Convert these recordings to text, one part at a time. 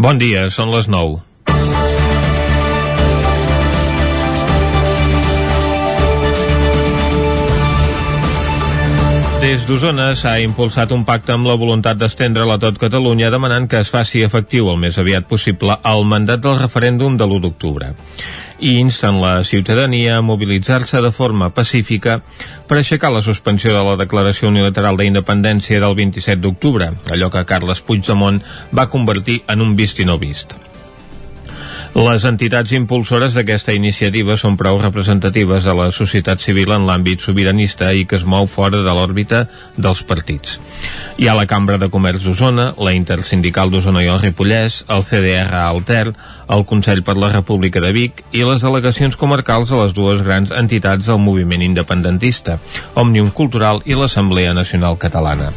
Bon dia, són les 9. Des d'Osona s'ha impulsat un pacte amb la voluntat d'estendre-la tot Catalunya demanant que es faci efectiu el més aviat possible el mandat del referèndum de l'1 d'octubre i insten la ciutadania a mobilitzar-se de forma pacífica per aixecar la suspensió de la declaració unilateral d'independència del 27 d'octubre, allò que Carles Puigdemont va convertir en un vist i no vist. Les entitats impulsores d'aquesta iniciativa són prou representatives de la societat civil en l'àmbit sobiranista i que es mou fora de l'òrbita dels partits. Hi ha la Cambra de Comerç d'Osona, la Intersindical d'Osona i el Ripollès, el CDR Alter, el Consell per la República de Vic i les delegacions comarcals de les dues grans entitats del moviment independentista, Òmnium Cultural i l'Assemblea Nacional Catalana.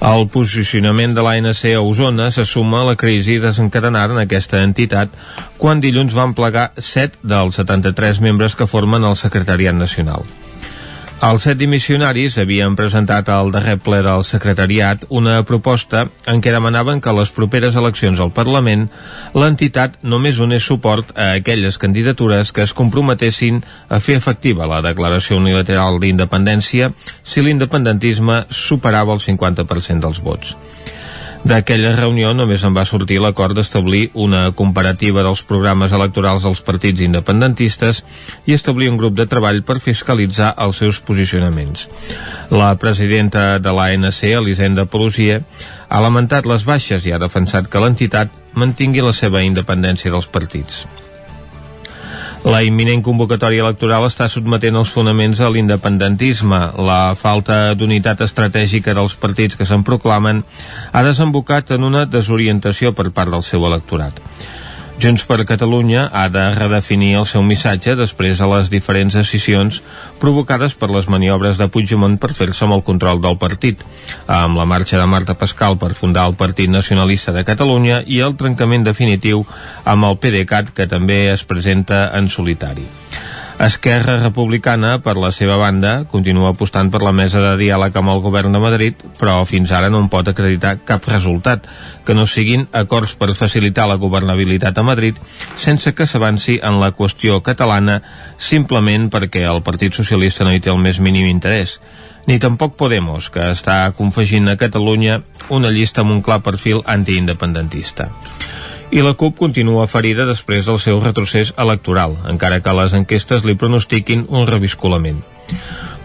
El posicionament de l'ANC a Osona se suma a la crisi desencadenada en aquesta entitat quan dilluns van plegar 7 dels 73 membres que formen el Secretariat Nacional. Els set dimissionaris havien presentat al darrer ple del secretariat una proposta en què demanaven que a les properes eleccions al Parlament l'entitat només donés suport a aquelles candidatures que es comprometessin a fer efectiva la declaració unilateral d'independència si l'independentisme superava el 50% dels vots. D'aquella reunió només en va sortir l'acord d'establir una comparativa dels programes electorals dels partits independentistes i establir un grup de treball per fiscalitzar els seus posicionaments. La presidenta de l'ANC, Elisenda Pelosia, ha lamentat les baixes i ha defensat que l'entitat mantingui la seva independència dels partits. La imminent convocatòria electoral està sotmetent els fonaments a l'independentisme. La falta d'unitat estratègica dels partits que se'n proclamen ha desembocat en una desorientació per part del seu electorat. Junts per Catalunya ha de redefinir el seu missatge després de les diferents decisions provocades per les maniobres de Puigdemont per fer-se amb el control del partit, amb la marxa de Marta Pascal per fundar el Partit Nacionalista de Catalunya i el trencament definitiu amb el PDeCAT que també es presenta en solitari. Esquerra Republicana, per la seva banda, continua apostant per la mesa de diàleg amb el govern de Madrid, però fins ara no en pot acreditar cap resultat, que no siguin acords per facilitar la governabilitat a Madrid sense que s'avanci en la qüestió catalana simplement perquè el Partit Socialista no hi té el més mínim interès. Ni tampoc Podemos, que està confegint a Catalunya una llista amb un clar perfil antiindependentista i la CUP continua ferida després del seu retrocés electoral, encara que les enquestes li pronostiquin un reviscolament.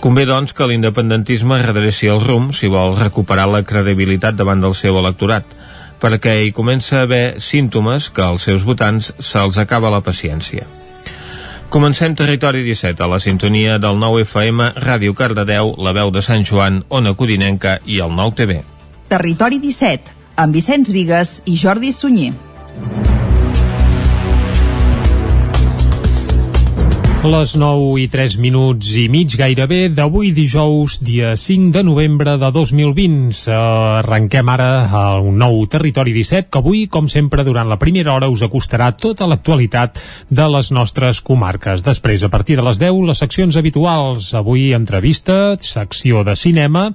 Convé, doncs, que l'independentisme redreci el rumb si vol recuperar la credibilitat davant del seu electorat, perquè hi comença a haver símptomes que als seus votants se'ls acaba la paciència. Comencem Territori 17 a la sintonia del 9 FM, Ràdio Cardedeu, la veu de Sant Joan, Ona Codinenca i el 9 TV. Territori 17, amb Vicenç Vigues i Jordi Sunyer. Thank you. Les 9 i 3 minuts i mig gairebé d'avui dijous, dia 5 de novembre de 2020. Arrenquem ara un nou Territori 17 que avui, com sempre, durant la primera hora us acostarà tota l'actualitat de les nostres comarques. Després, a partir de les 10, les seccions habituals. Avui, entrevista, secció de cinema.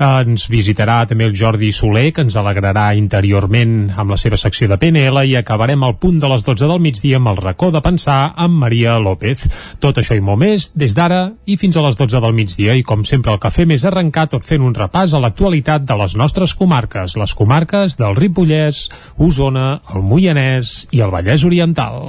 Ens visitarà també el Jordi Soler, que ens alegrarà interiorment amb la seva secció de PNL i acabarem al punt de les 12 del migdia amb el racó de pensar amb Maria López. Tot això i molt més des d'ara i fins a les 12 del migdia i com sempre el que fem és arrencar tot fent un repàs a l'actualitat de les nostres comarques, les comarques del Ripollès, Osona, el Moianès i el Vallès Oriental.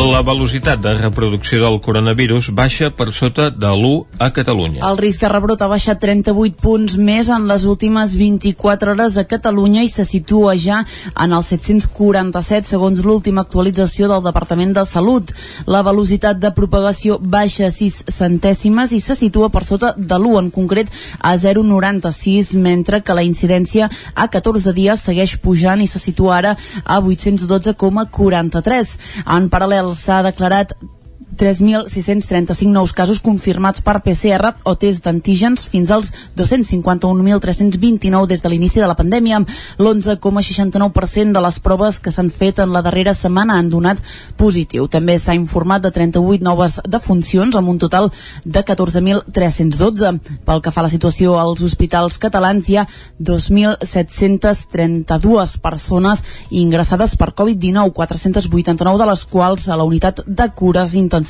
La velocitat de reproducció del coronavirus baixa per sota de l'1 a Catalunya. El risc de rebrot ha baixat 38 punts més en les últimes 24 hores a Catalunya i se situa ja en els 747 segons l'última actualització del Departament de Salut. La velocitat de propagació baixa 6 centèsimes i se situa per sota de l'1, en concret a 0,96, mentre que la incidència a 14 dies segueix pujant i se situa ara a 812,43. En paral·lel s'ha declarat 3.635 nous casos confirmats per PCR o test d'antígens fins als 251.329 des de l'inici de la pandèmia. L'11,69% de les proves que s'han fet en la darrera setmana han donat positiu. També s'ha informat de 38 noves defuncions amb un total de 14.312. Pel que fa a la situació als hospitals catalans hi ha 2.732 persones ingressades per Covid-19, 489 de les quals a la unitat de cures intensives.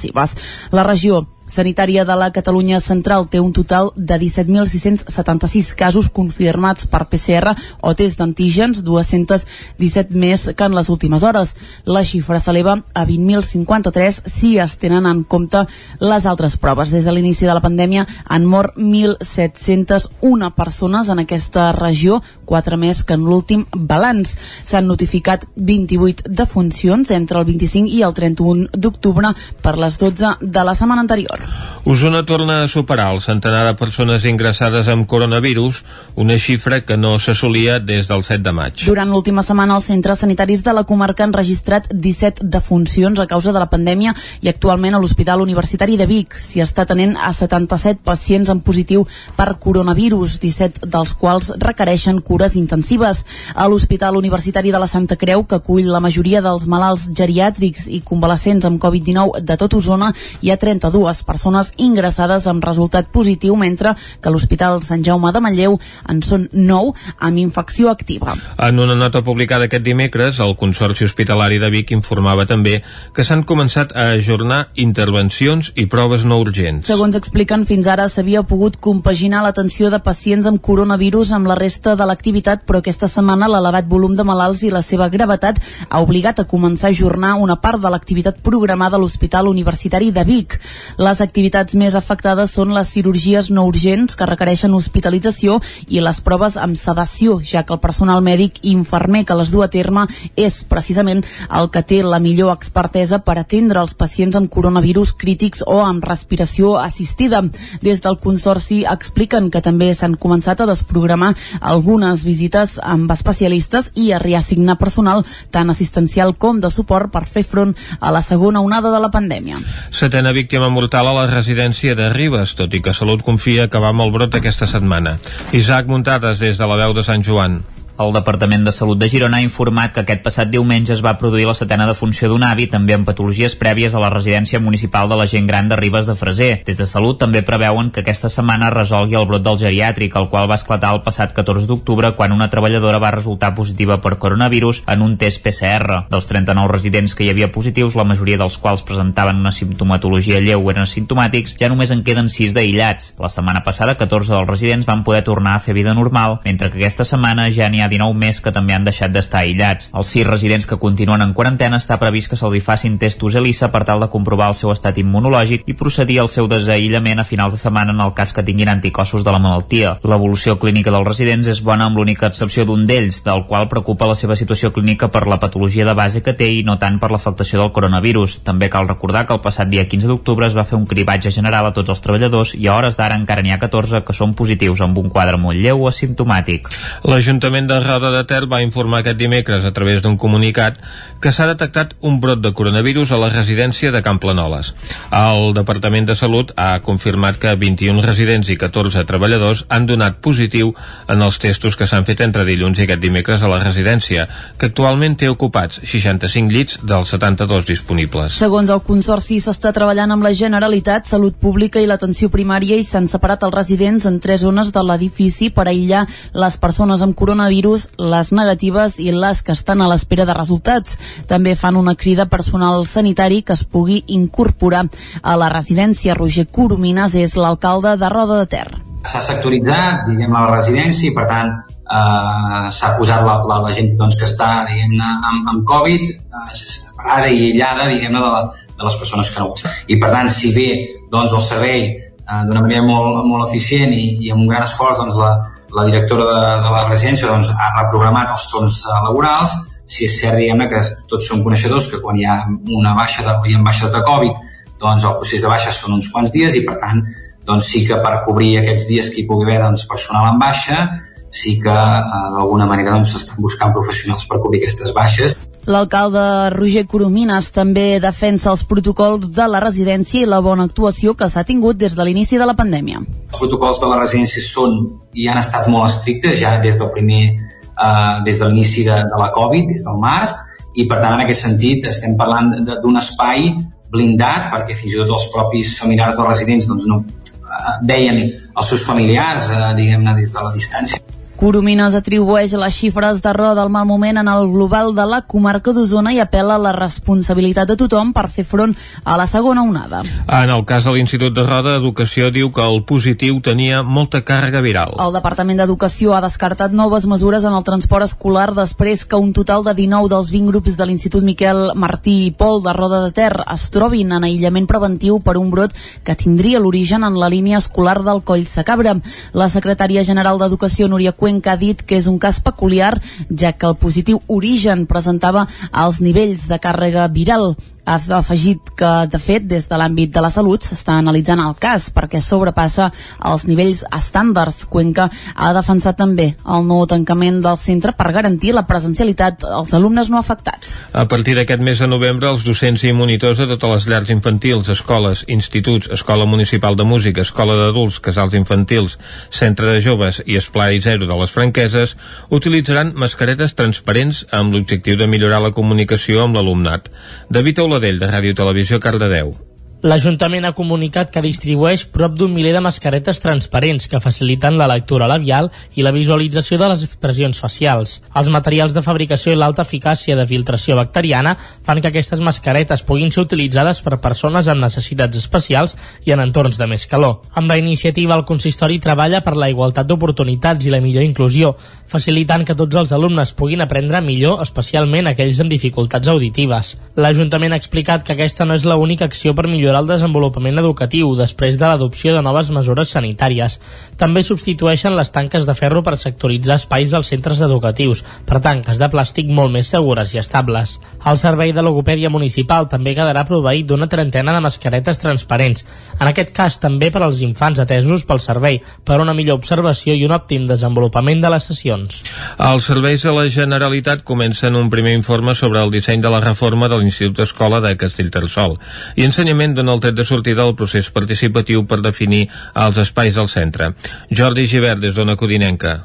La regió sanitària de la Catalunya Central té un total de 17.676 casos confirmats per PCR o test d'antígens, 217 més que en les últimes hores. La xifra s'eleva a 20.053 si es tenen en compte les altres proves. Des de l'inici de la pandèmia han mort 1.701 persones en aquesta regió, quatre més que en l'últim balanç. S'han notificat 28 defuncions entre el 25 i el 31 d'octubre per les 12 de la setmana anterior. Osona torna a superar el centenar de persones ingressades amb coronavirus, una xifra que no s'assolia des del 7 de maig. Durant l'última setmana, els centres sanitaris de la comarca han registrat 17 defuncions a causa de la pandèmia i actualment a l'Hospital Universitari de Vic s'hi està tenent a 77 pacients en positiu per coronavirus, 17 dels quals requereixen cures intensives. A l'Hospital Universitari de la Santa Creu, que acull la majoria dels malalts geriàtrics i convalescents amb Covid-19 de tot Osona, hi ha 32 persones ingressades amb resultat positiu, mentre que l'Hospital Sant Jaume de Manlleu en són 9 amb infecció activa. En una nota publicada aquest dimecres, el Consorci Hospitalari de Vic informava també que s'han començat a ajornar intervencions i proves no urgents. Segons expliquen, fins ara s'havia pogut compaginar l'atenció de pacients amb coronavirus amb la resta de l'activitat, però aquesta setmana l'elevat volum de malalts i la seva gravetat ha obligat a començar a ajornar una part de l'activitat programada a l'Hospital Universitari de Vic. Les activitats més afectades són les cirurgies no urgents que requereixen hospitalització i les proves amb sedació, ja que el personal mèdic i infermer que les du a terme és precisament el que té la millor expertesa per atendre els pacients amb coronavirus crítics o amb respiració assistida. Des del Consorci expliquen que també s'han començat a desprogramar algunes visites amb especialistes i a reassignar personal tant assistencial com de suport per fer front a la segona onada de la pandèmia. Setena víctima mortal a la residència de Ribes, tot i que Salut confia que va amb el brot aquesta setmana. Isaac Muntades, des de la veu de Sant Joan. El Departament de Salut de Girona ha informat que aquest passat diumenge es va produir la setena defunció d'un avi, també amb patologies prèvies a la residència municipal de la gent gran de Ribes de Freser. Des de Salut també preveuen que aquesta setmana resolgui el brot del geriàtric, el qual va esclatar el passat 14 d'octubre quan una treballadora va resultar positiva per coronavirus en un test PCR. Dels 39 residents que hi havia positius, la majoria dels quals presentaven una simptomatologia lleu o eren asimptomàtics, ja només en queden 6 d'aïllats. La setmana passada, 14 dels residents van poder tornar a fer vida normal, mentre que aquesta setmana ja n'hi ha 19 més que també han deixat d'estar aïllats. Els 6 residents que continuen en quarantena està previst que se'ls facin testos ELISA per tal de comprovar el seu estat immunològic i procedir al seu desaïllament a finals de setmana en el cas que tinguin anticossos de la malaltia. L'evolució clínica dels residents és bona amb l'única excepció d'un d'ells, del qual preocupa la seva situació clínica per la patologia de base que té i no tant per l'afectació del coronavirus. També cal recordar que el passat dia 15 d'octubre es va fer un cribatge general a tots els treballadors i a hores d'ara encara n'hi ha 14 que són positius amb un quadre molt lleu o asimptomàtic. L'Ajuntament de Roda de Ter va informar aquest dimecres a través d'un comunicat que s'ha detectat un brot de coronavirus a la residència de Planoles. El Departament de Salut ha confirmat que 21 residents i 14 treballadors han donat positiu en els testos que s'han fet entre dilluns i aquest dimecres a la residència, que actualment té ocupats 65 llits dels 72 disponibles. Segons el Consorci, s'està treballant amb la Generalitat, Salut Pública i l'atenció primària i s'han separat els residents en tres zones de l'edifici per aïllar les persones amb coronavirus, les negatives i les que estan a l'espera de resultats. També fan una crida personal sanitari que es pugui incorporar a la residència. Roger Coromines és l'alcalde de Roda de Ter. S'ha sectoritzat, diguem, la residència i, per tant, eh, s'ha posat la, la, la gent doncs, que està, diguem amb, amb Covid eh, separada i aïllada, diguem de, la, de les persones que no ho estan. I, per tant, si bé doncs, el servei eh, d'una manera molt, molt eficient i, i amb un gran esforç doncs, la, la directora de, de la residència doncs, ha reprogramat els torns eh, laborals, si és cert, diguem que tots som coneixedors que quan hi ha una baixa de, hi ha baixes de Covid, doncs el procés de baixes són uns quants dies i per tant doncs sí que per cobrir aquests dies que hi pugui haver doncs, personal en baixa sí que eh, d'alguna manera doncs, s'estan buscant professionals per cobrir aquestes baixes L'alcalde Roger Coromines també defensa els protocols de la residència i la bona actuació que s'ha tingut des de l'inici de la pandèmia. Els protocols de la residència són i han estat molt estrictes ja des del primer eh, des de l'inici de, de la Covid, des del març, i per tant en aquest sentit estem parlant d'un espai blindat perquè fins i tot els propis familiars dels residents doncs, no, eh, deien als seus familiars, eh, diguem-ne, des de la distància, Coromines atribueix les xifres de roda al mal moment en el global de la comarca d'Osona i apela a la responsabilitat de tothom per fer front a la segona onada. En el cas de l'Institut de Roda, Educació diu que el positiu tenia molta càrrega viral. El Departament d'Educació ha descartat noves mesures en el transport escolar després que un total de 19 dels 20 grups de l'Institut Miquel Martí i Pol de Roda de Ter es trobin en aïllament preventiu per un brot que tindria l'origen en la línia escolar del Coll Sacabra. La secretària general d'Educació, Núria Cuen, Cuenca ha dit que és un cas peculiar, ja que el positiu origen presentava els nivells de càrrega viral ha afegit que, de fet, des de l'àmbit de la salut s'està analitzant el cas perquè sobrepassa els nivells estàndards. Cuenca ha defensat també el nou tancament del centre per garantir la presencialitat als alumnes no afectats. A partir d'aquest mes de novembre, els docents i monitors de totes les llars infantils, escoles, instituts, Escola Municipal de Música, Escola d'Adults, Casals Infantils, Centre de Joves i Esplai Zero de les Franqueses utilitzaran mascaretes transparents amb l'objectiu de millorar la comunicació amb l'alumnat. David Oladell Boladell, de Ràdio Televisió Cardedeu. L'Ajuntament ha comunicat que distribueix prop d'un miler de mascaretes transparents que faciliten la lectura labial i la visualització de les expressions facials. Els materials de fabricació i l'alta eficàcia de filtració bacteriana fan que aquestes mascaretes puguin ser utilitzades per persones amb necessitats especials i en entorns de més calor. Amb la iniciativa, el consistori treballa per la igualtat d'oportunitats i la millor inclusió, facilitant que tots els alumnes puguin aprendre millor, especialment aquells amb dificultats auditives. L'Ajuntament ha explicat que aquesta no és l'única acció per millorar millorar el desenvolupament educatiu després de l'adopció de noves mesures sanitàries. També substitueixen les tanques de ferro per sectoritzar espais dels centres educatius per tanques de plàstic molt més segures i estables. El servei de logopèdia municipal també quedarà proveït d'una trentena de mascaretes transparents, en aquest cas també per als infants atesos pel servei, per una millor observació i un òptim desenvolupament de les sessions. Els serveis de la Generalitat comencen un primer informe sobre el disseny de la reforma de l'Institut Escola de Castellterçol i ensenyament dona el tret de sortida del procés participatiu per definir els espais del centre. Jordi Givert, des d'Ona Codinenca.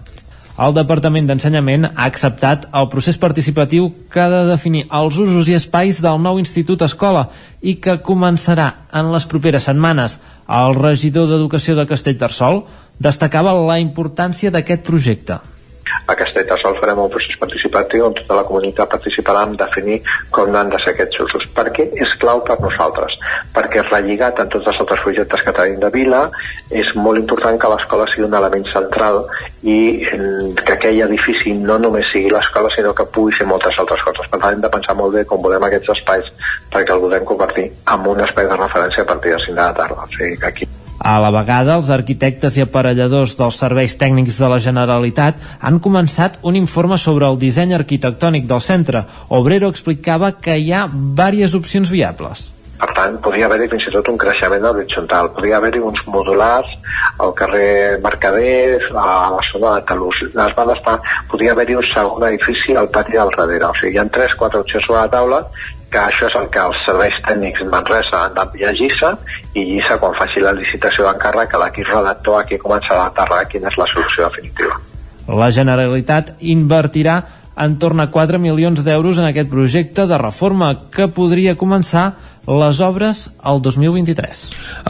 El Departament d'Ensenyament ha acceptat el procés participatiu que ha de definir els usos i espais del nou Institut Escola i que començarà en les properes setmanes. El regidor d'Educació de Castellterçol destacava la importància d'aquest projecte a Castellterçol farem un procés participatiu on tota la comunitat participarà en definir com han de ser aquests usos. Per què? És clau per nosaltres, perquè relligat en tots els altres projectes que tenim de vila, és molt important que l'escola sigui un element central i que aquell edifici no només sigui l'escola, sinó que pugui ser moltes altres coses. Per tant, hem de pensar molt bé com volem aquests espais perquè el podem convertir en un espai de referència a partir de 5 de la tarda. O sigui que aquí a la vegada, els arquitectes i aparelladors dels serveis tècnics de la Generalitat han començat un informe sobre el disseny arquitectònic del centre. Obrero explicava que hi ha diverses opcions viables. Per tant, podia haver-hi fins i tot un creixement horitzontal. Podia haver-hi uns modulars al carrer Mercader, a la zona de Talús. Les van estar, podia haver-hi un segon edifici al pati del darrere. O sigui, hi ha tres, quatre opcions sobre la taula que això és el que els serveis tècnics Manresa han d'enviar a Gissa i Gissa quan faci la licitació d'encàrrec que l'equip redactor aquí començarà a aterrar quina és la solució definitiva. La Generalitat invertirà en torn a 4 milions d'euros en aquest projecte de reforma que podria començar les obres al 2023.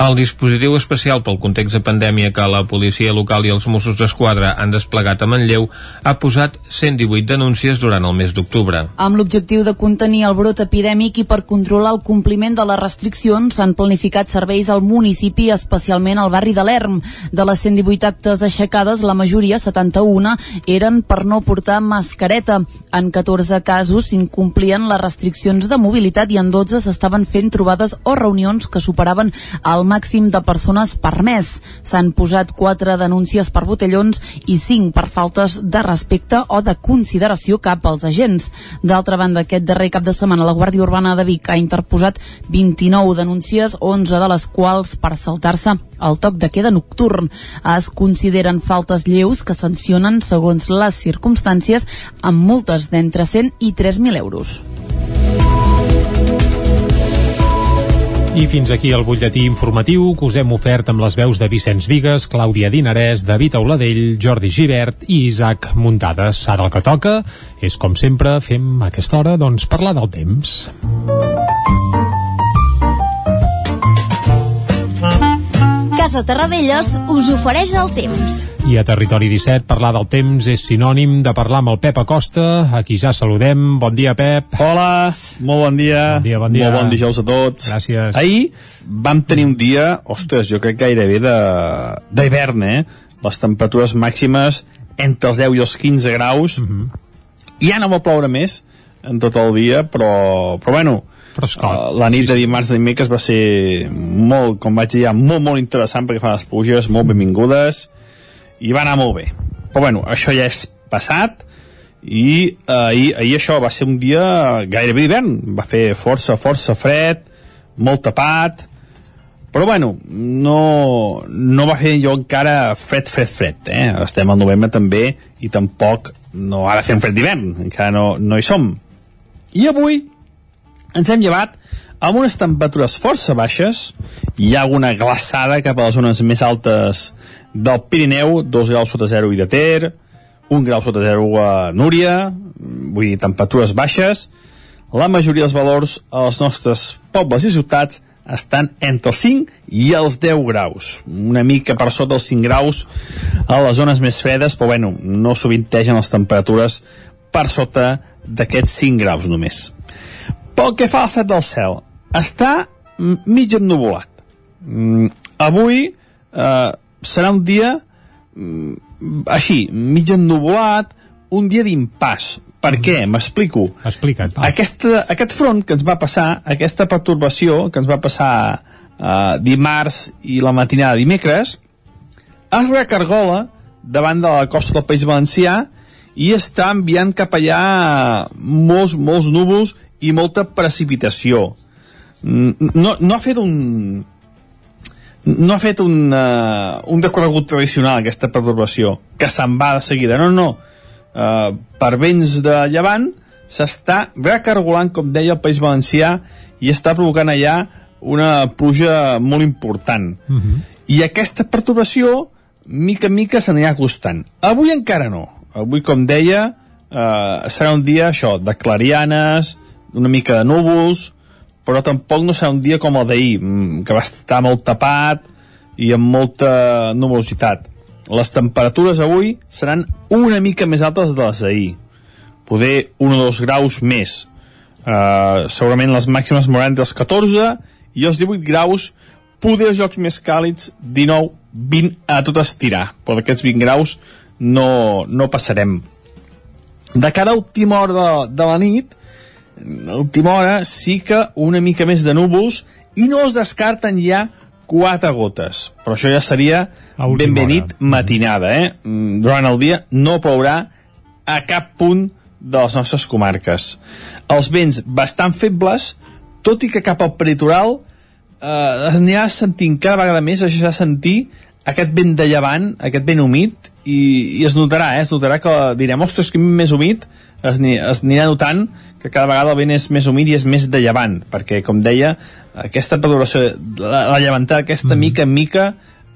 El dispositiu especial pel context de pandèmia que la policia local i els Mossos d'Esquadra han desplegat a Manlleu ha posat 118 denúncies durant el mes d'octubre. Amb l'objectiu de contenir el brot epidèmic i per controlar el compliment de les restriccions s'han planificat serveis al municipi, especialment al barri de l'Erm. De les 118 actes aixecades, la majoria, 71, eren per no portar mascareta. En 14 casos s'incomplien les restriccions de mobilitat i en 12 s'estaven fent fent trobades o reunions que superaven el màxim de persones permès. S'han posat quatre denúncies per botellons i cinc per faltes de respecte o de consideració cap als agents. D'altra banda, aquest darrer cap de setmana la Guàrdia Urbana de Vic ha interposat 29 denúncies, 11 de les quals per saltar-se el toc de queda nocturn. Es consideren faltes lleus que sancionen segons les circumstàncies amb multes d'entre 100 i 3.000 euros. I fins aquí el butlletí informatiu que us hem ofert amb les veus de Vicenç Vigues, Clàudia Dinarès, David Auladell, Jordi Givert i Isaac Muntades. Ara el que toca és, com sempre, fem a aquesta hora doncs, parlar del temps. Casa Terradellos us ofereix el temps. I a Territori 17 parlar del temps és sinònim de parlar amb el Pep Acosta, a qui ja saludem. Bon dia, Pep. Hola, molt bon dia. Bon dia, bon dia. Molt bon dijous a tots. Gràcies. Ahir vam tenir un dia, ostres, jo crec gairebé d'hivern, eh? Les temperatures màximes entre els 10 i els 15 graus. Uh -huh. Ja no va ploure més en tot el dia, però, però bueno, Uh, la nit de dimarts de dimecres va ser molt, com vaig dir molt, molt interessant perquè fa les pluges molt benvingudes i va anar molt bé. Però bueno, això ja és passat i uh, ahir, ahir això va ser un dia gairebé d'hivern. Va fer força, força fred, molt tapat, però bueno, no, no va fer jo encara fred, fred, fred, eh? Estem al novembre també i tampoc no ha de fer un fred d'hivern, encara no, no hi som. I avui ens hem llevat amb unes temperatures força baixes, hi ha alguna glaçada cap a les zones més altes del Pirineu, 2 graus sota 0 i de Ter, 1 grau sota 0 a Núria, vull dir, temperatures baixes, la majoria dels valors als nostres pobles i ciutats estan entre els 5 i els 10 graus, una mica per sota dels 5 graus a les zones més fredes, però bueno, no sovintegen les temperatures per sota d'aquests 5 graus només. Pel que fa a l'estat del cel, està mig ennuvolat. Mm, avui eh, serà un dia mm, així, mig ennuvolat, un dia d'impàs. Per Mm-hmm. què? M'explico. Explica't. Va. Aquesta, aquest front que ens va passar, aquesta pertorbació que ens va passar eh, dimarts i la matinada de dimecres, es recargola davant de la costa del País Valencià i està enviant cap allà molts, molts núvols i molta precipitació. No, no ha fet un, no ha fet un, uh, un decorregut tradicional aquesta perturbació, que se'n va de seguida. No, no. Uh, per vents de llevant s'està recargolant, com deia el País Valencià, i està provocant allà una pluja molt important. Uh -huh. I aquesta perturbació, mica en mica, s'anirà acostant. Avui encara no. Avui, com deia, eh, serà un dia, això, de clarianes, una mica de núvols, però tampoc no serà un dia com el d'ahir, mm, que va estar molt tapat i amb molta nuvolositat. Les temperatures avui seran una mica més altes de les d'ahir. Poder un o dos graus més. Uh, segurament les màximes moran entre els 14 i els 18 graus, poder jocs més càlids, 19, 20 a tot estirar. Però d'aquests 20 graus no, no passarem. De cara a última hora de, de la nit, a última hora sí que una mica més de núvols i no es descarten ja quatre gotes però això ja seria benvenit hora. matinada eh? Mm, durant el dia no plourà a cap punt de les nostres comarques els vents bastant febles tot i que cap al peritoral eh, es anirà sentint cada vegada més es deixarà sentir aquest vent de llevant, aquest vent humit i, i es notarà, eh? es notarà que direm, ostres, que més humit es, ni- es anirà notant que cada vegada el vent és més humit i és més de llevant perquè, com deia, aquesta perturbació la, la llevantada aquesta mica en mica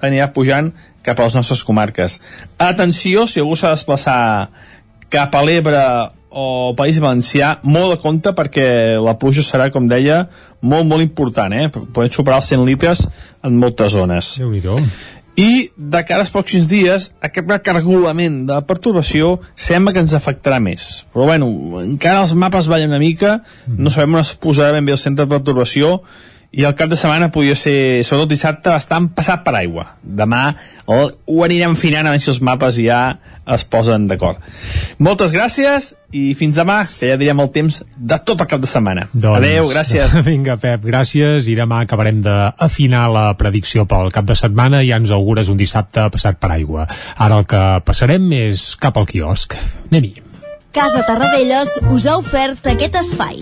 anirà pujant cap a les nostres comarques atenció, si algú s'ha de desplaçar cap a l'Ebre o País Valencià, molt de compte perquè la pluja serà, com deia, molt, molt important, eh? Podem superar els 100 litres en moltes zones. déu nhi I de cara als pròxims dies, aquest recargolament de perturbació sembla que ens afectarà més. Però bueno, encara els mapes ballen una mica, no sabem on es posarà ben bé el centre de perturbació, i el cap de setmana podria ser, sobretot dissabte, bastant passat per aigua. Demà o, ho anirem finant a veure si els mapes ja es posen d'acord. Moltes gràcies i fins demà, que ja direm el temps de tot el cap de setmana. Doncs, Adeu, gràcies. Vinga, Pep, gràcies. I demà acabarem d'afinar la predicció pel cap de setmana i ja ens augures un dissabte passat per aigua. Ara el que passarem és cap al quiosc. Anem-hi. Casa Tarradellas us ha ofert aquest espai.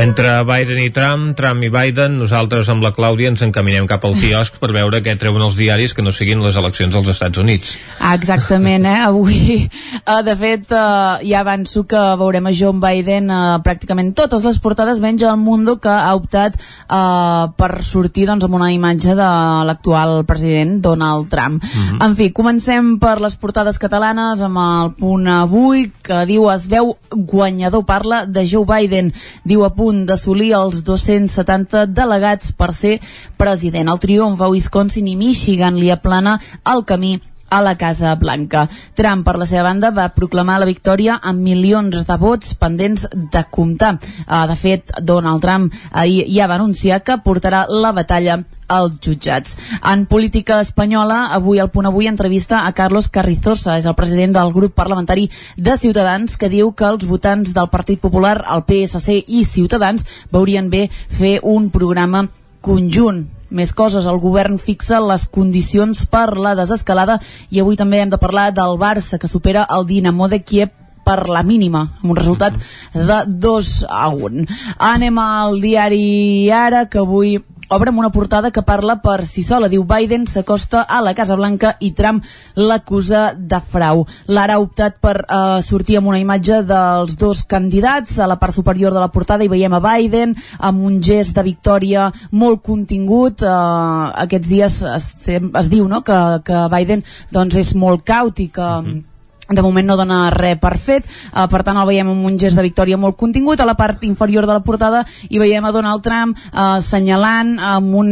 Entre Biden i Trump, Trump i Biden, nosaltres amb la Clàudia ens encaminem cap al quiosc per veure què treuen els diaris que no siguin les eleccions als Estats Units. Exactament, eh? Avui, eh, de fet, eh, ja avanço que veurem a John Biden eh, pràcticament totes les portades, menys el Mundo, que ha optat eh, per sortir doncs, amb una imatge de l'actual president Donald Trump. Mhm. En fi, comencem per les portades catalanes amb el punt avui, que diu es veu guanyador, parla de Joe Biden, diu a punt d'assolir els 270 delegats per ser president. El triomf a Wisconsin i Michigan li aplana el camí a la Casa Blanca. Trump, per la seva banda, va proclamar la victòria amb milions de vots pendents de comptar. Uh, de fet, Donald Trump ahir ja va anunciar que portarà la batalla als jutjats. En política espanyola, avui al Punt Avui entrevista a Carlos Carrizosa, és el president del grup parlamentari de Ciutadans, que diu que els votants del Partit Popular, el PSC i Ciutadans veurien bé fer un programa conjunt més coses, el govern fixa les condicions per la desescalada i avui també hem de parlar del Barça que supera el Dinamo de Kiev per la mínima, amb un resultat de 2 a 1. Anem al diari Ara, que avui obre amb una portada que parla per si sola. Diu Biden s'acosta a la Casa Blanca i Trump l'acusa de frau. L'ara ha optat per eh, sortir amb una imatge dels dos candidats. A la part superior de la portada hi veiem a Biden amb un gest de victòria molt contingut. Eh, aquests dies es, es diu no? que, que Biden doncs, és molt caut i que... Mm -hmm de moment no dona res per fet, uh, per tant el veiem amb un gest de victòria molt contingut, a la part inferior de la portada hi veiem a Donald Trump uh, assenyalant amb un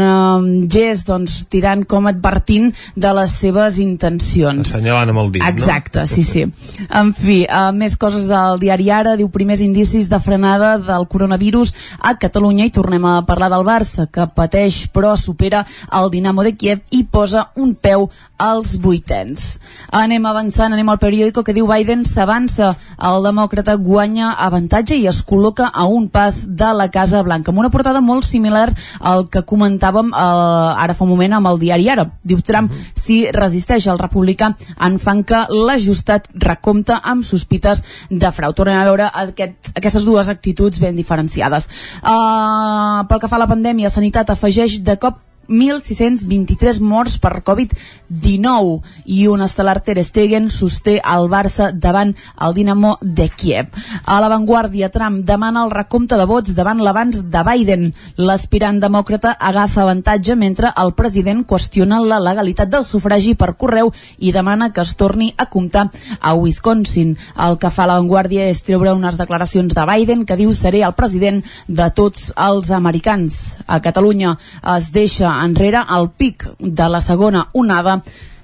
uh, gest doncs, tirant com advertint de les seves intencions. Assenyalant amb el dit, Exacte, no? sí, sí. En fi, uh, més coses del diari Ara, diu primers indicis de frenada del coronavirus a Catalunya i tornem a parlar del Barça, que pateix però supera el Dinamo de Kiev i posa un peu als vuitens. Anem avançant, anem al periòdico que diu Biden s'avança, el demòcrata guanya avantatge i es col·loca a un pas de la Casa Blanca, amb una portada molt similar al que comentàvem eh, ara fa un moment amb el diari Ara. Diu Trump, si resisteix el republicà, en fan que l'ajustat recompte amb sospites de frau. Tornem a veure aquest, aquestes dues actituds ben diferenciades. Uh, pel que fa a la pandèmia, Sanitat afegeix de cop 1.623 morts per Covid-19 i un estel·lar Ter Stegen sosté el Barça davant el Dinamo de Kiev. A l'avantguàrdia, Trump demana el recompte de vots davant l'abans de Biden. L'aspirant demòcrata agafa avantatge mentre el president qüestiona la legalitat del sufragi per correu i demana que es torni a comptar a Wisconsin. El que fa l'avantguàrdia és treure unes declaracions de Biden que diu seré el president de tots els americans. A Catalunya es deixa enrere el pic de la segona onada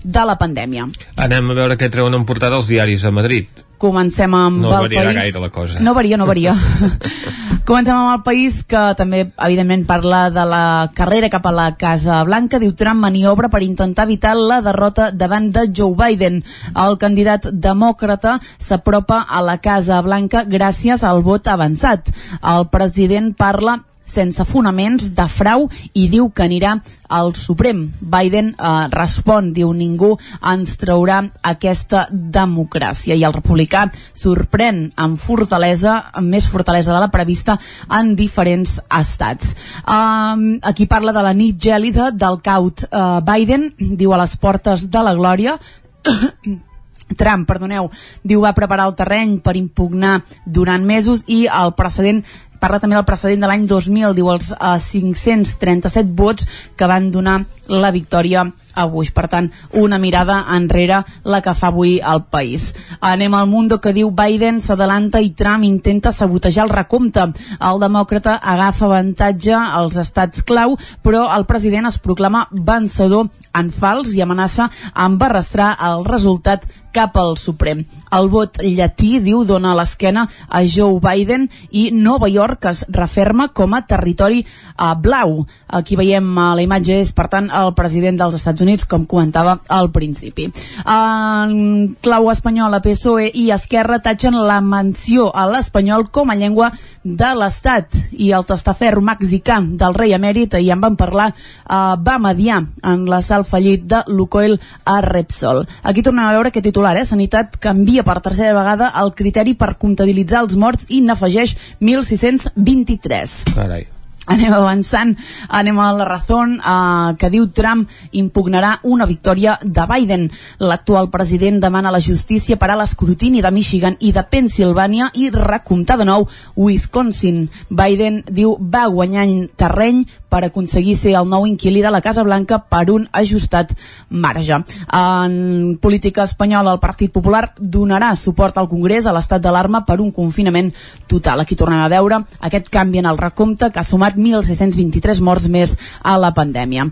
de la pandèmia. Anem a veure què treuen en portada els diaris a Madrid. Comencem amb No el país... gaire la cosa. No varia, no varia. Comencem amb el país que també, evidentment, parla de la carrera cap a la Casa Blanca. Diu Trump maniobra per intentar evitar la derrota davant de Joe Biden. El candidat demòcrata s'apropa a la Casa Blanca gràcies al vot avançat. El president parla sense fonaments de frau i diu que anirà al Suprem. Biden eh, respon, diu ningú ens traurà aquesta democràcia i el republicà sorprèn amb fortalesa, amb més fortalesa de la prevista en diferents estats. Um, aquí parla de la nit gèlida del caut uh, Biden, diu a les portes de la glòria Trump, perdoneu, diu va preparar el terreny per impugnar durant mesos i el precedent parla també del precedent de l'any 2000, diu els eh, 537 vots que van donar la victòria avui. Per tant, una mirada enrere la que fa avui el país. Anem al Mundo que diu Biden s'adalanta i Trump intenta sabotejar el recompte. El demòcrata agafa avantatge als estats clau, però el president es proclama vencedor en fals i amenaça amb arrastrar el resultat cap al Suprem. El vot llatí, diu, dona l'esquena a Joe Biden i Nova York es referma com a territori uh, blau. Aquí veiem uh, la imatge és, per tant, el president dels Estats Units, com comentava al principi. En clau espanyola, PSOE i Esquerra tatxen la menció a l'espanyol com a llengua de l'Estat i el testaferro mexicà del rei emèrit, i en van parlar, uh, va mediar en l'assalt fallit de Lucoil a Repsol. Aquí tornem a veure que titular titular, eh? Sanitat canvia per tercera vegada el criteri per comptabilitzar els morts i n'afegeix 1.623. Carai. Anem avançant, anem a la raó eh, que diu Trump impugnarà una victòria de Biden. L'actual president demana a la justícia per a l'escrutini de Michigan i de Pensilvània i recomptar de nou Wisconsin. Biden diu va guanyar terreny per aconseguir ser el nou inquilí de la Casa Blanca per un ajustat marge. En política espanyola, el Partit Popular donarà suport al Congrés a l'estat d'alarma per un confinament total. Aquí tornem a veure aquest canvi en el recompte que ha sumat 1.623 morts més a la pandèmia.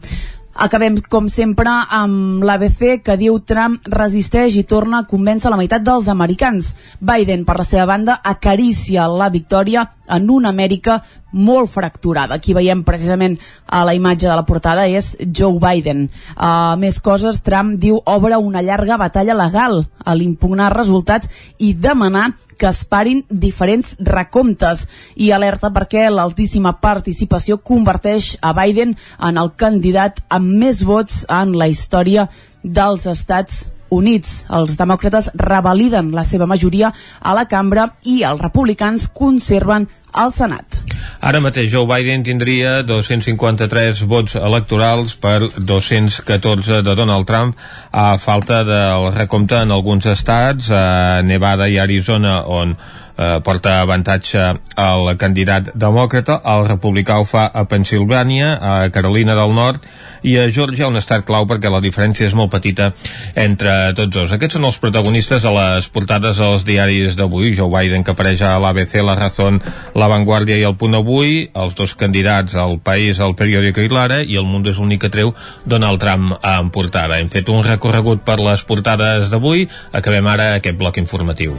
Acabem, com sempre, amb l'ABC que diu Trump resisteix i torna a convèncer la meitat dels americans. Biden, per la seva banda, acaricia la victòria en una Amèrica molt fracturada. Aquí veiem precisament a la imatge de la portada és Joe Biden. Uh, més coses, Trump diu obre una llarga batalla legal a l'impugnar resultats i demanar que es parin diferents recomptes i alerta perquè l'altíssima participació converteix a Biden en el candidat amb més vots en la història dels Estats Units. Els demòcrates revaliden la seva majoria a la cambra i els republicans conserven al Senat. Ara mateix Joe Biden tindria 253 vots electorals per 214 de Donald Trump a falta del recompte en alguns estats, a Nevada i Arizona, on eh, porta avantatge al candidat demòcrata, el republicà ho fa a Pensilvània, a Carolina del Nord i a Georgia, un estat clau perquè la diferència és molt petita entre tots dos. Aquests són els protagonistes a les portades dels diaris d'avui. Joe Biden, que apareix a l'ABC, La Razón, La Vanguardia i El Punt Avui, els dos candidats al País, el Periódico i l'Ara, i el Mundo és l'únic que treu Donald Trump en portada. Hem fet un recorregut per les portades d'avui. Acabem ara aquest bloc informatiu.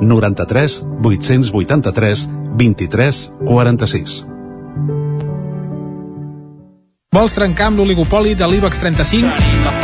93 883 23 46. Vols trencar amb l'oligopoli de l'IBEX 35?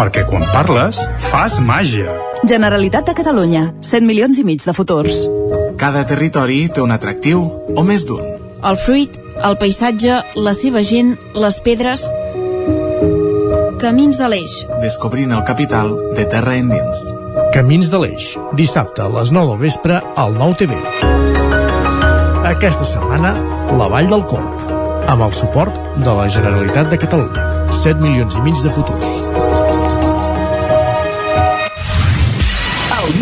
Perquè quan parles, fas màgia. Generalitat de Catalunya. 7 milions i mig de futurs. Cada territori té un atractiu, o més d'un. El fruit, el paisatge, la seva gent, les pedres... Camins de l'Eix. Descobrint el capital de terra endins. Camins de l'Eix. Dissabte a les 9 del vespre al 9 TV. Aquesta setmana, la Vall del Corp. Amb el suport de la Generalitat de Catalunya. 7 milions i mig de futurs.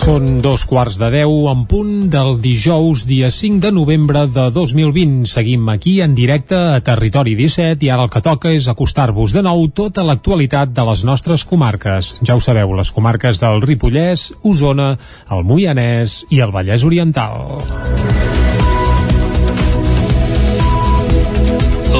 Són dos quarts de deu en punt del dijous, dia 5 de novembre de 2020. Seguim aquí en directe a Territori 17 i ara el que toca és acostar-vos de nou tota l'actualitat de les nostres comarques. Ja ho sabeu, les comarques del Ripollès, Osona, el Moianès i el Vallès Oriental.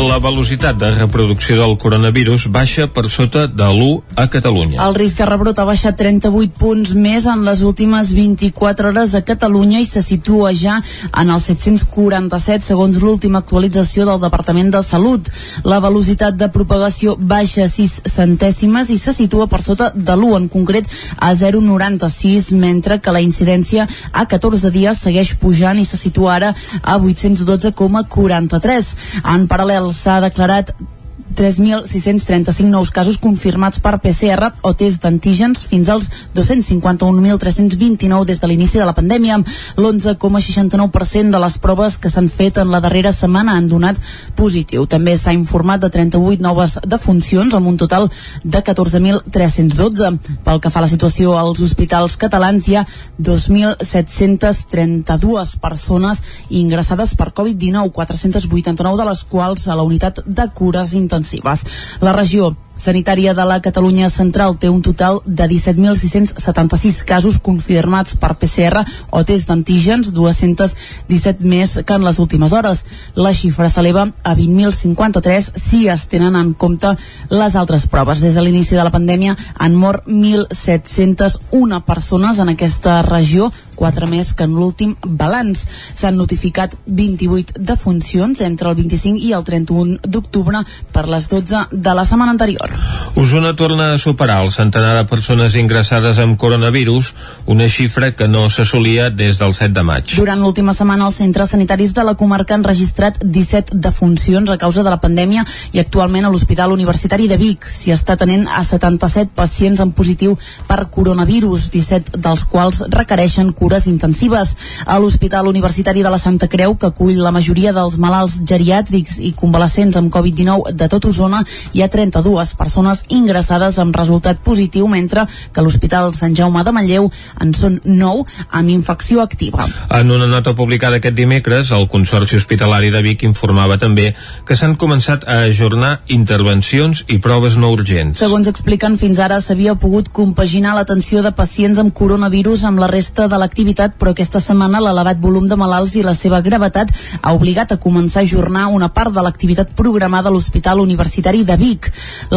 La velocitat de reproducció del coronavirus baixa per sota de l'1 a Catalunya. El risc de rebrot ha baixat 38 punts més en les últimes 24 hores a Catalunya i se situa ja en els 747 segons l'última actualització del Departament de Salut. La velocitat de propagació baixa 6 centèsimes i se situa per sota de l'1, en concret a 0,96, mentre que la incidència a 14 dies segueix pujant i se situa ara a 812,43. En paral·lel s'ha declarat 3.635 nous casos confirmats per PCR o test d'antígens fins als 251.329 des de l'inici de la pandèmia. L'11,69% de les proves que s'han fet en la darrera setmana han donat positiu. També s'ha informat de 38 noves defuncions amb un total de 14.312. Pel que fa a la situació als hospitals catalans hi ha 2.732 persones ingressades per Covid-19, 489 de les quals a la unitat de cures intensives. La regió sanitària de la Catalunya Central té un total de 17.676 casos confirmats per PCR o test d'antígens, 217 més que en les últimes hores. La xifra s'eleva a 20.053 si es tenen en compte les altres proves. Des de l'inici de la pandèmia han mort 1.701 persones en aquesta regió, quatre més que en l'últim balanç. S'han notificat 28 defuncions entre el 25 i el 31 d'octubre per les 12 de la setmana anterior. Osona torna a superar el centenar de persones ingressades amb coronavirus, una xifra que no s'assolia des del 7 de maig. Durant l'última setmana els centres sanitaris de la comarca han registrat 17 defuncions a causa de la pandèmia i actualment a l'Hospital Universitari de Vic s'hi està tenint a 77 pacients en positiu per coronavirus, 17 dels quals requereixen cures intensives. A l'Hospital Universitari de la Santa Creu, que acull la majoria dels malalts geriàtrics i convalescents amb Covid-19 de tot Osona, hi ha 32 persones ingressades amb resultat positiu, mentre que l'Hospital Sant Jaume de Manlleu en són 9 amb infecció activa. En una nota publicada aquest dimecres, el Consorci Hospitalari de Vic informava també que s'han començat a ajornar intervencions i proves no urgents. Segons expliquen, fins ara s'havia pogut compaginar l'atenció de pacients amb coronavirus amb la resta de l'activitat, però aquesta setmana l'elevat volum de malalts i la seva gravetat ha obligat a començar a ajornar una part de l'activitat programada a l'Hospital Universitari de Vic.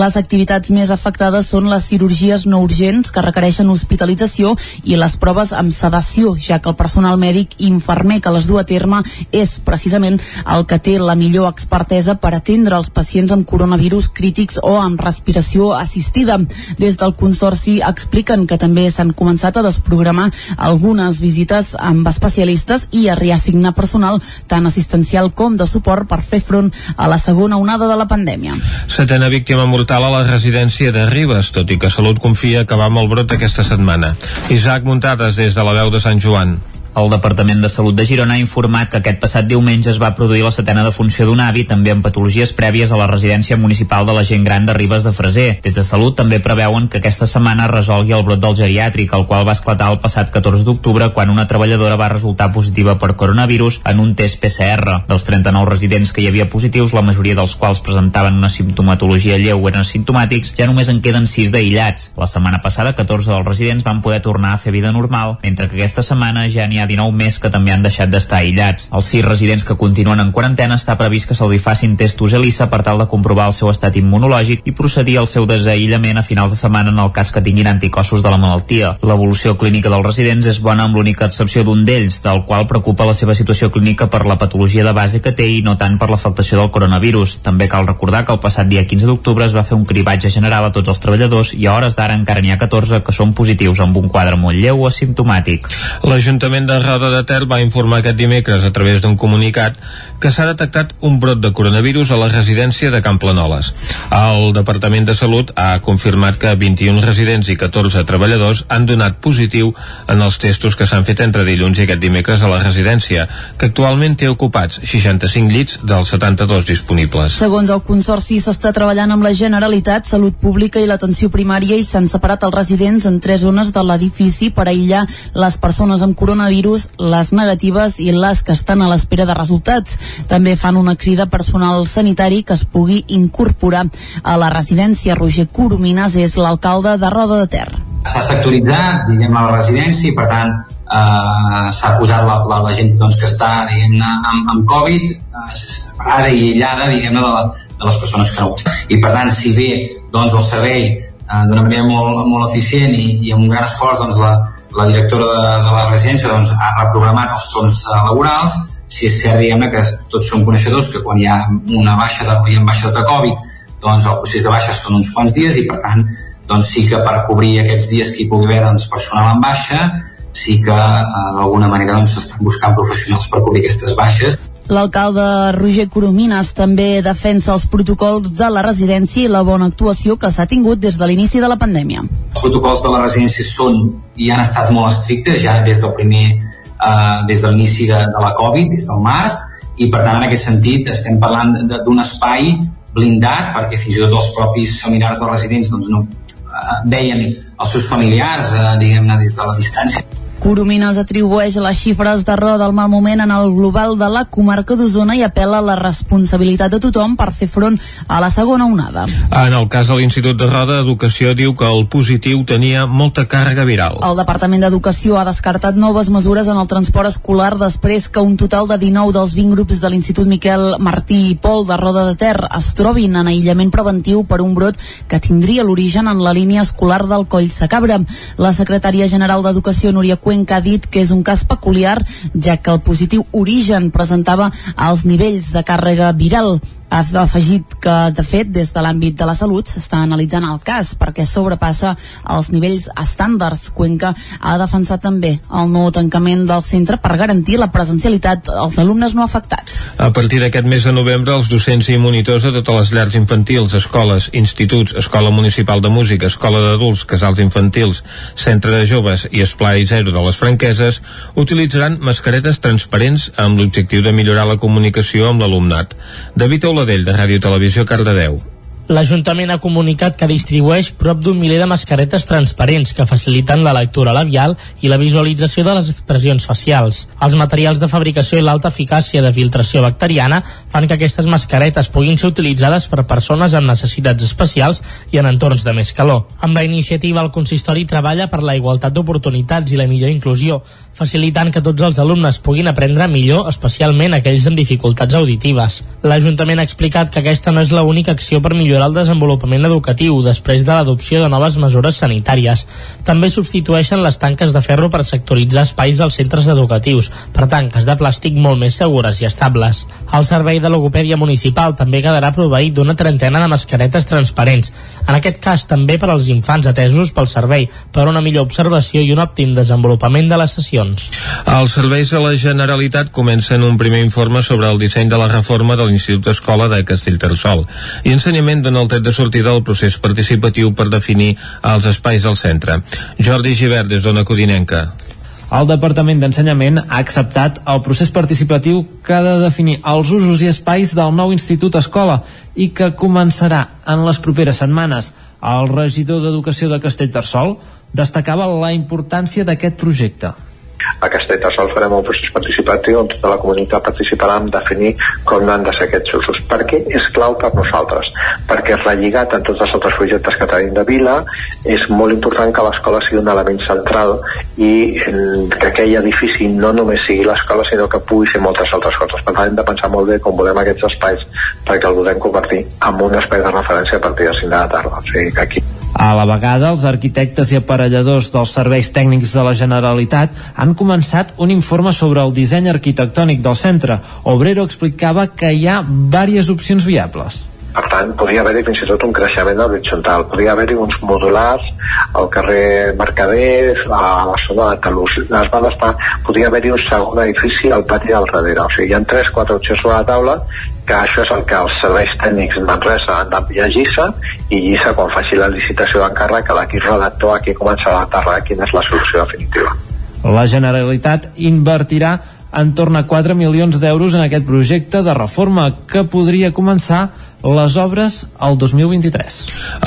Les activitats més afectades són les cirurgies no urgents que requereixen hospitalització i les proves amb sedació, ja que el personal mèdic i infermer que les du a terme és precisament el que té la millor expertesa per atendre els pacients amb coronavirus crítics o amb respiració assistida. Des del Consorci expliquen que també s'han començat a desprogramar algunes visites amb especialistes i a reassignar personal tant assistencial com de suport per fer front a la segona onada de la pandèmia. Setena víctima mortal a la residència de Ribes, tot i que Salut confia que va amb el brot aquesta setmana. Isaac Muntades des de la veu de Sant Joan. El Departament de Salut de Girona ha informat que aquest passat diumenge es va produir la setena defunció d'un avi també amb patologies prèvies a la residència municipal de la gent gran de Ribes de Freser. Des de Salut també preveuen que aquesta setmana resolgui el brot del geriàtric, el qual va esclatar el passat 14 d'octubre quan una treballadora va resultar positiva per coronavirus en un test PCR. Dels 39 residents que hi havia positius, la majoria dels quals presentaven una simptomatologia lleu o eren simptomàtics, ja només en queden 6 d'aïllats. La setmana passada, 14 dels residents van poder tornar a fer vida normal, mentre que aquesta setmana ja n'hi ha 19 més que també han deixat d'estar aïllats. Els sis residents que continuen en quarantena està previst que se'ls hi facin testos ELISA per tal de comprovar el seu estat immunològic i procedir al seu desaïllament a finals de setmana en el cas que tinguin anticossos de la malaltia. L'evolució clínica dels residents és bona amb l'única excepció d'un d'ells, del qual preocupa la seva situació clínica per la patologia de base que té i no tant per l'afectació del coronavirus. També cal recordar que el passat dia 15 d'octubre es va fer un cribatge general a tots els treballadors i a hores d'ara encara n'hi ha 14 que són positius amb un quadre molt lleu o asimptomàtic. L'Ajuntament de Roda de Ter va informar aquest dimecres a través d'un comunicat que s'ha detectat un brot de coronavirus a la residència de Camp Planoles. El Departament de Salut ha confirmat que 21 residents i 14 treballadors han donat positiu en els testos que s'han fet entre dilluns i aquest dimecres a la residència, que actualment té ocupats 65 llits dels 72 disponibles. Segons el Consorci, s'està treballant amb la Generalitat, Salut Pública i l'Atenció Primària i s'han separat els residents en tres zones de l'edifici per aïllar les persones amb coronavirus, les negatives i les que estan a l'espera de resultats. També fan una crida personal sanitari que es pugui incorporar a la residència. Roger Coromines és l'alcalde de Roda de Ter. S'ha sectoritzat, diguem a la residència i per tant eh, s'ha posat la, la, la gent doncs, que està diguem amb, amb Covid eh, separada i aïllada diguem de, la, de les persones que no. I per tant, si bé doncs, el servei eh, d'una manera molt, molt eficient i, i amb un gran esforç doncs, la, la directora de, de la residència doncs, ha reprogramat els torns eh, laborals. Si és cert diguem que tots som coneixedors que quan hi ha una baixa de, hi ha baixes de Covid doncs el procés de baixes són uns quants dies i per tant doncs sí que per cobrir aquests dies que hi pugui haver doncs, personal en baixa sí que eh, d'alguna manera doncs, buscant professionals per cobrir aquestes baixes L'alcalde Roger Coromines també defensa els protocols de la residència i la bona actuació que s'ha tingut des de l'inici de la pandèmia. Els protocols de la residència són i han estat molt estrictes ja des del primer eh, des de l'inici de, de la Covid, des del març, i per tant en aquest sentit estem parlant d'un espai blindat perquè fins i tot els propis familiars dels residents doncs, no, eh, deien als seus familiars, eh, diguem-ne, des de la distància Coromines atribueix les xifres de roda al mal moment en el global de la comarca d'Osona i apela a la responsabilitat de tothom per fer front a la segona onada. En el cas de l'Institut de Roda, Educació diu que el positiu tenia molta càrrega viral. El Departament d'Educació ha descartat noves mesures en el transport escolar després que un total de 19 dels 20 grups de l'Institut Miquel Martí i Pol de Roda de Ter es trobin en aïllament preventiu per un brot que tindria l'origen en la línia escolar del Coll Sacabra. La secretària general d'Educació, Núria Cuen, Cuenca ha dit que és un cas peculiar, ja que el positiu origen presentava els nivells de càrrega viral ha afegit que, de fet, des de l'àmbit de la salut s'està analitzant el cas perquè sobrepassa els nivells estàndards. Cuenca ha defensat també el nou tancament del centre per garantir la presencialitat als alumnes no afectats. A partir d'aquest mes de novembre, els docents i monitors de totes les llars infantils, escoles, instituts, Escola Municipal de Música, Escola d'Adults, Casals Infantils, Centre de Joves i Esplai Zero de les Franqueses utilitzaran mascaretes transparents amb l'objectiu de millorar la comunicació amb l'alumnat. David Ola Oladell, de Ràdio Televisió, Cardedeu. L'Ajuntament ha comunicat que distribueix prop d'un miler de mascaretes transparents que faciliten la lectura labial i la visualització de les expressions facials. Els materials de fabricació i l'alta eficàcia de filtració bacteriana fan que aquestes mascaretes puguin ser utilitzades per persones amb necessitats especials i en entorns de més calor. Amb la iniciativa, el consistori treballa per la igualtat d'oportunitats i la millor inclusió, facilitant que tots els alumnes puguin aprendre millor, especialment aquells amb dificultats auditives. L'Ajuntament ha explicat que aquesta no és l'única acció per millorar el desenvolupament educatiu després de l'adopció de noves mesures sanitàries. També substitueixen les tanques de ferro per sectoritzar espais dels centres educatius per tanques de plàstic molt més segures i estables. El servei de logopèdia municipal també quedarà proveït d'una trentena de mascaretes transparents, en aquest cas també per als infants atesos pel servei per una millor observació i un òptim desenvolupament de les sessions. Els serveis de la Generalitat comencen un primer informe sobre el disseny de la reforma de l'Institut d'Escola de Castellterçol i ensenyament dona el tret de sortida del procés participatiu per definir els espais del centre. Jordi Givert, des d'Ona Codinenca. el Departament d'Ensenyament ha acceptat el procés participatiu que ha de definir els usos i espais del nou Institut Escola i que començarà en les properes setmanes. El regidor d'Educació de Castellterçol destacava la importància d'aquest projecte. A Castellterçol farem un procés participatiu on tota la comunitat participarà en definir com han de ser aquests usos. Per què és clau per nosaltres? Perquè relligat en tots els altres projectes que tenim de vila és molt important que l'escola sigui un element central i que aquell edifici no només sigui l'escola sinó que pugui ser moltes altres coses. Per tant hem de pensar molt bé com volem aquests espais perquè el volem convertir en un espai de referència a partir de 5 de la tarda. O sigui que aquí a la vegada, els arquitectes i aparelladors dels serveis tècnics de la Generalitat han començat un informe sobre el disseny arquitectònic del centre. Obrero explicava que hi ha diverses opcions viables. Per tant, podria haver-hi fins i tot un creixement horitzontal. Podria haver-hi uns modulars al carrer Mercaders, a la zona de Talús. Es va estar, podria haver-hi un segon edifici al pati del darrere. O sigui, hi ha tres, quatre opcions sobre la taula que això és el que els serveis tècnics Manresa han de llegir-se i Lliça quan faci la licitació d'encàrrec que l'equip redactor aquí començarà a aterrar quina és la solució definitiva. La Generalitat invertirà en torn a 4 milions d'euros en aquest projecte de reforma que podria començar les obres al 2023.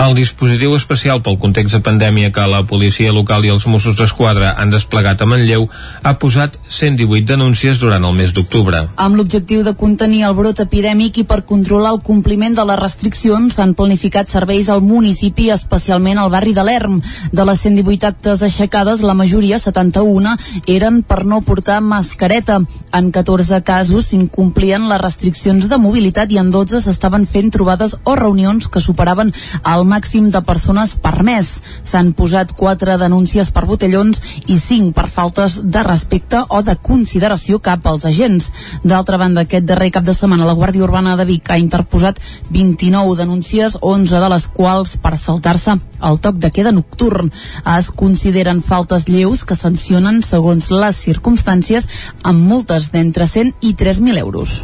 El dispositiu especial pel context de pandèmia que la policia local i els Mossos d'Esquadra han desplegat a Manlleu ha posat 118 denúncies durant el mes d'octubre. Amb l'objectiu de contenir el brot epidèmic i per controlar el compliment de les restriccions s'han planificat serveis al municipi, especialment al barri de l'Erm. De les 118 actes aixecades, la majoria, 71, eren per no portar mascareta. En 14 casos s'incomplien les restriccions de mobilitat i en 12 s'estaven fent fent trobades o reunions que superaven el màxim de persones permès. S'han posat quatre denúncies per botellons i cinc per faltes de respecte o de consideració cap als agents. D'altra banda, aquest darrer cap de setmana la Guàrdia Urbana de Vic ha interposat 29 denúncies, 11 de les quals per saltar-se el toc de queda nocturn. Es consideren faltes lleus que sancionen segons les circumstàncies amb multes d'entre 100 i 3.000 euros.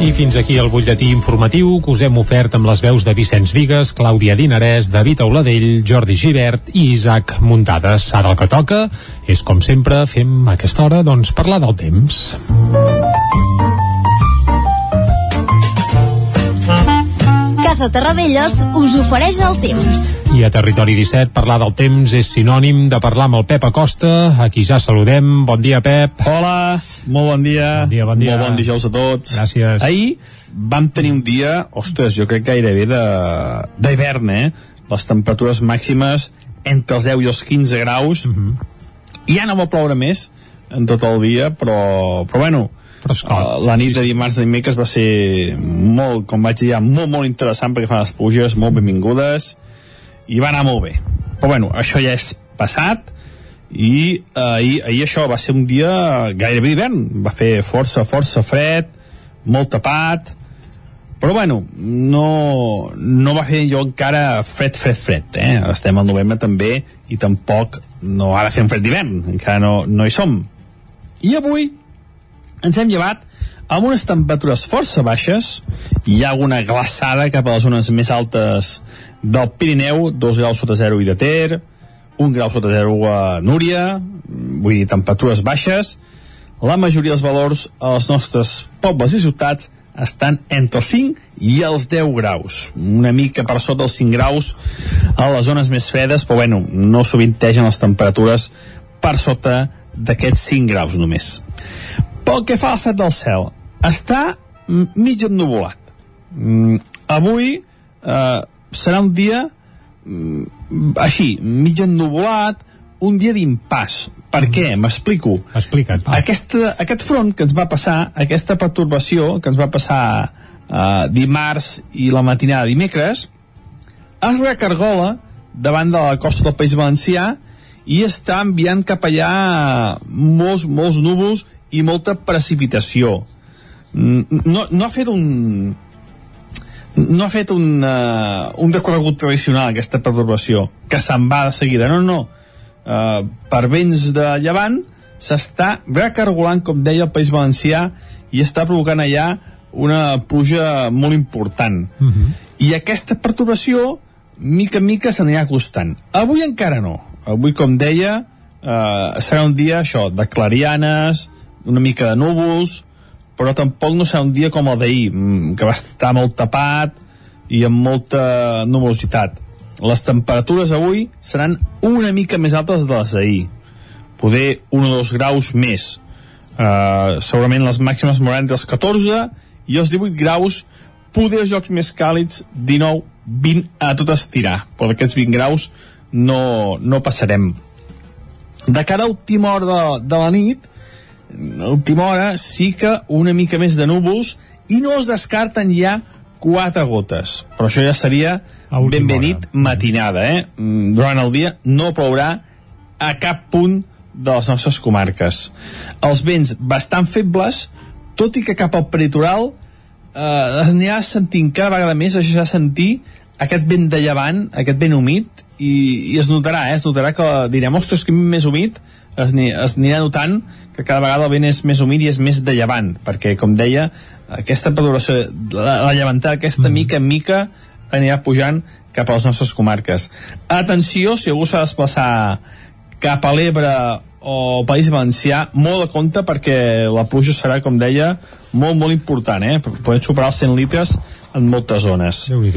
I fins aquí el butlletí informatiu que us hem ofert amb les veus de Vicenç Vigues, Clàudia Dinarès, David Auladell, Jordi Givert i Isaac Muntades. Ara el que toca és, com sempre, fem a aquesta hora, doncs, parlar del temps. Casa Terradellos us ofereix el temps. I a Territori 17 parlar del temps és sinònim de parlar amb el Pep Acosta, a qui ja saludem. Bon dia, Pep. Hola, molt bon dia. Bon dia, bon dia. Molt bon dijous a tots. Gràcies. Ahir vam tenir un dia, ostres, jo crec gairebé d'hivern, eh? Les temperatures màximes entre els 10 i els 15 graus. Uh -huh. Ja no va ploure més en tot el dia, però, però bueno, uh, la nit de dimarts de dimecres va ser molt, com vaig dir, molt, molt interessant perquè fan les pluges molt benvingudes i va anar molt bé. Però bueno, això ja és passat i uh, ahir, ahir això va ser un dia gairebé d'hivern. Va fer força, força fred molt tapat però bueno, no, no va fer jo encara fred, fred, fred eh? estem al novembre també i tampoc no ha de fer un fred d'hivern encara no, no hi som. I avui ens hem llevat amb unes temperatures força baixes. Hi ha alguna glaçada cap a les zones més altes del Pirineu 2 graus sota 0 i de Ter 1 grau sota 0 a Núria vull dir temperatures baixes. La majoria dels valors als nostres pobles i ciutats estan entre els 5 i els 10 graus. Una mica per sota els 5 graus a les zones més fredes però bueno, no sovintegen les temperatures per sota d'aquests 5 graus només pel que fa al estat del cel, està mig ennuvolat. Mm, avui eh, serà un dia mm, així, mig ennuvolat, un dia d'impàs. Per què? M'explico. Explica't. Aquest, aquest front que ens va passar, aquesta pertorbació que ens va passar eh, dimarts i la matinada de dimecres, es recargola davant de la costa del País Valencià i està enviant cap allà molts, molts núvols i molta precipitació. No, no ha fet un no ha fet un, uh, un recorregut tradicional aquesta perturbació que se'n va de seguida, no, no. Uh, per vents de llevant s'està recargolant com deia el País Valencià i està provocant allà una pluja molt important. Uh -huh. i aquesta perturbació mica en mica s'anirà acostant. Avui encara no. Avui com deia eh, serà un dia això, de clarianes una mica de núvols però tampoc no serà un dia com el d'ahir mm, que va estar molt tapat i amb molta nuvolositat les temperatures avui seran una mica més altes de les d'ahir. Poder un o dos graus més. Uh, segurament les màximes moran dels 14 i els 18 graus poder jocs més càlids 19, 20 a tot estirar. Però aquests 20 graus no, no passarem. De cara a última hora de, de la nit a última hora sí que una mica més de núvols i no es descarten ja quatre gotes però això ja seria benvenit matinada eh? Mm, durant el dia no plourà a cap punt de les nostres comarques els vents bastant febles tot i que cap al peritoral eh, es anirà sentint cada vegada més es deixarà sentir aquest vent de llevant aquest vent humit i, i es notarà, eh? es notarà que direm, ostres, que més humit es, es anirà notant que cada vegada el vent és més humit i és més de llevant perquè com deia, aquesta pedoració la, la llevantada aquesta mm. mica en mica anirà pujant cap a les nostres comarques. Atenció, si algú s'ha de desplaçar cap a l'Ebre o País Valencià, molt de compte perquè la pluja serà, com deia, molt, molt important, eh? Podem superar els 100 litres en moltes zones. déu nhi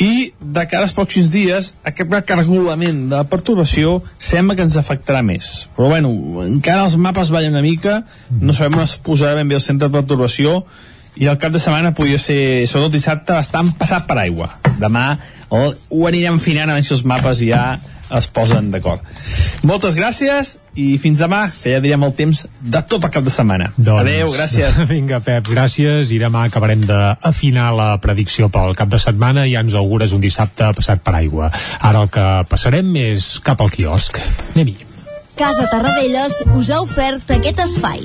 i de cara als pròxims dies aquest recargolament de perturbació sembla que ens afectarà més. Però bueno, encara els mapes ballen una mica no sabem on es posarà ben bé el centre de perturbació i el cap de setmana podria ser, sobretot dissabte, bastant passat per aigua. Demà o, ho anirem finant a veure si els mapes ja es posen d'acord. Moltes gràcies i fins demà, que ja direm el temps de tot el cap de setmana. Doncs, Adeu, gràcies. Vinga, Pep, gràcies. I demà acabarem d'afinar la predicció pel cap de setmana i ja ens augures un dissabte passat per aigua. Ara el que passarem és cap al quiosc. Anem-hi. Casa Tarradellas us ha ofert aquest espai.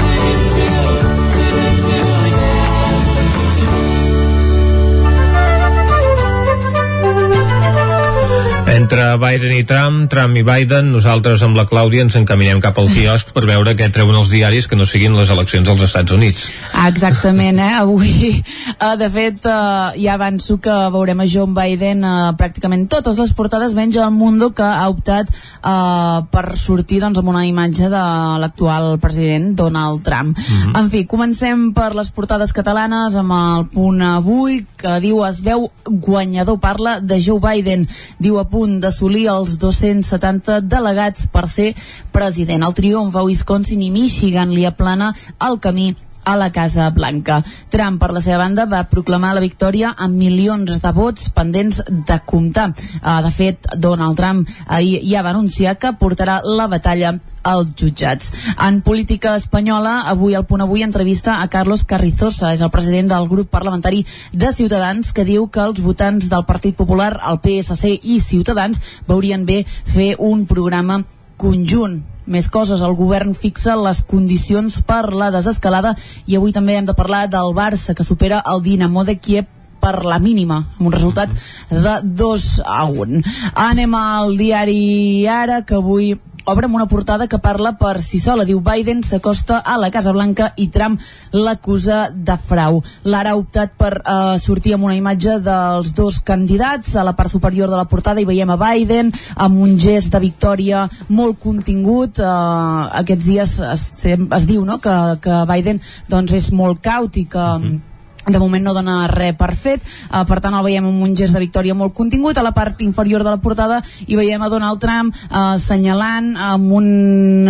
Entre Biden i Trump, Trump i Biden, nosaltres amb la Clàudia ens encaminem cap al quiosc per veure què treuen els diaris que no siguin les eleccions als Estats Units. Exactament, eh? Avui, eh, de fet, eh, ja avanço que veurem a John Biden eh, pràcticament totes les portades, menys el Mundo, que ha optat eh, per sortir doncs, amb una imatge de l'actual president Donald Trump. Mhm. En fi, comencem per les portades catalanes amb el punt avui, que diu es veu guanyador, parla de Joe Biden, diu a punt d'assolir els 270 delegats per ser president. El triomf a Wisconsin i Michigan li aplana el camí a la Casa Blanca. Trump, per la seva banda, va proclamar la victòria amb milions de vots pendents de comptar. Uh, de fet, Donald Trump ahir ja va anunciar que portarà la batalla als jutjats. En política espanyola, avui al punt avui entrevista a Carlos Carrizosa, és el president del grup parlamentari de Ciutadans, que diu que els votants del Partit Popular, el PSC i Ciutadans veurien bé fer un programa conjunt més coses, el govern fixa les condicions per la desescalada i avui també hem de parlar del Barça que supera el Dinamo de Kiev per la mínima, amb un resultat de 2 a 1. Anem al diari Ara, que avui obre amb una portada que parla per si sola. Diu Biden s'acosta a la Casa Blanca i Trump l'acusa de frau. L'ara ha optat per eh, sortir amb una imatge dels dos candidats. A la part superior de la portada hi veiem a Biden amb un gest de victòria molt contingut. Eh, aquests dies es, es diu no? que, que Biden doncs, és molt caut i que... Mm -hmm de moment no dona res per fet. Uh, per tant el veiem amb un gest de victòria molt contingut a la part inferior de la portada i veiem a Donald Trump uh, assenyalant amb un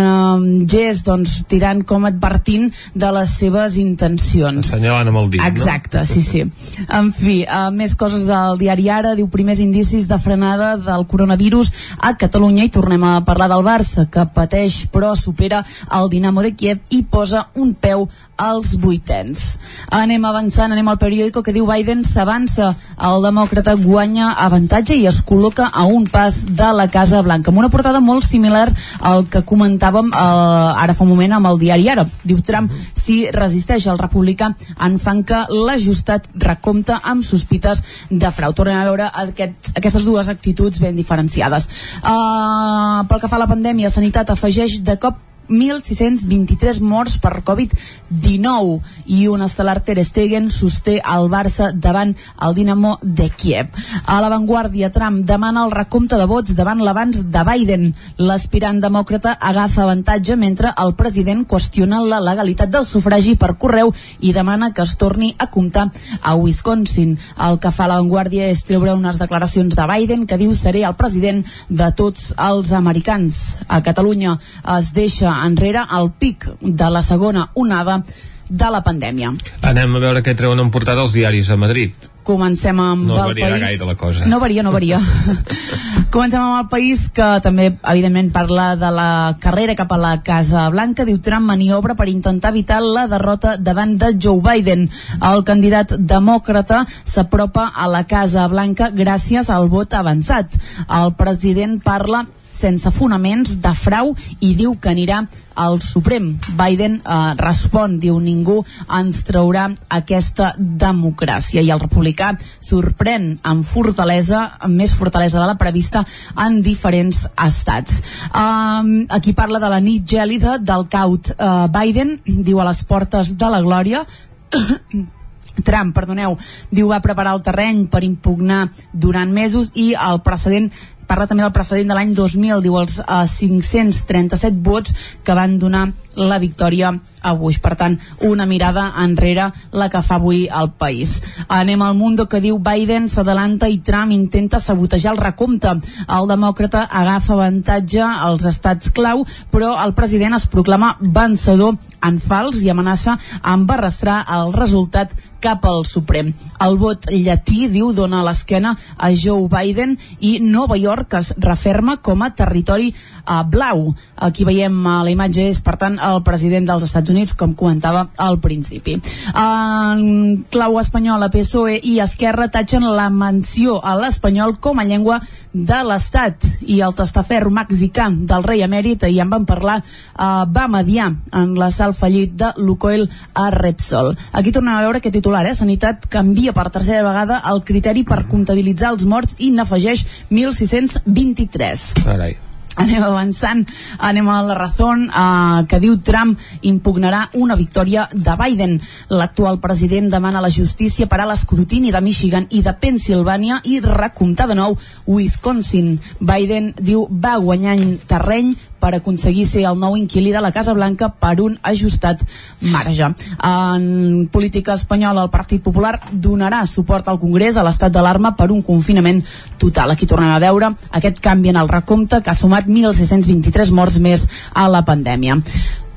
uh, gest doncs tirant com advertint de les seves intencions. Assenyalant amb el dit, exacte, no? sí, sí. En fi, uh, més coses del diari Ara. Diu primers indicis de frenada del coronavirus a Catalunya i tornem a parlar del Barça que pateix però supera el Dinamo de Kiev i posa un peu als vuitens. Anem avançant, anem al periòdico que diu Biden s'avança, el demòcrata guanya avantatge i es col·loca a un pas de la Casa Blanca, amb una portada molt similar al que comentàvem eh, ara fa un moment amb el diari Ara. Diu Trump, si resisteix el republicà, en fan que l'ajustat recompte amb sospites de frau. Tornem a veure aquest, aquestes dues actituds ben diferenciades. Uh, pel que fa a la pandèmia, Sanitat afegeix de cop 1.623 morts per Covid-19 i un estel·lar Ter Stegen sosté el Barça davant el Dinamo de Kiev. A l'avantguàrdia, Trump demana el recompte de vots davant l'abans de Biden. L'aspirant demòcrata agafa avantatge mentre el president qüestiona la legalitat del sufragi per correu i demana que es torni a comptar a Wisconsin. El que fa l'avantguàrdia és treure unes declaracions de Biden que diu seré el president de tots els americans. A Catalunya es deixa enrere el pic de la segona onada de la pandèmia. Anem a veure què treuen en portada els diaris a Madrid. Comencem amb no el país... gaire la cosa. No varia, no varia. Comencem amb el país que també, evidentment, parla de la carrera cap a la Casa Blanca. Diu Trump maniobra per intentar evitar la derrota davant de Joe Biden. El candidat demòcrata s'apropa a la Casa Blanca gràcies al vot avançat. El president parla sense fonaments de frau i diu que anirà al Suprem. Biden eh, respon, diu ningú ens traurà aquesta democràcia i el republicà sorprèn amb fortalesa, amb més fortalesa de la prevista en diferents estats. Um, aquí parla de la nit gèlida del caut uh, Biden, diu a les portes de la glòria Trump, perdoneu, diu va preparar el terreny per impugnar durant mesos i el precedent parla també del precedent de l'any 2000, diu els eh, 537 vots que van donar la victòria a. Per tant, una mirada enrere la que fa avui el país. Anem al Mundo que diu Biden s'adalanta i Trump intenta sabotejar el recompte. El demòcrata agafa avantatge als estats clau, però el president es proclama vencedor en fals i amenaça amb arrastrar el resultat cap al Suprem. El vot llatí, diu, dona l'esquena a Joe Biden i Nova York es referma com a territori uh, blau. Aquí veiem uh, la imatge és, per tant, el president dels Estats Units, com comentava al principi. En clau espanyola, PSOE i Esquerra tatxen la menció a l'espanyol com a llengua de l'Estat i el testaferro mexicà del rei emèrit, i en van parlar, uh, va mediar en l'assalt fallit de Lucoil a Repsol. Aquí tornem a veure aquest titular, eh? Sanitat canvia per tercera vegada el criteri per comptabilitzar els morts i n'afegeix 1.623. Carai. Anem avançant, anem a la raó eh, que diu Trump impugnarà una victòria de Biden. L'actual president demana a la justícia parar l'escrutini de Michigan i de Pensilvània i recomptar de nou Wisconsin. Biden diu va guanyant terreny per aconseguir ser el nou inquilí de la Casa Blanca per un ajustat marge. En política espanyola, el Partit Popular donarà suport al Congrés a l'estat d'alarma per un confinament total. Aquí tornem a veure aquest canvi en el recompte que ha sumat 1.623 morts més a la pandèmia.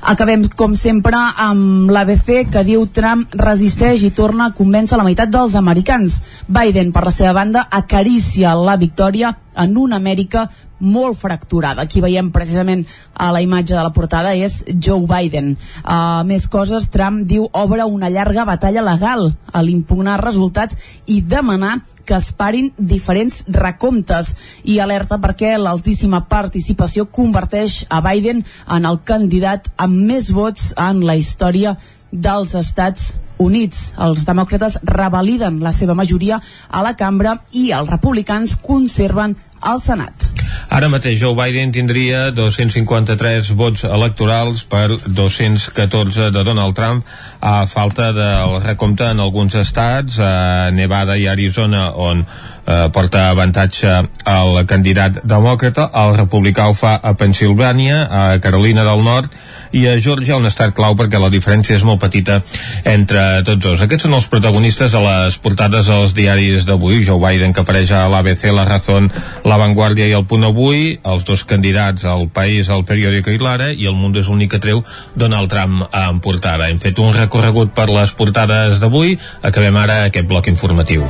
Acabem, com sempre, amb l'ABC que diu Trump resisteix i torna a convèncer la meitat dels americans. Biden, per la seva banda, acaricia la victòria en una Amèrica molt fracturada. Aquí veiem precisament a la imatge de la portada és Joe Biden. Uh, més coses, Trump diu obre una llarga batalla legal a l'impugnar resultats i demanar que es parin diferents recomptes. I alerta perquè l'altíssima participació converteix a Biden en el candidat amb més vots en la història dels Estats Units. Els demòcrates revaliden la seva majoria a la cambra i els republicans conserven al Senat. Ara mateix Joe Biden tindria 253 vots electorals per 214 de Donald Trump a falta del recompte en alguns estats, a Nevada i Arizona, on eh, porta avantatge el candidat demòcrata, el republicà ho fa a Pensilvània, a Carolina del Nord, i a Georgia un estat clau perquè la diferència és molt petita entre tots dos. Aquests són els protagonistes a les portades dels diaris d'avui. Joe Biden que apareix a l'ABC, La Razón, La Vanguardia i el Punt Avui, els dos candidats al País, al Periòdico i l'Ara, i el Mundo és l'únic que treu Donald Trump en portada. Hem fet un recorregut per les portades d'avui, acabem ara aquest bloc informatiu.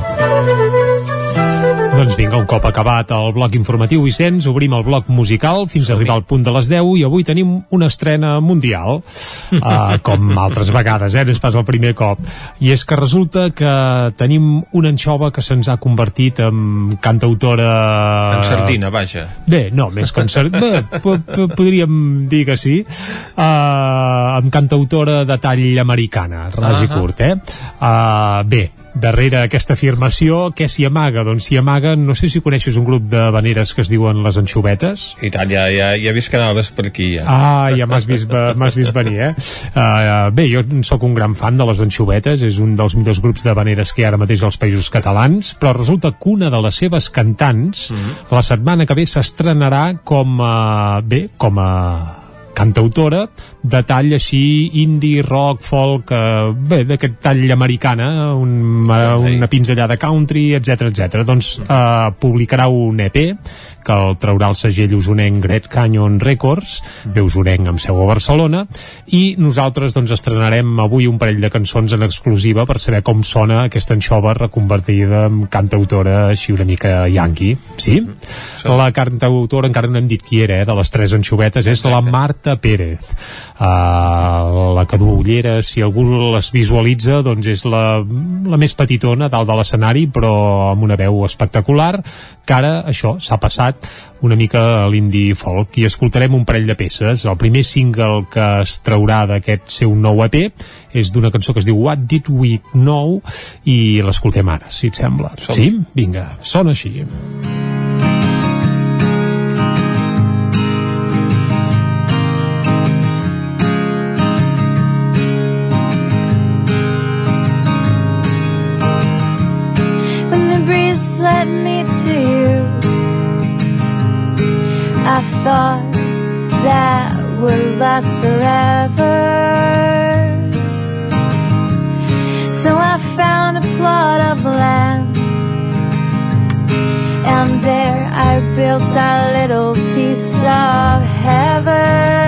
Doncs vinga, un cop acabat el bloc informatiu Vicenç, obrim el bloc musical fins a arribar al punt de les 10 i avui tenim una estrena mundial, uh, com altres vegades, eh? no és pas el primer cop. I és que resulta que tenim una anxova que se'ns ha convertit en cantautora... En sardina, vaja. Bé, no, més que en sardina... podríem dir que sí. Uh, en cantautora de tall americana, ras i curt, eh? Uh, bé, darrere aquesta afirmació, què s'hi amaga? Doncs s'hi amaga, no sé si coneixes un grup de veneres que es diuen les anxovetes. I tant, ja, ja, ja he vist que anaves per aquí, ja. Ah, ja m'has vist, vist venir, eh? Uh, bé, jo sóc un gran fan de les anxovetes, és un dels millors grups de veneres que hi ha ara mateix als països catalans, però resulta que una de les seves cantants, mm -hmm. la setmana que ve s'estrenarà com a... bé, com a cantautora de tall així indie, rock, folk eh, bé, d'aquest tall americana un, una pinzellada country etc etc. doncs eh, publicarà un EP que el traurà el segell usonenc Great Canyon Records, ve usonenc amb seu a Barcelona, i nosaltres doncs estrenarem avui un parell de cançons en exclusiva per saber com sona aquesta anxova reconvertida en cantautora així una mica yankee, sí? sí. La cantautora encara no hem dit qui era, eh, de les tres anxovetes, és la Marta Pérez. Uh, la que du ulleres, si algú les visualitza, doncs és la, la més petitona dalt de l'escenari, però amb una veu espectacular, que ara això s'ha passat una mica a l'indie folk i escoltarem un parell de peces. El primer single que es traurà d'aquest seu nou EP és d'una cançó que es diu What Did We Know i l'escoltem ara, si et sembla. Som. Sí? Vinga, sona així. I thought that would last forever. So I found a plot of land, and there I built a little piece of heaven.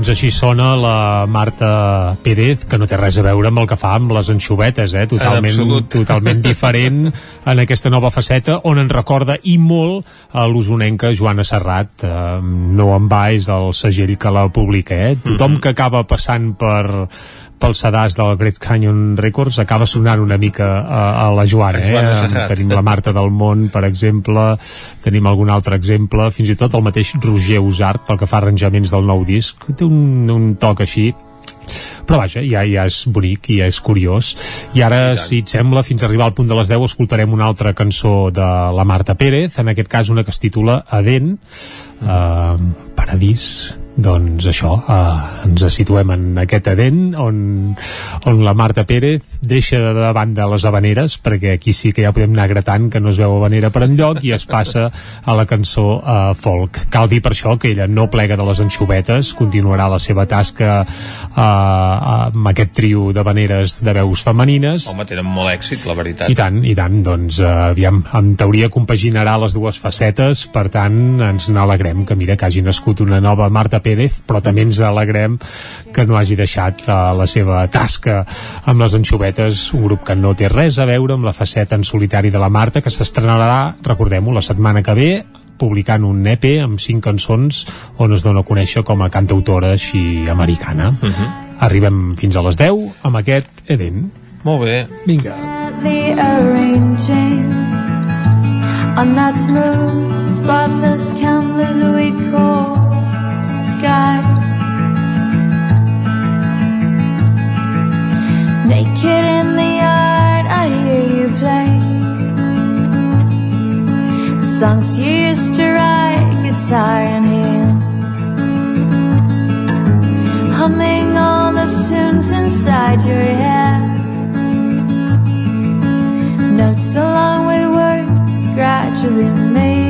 Doncs així sona la Marta Pérez, que no té res a veure amb el que fa amb les anxovetes, eh? totalment, totalment diferent en aquesta nova faceta, on ens recorda i molt a l'usonenca Joana Serrat. Eh, no en va, és el segell que la publica. Eh? Tothom que acaba passant per pel sedàs del Great Canyon Records acaba sonant una mica a, a la Joana, eh? Joana Eh, tenim la Marta del Món, per exemple, tenim algun altre exemple, fins i tot el mateix Roger Usart, pel que fa a arranjaments del nou disc, té un, un toc així però vaja, ja, ja és bonic i ja és curiós. I ara, si et sembla, fins a arribar al punt de les 10 escoltarem una altra cançó de la Marta Pérez, en aquest cas una que es titula Adent uh, Paradís doncs això, uh, ens situem en aquest Adent on, on la Marta Pérez deixa de, de banda les habaneres perquè aquí sí que ja podem anar gratant que no es veu habanera per enlloc i es passa a la cançó uh, folk. Cal dir per això que ella no plega de les anxovetes, continuarà la seva tasca uh, amb aquest trio de habaneres de veus femenines Home, tenen molt èxit, la veritat. i tant, i tant, doncs uh, aviam, en teoria compaginarà les dues facetes, per tant ens n'alegrem que mira que hagi nascut una nova Marta Pérez, però també ens alegrem que no hagi deixat uh, la seva tasca amb les anxovetes, un grup que no té res a veure amb la faceta en solitari de la Marta, que s'estrenarà, recordem-ho, la setmana que ve, publicant un EP amb cinc cançons on es dona a conèixer com a cantautora així americana. Uh -huh. Arribem fins a les 10 amb aquest Eden. Molt bé. Vinga. on that smooth, spotless canvas we call sky. Naked in the yard, I hear you play the songs you used to write, guitar in hand. Humming all the tunes inside your head Notes along with words gradually making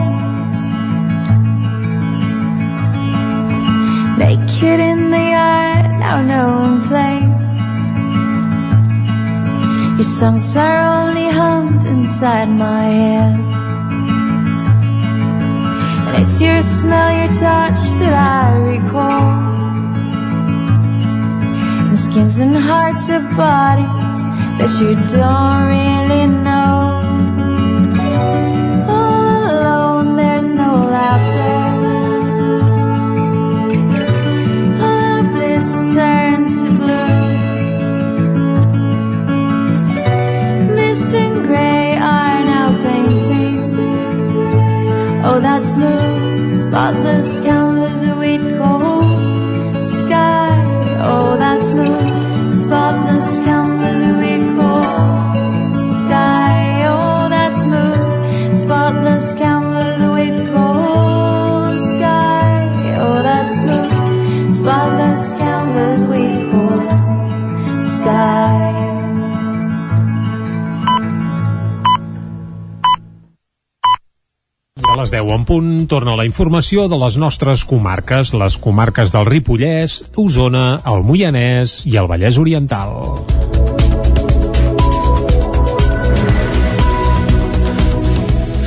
In the yard, now no one plays. Your songs are only hummed inside my head. And it's your smell, your touch that I recall. And skins and hearts of bodies that you don't really know. All alone, there's no laughter. Gray are now painting. Oh, that smooth, spotless canvas les 10 en punt torna la informació de les nostres comarques, les comarques del Ripollès, Osona, el Moianès i el Vallès Oriental.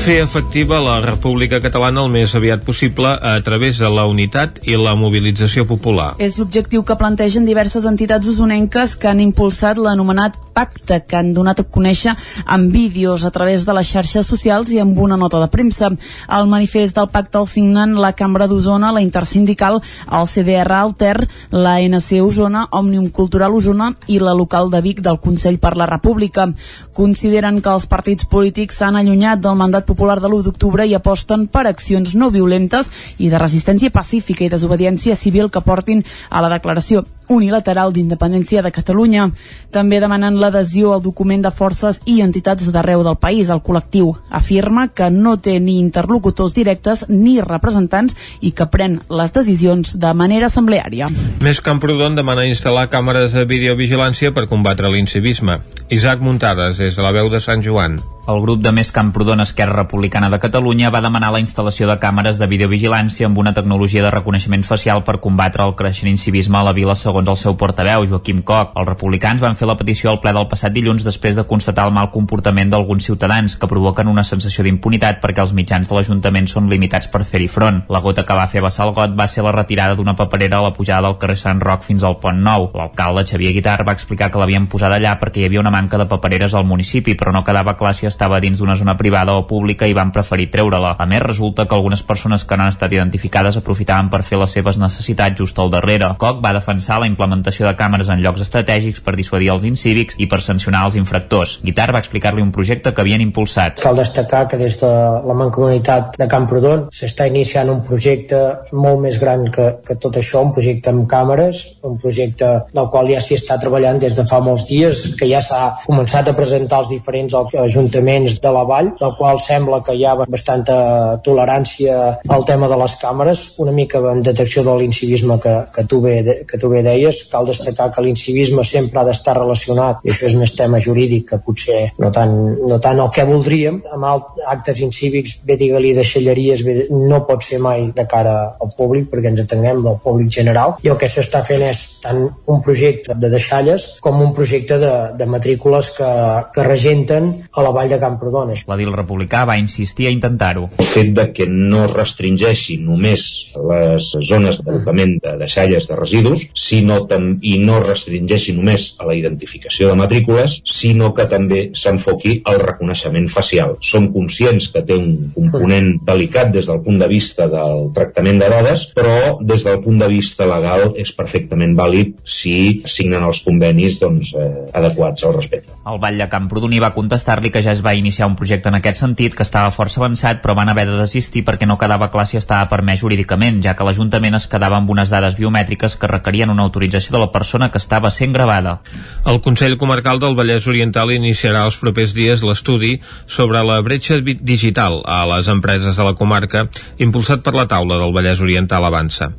fer efectiva la República Catalana el més aviat possible a través de la unitat i la mobilització popular. És l'objectiu que plantegen diverses entitats usonenques que han impulsat l'anomenat pacte que han donat a conèixer amb vídeos a través de les xarxes socials i amb una nota de premsa. El manifest del pacte el signen la Cambra d'Osona, la Intersindical, el CDR Alter, la NC Osona, Òmnium Cultural Osona i la local de Vic del Consell per la República. Consideren que els partits polítics s'han allunyat del mandat popular de l'1 d'octubre i aposten per accions no violentes i de resistència pacífica i desobediència civil que portin a la declaració unilateral d'independència de Catalunya. També demanen l'adhesió al document de forces i entitats d'arreu del país. El col·lectiu afirma que no té ni interlocutors directes ni representants i que pren les decisions de manera assembleària. Més Camprodon demana instal·lar càmeres de videovigilància per combatre l'incivisme. Isaac Muntades, des de la veu de Sant Joan. El grup de Més Camprodon Esquerra Republicana de Catalunya va demanar la instal·lació de càmeres de videovigilància amb una tecnologia de reconeixement facial per combatre el creixent incivisme a la vila segons el seu portaveu, Joaquim Coc. Els republicans van fer la petició al ple del passat dilluns després de constatar el mal comportament d'alguns ciutadans que provoquen una sensació d'impunitat perquè els mitjans de l'Ajuntament són limitats per fer-hi front. La gota que va fer vessar el got va ser la retirada d'una paperera a la pujada del carrer Sant Roc fins al Pont Nou. L'alcalde Xavier Guitar va explicar que l'havien posada allà perquè hi havia una manca de papereres al municipi, però no quedava clar si estava dins d'una zona privada o pública i van preferir treure-la. A més, resulta que algunes persones que no han estat identificades aprofitaven per fer les seves necessitats just al darrere. Coc va defensar la implementació de càmeres en llocs estratègics per dissuadir els incívics i per sancionar els infractors. Guitar va explicar-li un projecte que havien impulsat. Cal destacar que des de la Mancomunitat de Camprodon s'està iniciant un projecte molt més gran que, que tot això, un projecte amb càmeres, un projecte del qual ja s'hi està treballant des de fa molts dies, que ja s'ha començat a presentar als diferents ajuntaments de la vall, del qual sembla que hi ha bastanta tolerància al tema de les càmeres, una mica en detecció de l'incivisme que, que, tu bé, que tu bé deies. Cal destacar que l'incivisme sempre ha d'estar relacionat, i això és més tema jurídic que potser no tant, no tant el que voldríem, amb actes incívics, bé digue-li deixalleries, bé, no pot ser mai de cara al públic, perquè ens atenguem al públic general, i el que s'està fent és tant un projecte de deixalles com un projecte de, de matrícules que, que regenten a la vall de Camprodon. L'edil republicà va insistir a intentar-ho. El fet de que no restringeixi només les zones d'abocament de deixalles de residus sinó tam i no restringeixi només a la identificació de matrícules, sinó que també s'enfoqui al reconeixement facial. Som conscients que té un component delicat des del punt de vista del tractament de dades, però des del punt de vista legal és perfectament vàlid si signen els convenis doncs, eh, adequats al respecte. El Vall de Camprodon va contestar-li que ja es va iniciar un projecte en aquest sentit que estava força avançat però van haver de desistir perquè no quedava clar si estava permès jurídicament, ja que l'Ajuntament es quedava amb unes dades biomètriques que requerien una autorització de la persona que estava sent gravada. El Consell Comarcal del Vallès Oriental iniciarà els propers dies l'estudi sobre la bretxa digital a les empreses de la comarca impulsat per la taula del Vallès Oriental Avança.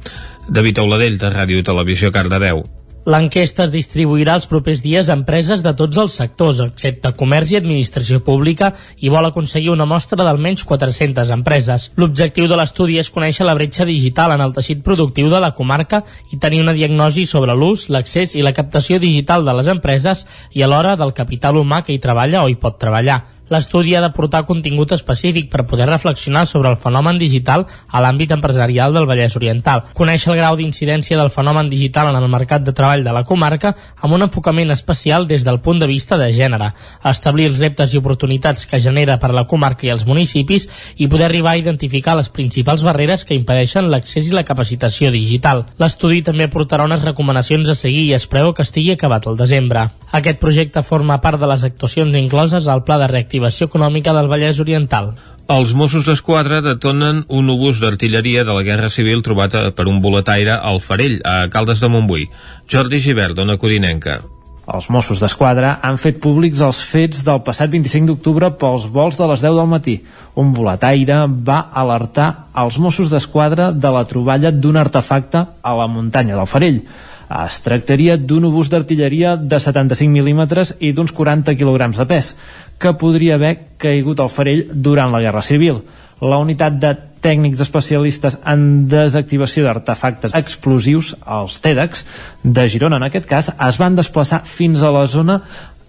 David Auladell, de Ràdio Televisió Cardedeu. L'enquesta es distribuirà els propers dies a empreses de tots els sectors, excepte comerç i administració pública, i vol aconseguir una mostra d'almenys 400 empreses. L'objectiu de l'estudi és conèixer la bretxa digital en el teixit productiu de la comarca i tenir una diagnosi sobre l'ús, l'accés i la captació digital de les empreses i alhora del capital humà que hi treballa o hi pot treballar. L'estudi ha d'aportar contingut específic per poder reflexionar sobre el fenomen digital a l'àmbit empresarial del Vallès Oriental, conèixer el grau d'incidència del fenomen digital en el mercat de treball de la comarca amb un enfocament especial des del punt de vista de gènere, establir els reptes i oportunitats que genera per la comarca i els municipis i poder arribar a identificar les principals barreres que impedeixen l'accés i la capacitació digital. L'estudi també aportarà unes recomanacions a seguir i es preveu que estigui acabat el desembre. Aquest projecte forma part de les actuacions incloses al Pla de Reactivació reactivació econòmica del Vallès Oriental. Els Mossos d'Esquadra detonen un obús d'artilleria de la Guerra Civil trobat per un boletaire al Farell, a Caldes de Montbui. Jordi Givert, dona Codinenca. Els Mossos d'Esquadra han fet públics els fets del passat 25 d'octubre pels vols de les 10 del matí. Un boletaire va alertar els Mossos d'Esquadra de la troballa d'un artefacte a la muntanya del Farell. Es tractaria d'un obús d'artilleria de 75 mil·límetres i d'uns 40 quilograms de pes, que podria haver caigut al farell durant la Guerra Civil. La unitat de tècnics especialistes en desactivació d'artefactes explosius, els TEDx, de Girona en aquest cas, es van desplaçar fins a la zona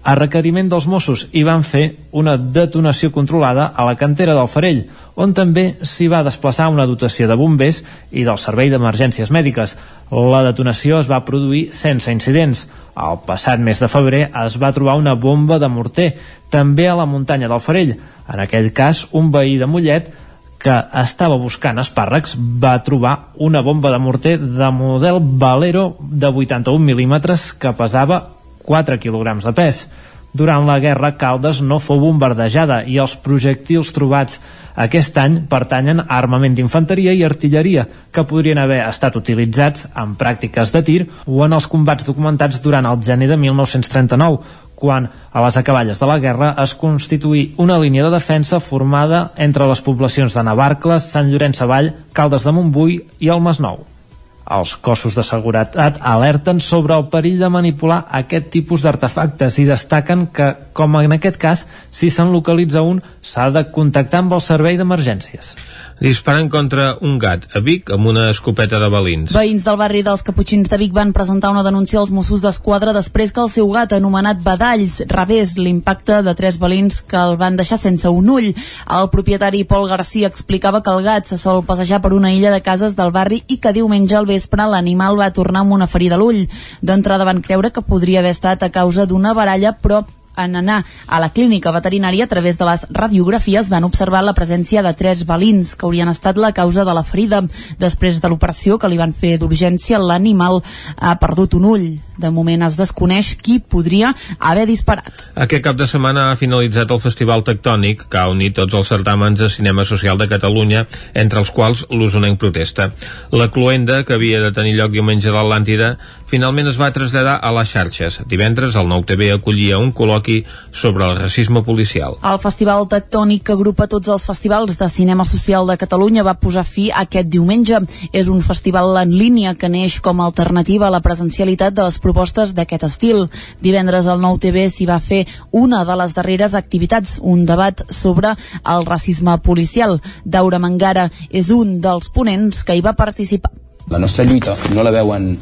a requeriment dels Mossos i van fer una detonació controlada a la cantera del Farell, on també s'hi va desplaçar una dotació de bombers i del Servei d'Emergències Mèdiques. La detonació es va produir sense incidents. El passat mes de febrer es va trobar una bomba de morter, també a la muntanya del Farell. En aquell cas, un veí de Mollet que estava buscant espàrrecs va trobar una bomba de morter de model Valero de 81 mil·límetres que pesava 4 quilograms de pes. Durant la guerra, Caldes no fou bombardejada i els projectils trobats aquest any pertanyen a armament d'infanteria i artilleria, que podrien haver estat utilitzats en pràctiques de tir o en els combats documentats durant el gener de 1939, quan a les acaballes de la guerra es constituí una línia de defensa formada entre les poblacions de Navarcles, Sant Llorenç Savall, Caldes de Montbui i el Masnou. Els cossos de seguretat alerten sobre el perill de manipular aquest tipus d'artefactes i destaquen que, com en aquest cas, si se'n localitza un, s'ha de contactar amb el servei d'emergències disparen contra un gat a Vic amb una escopeta de balins. Veïns del barri dels Caputxins de Vic van presentar una denúncia als Mossos d'Esquadra després que el seu gat, anomenat Badalls, rebés l'impacte de tres balins que el van deixar sense un ull. El propietari Pol Garcia explicava que el gat se sol passejar per una illa de cases del barri i que diumenge al vespre l'animal va tornar amb una ferida a l'ull. D'entrada van creure que podria haver estat a causa d'una baralla, però en anar a la clínica veterinària a través de les radiografies van observar la presència de tres balins que haurien estat la causa de la ferida. Després de l'operació que li van fer d'urgència, l'animal ha perdut un ull. De moment es desconeix qui podria haver disparat. Aquest cap de setmana ha finalitzat el Festival Tectònic, que ha unit tots els certàmens de cinema social de Catalunya, entre els quals l'Usonenc protesta. La cluenda, que havia de tenir lloc diumenge a l'Atlàntida, finalment es va traslladar a les xarxes. Divendres, el Nou TV acollia un col·loqui sobre el racisme policial. El Festival Tectònic, que agrupa tots els festivals de cinema social de Catalunya, va posar fi aquest diumenge. És un festival en línia que neix com a alternativa a la presencialitat de les propostes d'aquest estil. Divendres al Nou TV s'hi va fer una de les darreres activitats, un debat sobre el racisme policial. Daura Mangara és un dels ponents que hi va participar. La nostra lluita no la veuen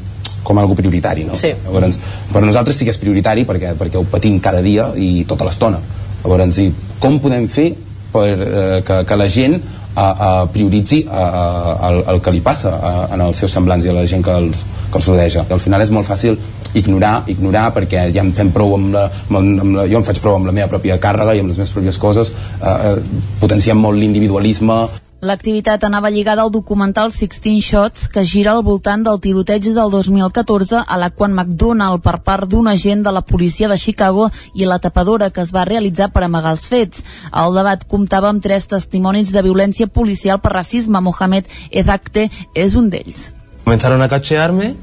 com algo prioritari, no? Sí. Llavors, per nosaltres sí que és prioritari perquè, perquè ho patim cada dia i tota l'estona. Llavors, i com podem fer per eh, que, que la gent a, a prioritzi a, a, el, el que li passa a, en els seus semblants i a la gent que els, que els rodeja. I al final és molt fàcil ignorar, ignorar perquè ja em fem prou amb la, amb, amb la, jo em faig prou amb la meva pròpia càrrega i amb les meves pròpies coses eh, eh, potenciem molt l'individualisme L'activitat anava lligada al documental Sixteen Shots, que gira al voltant del tiroteig del 2014 a la Quan McDonald per part d'un agent de la policia de Chicago i la tapadora que es va realitzar per amagar els fets. El debat comptava amb tres testimonis de violència policial per racisme. Mohamed Ezakte és un d'ells. Comenzaron a cachearme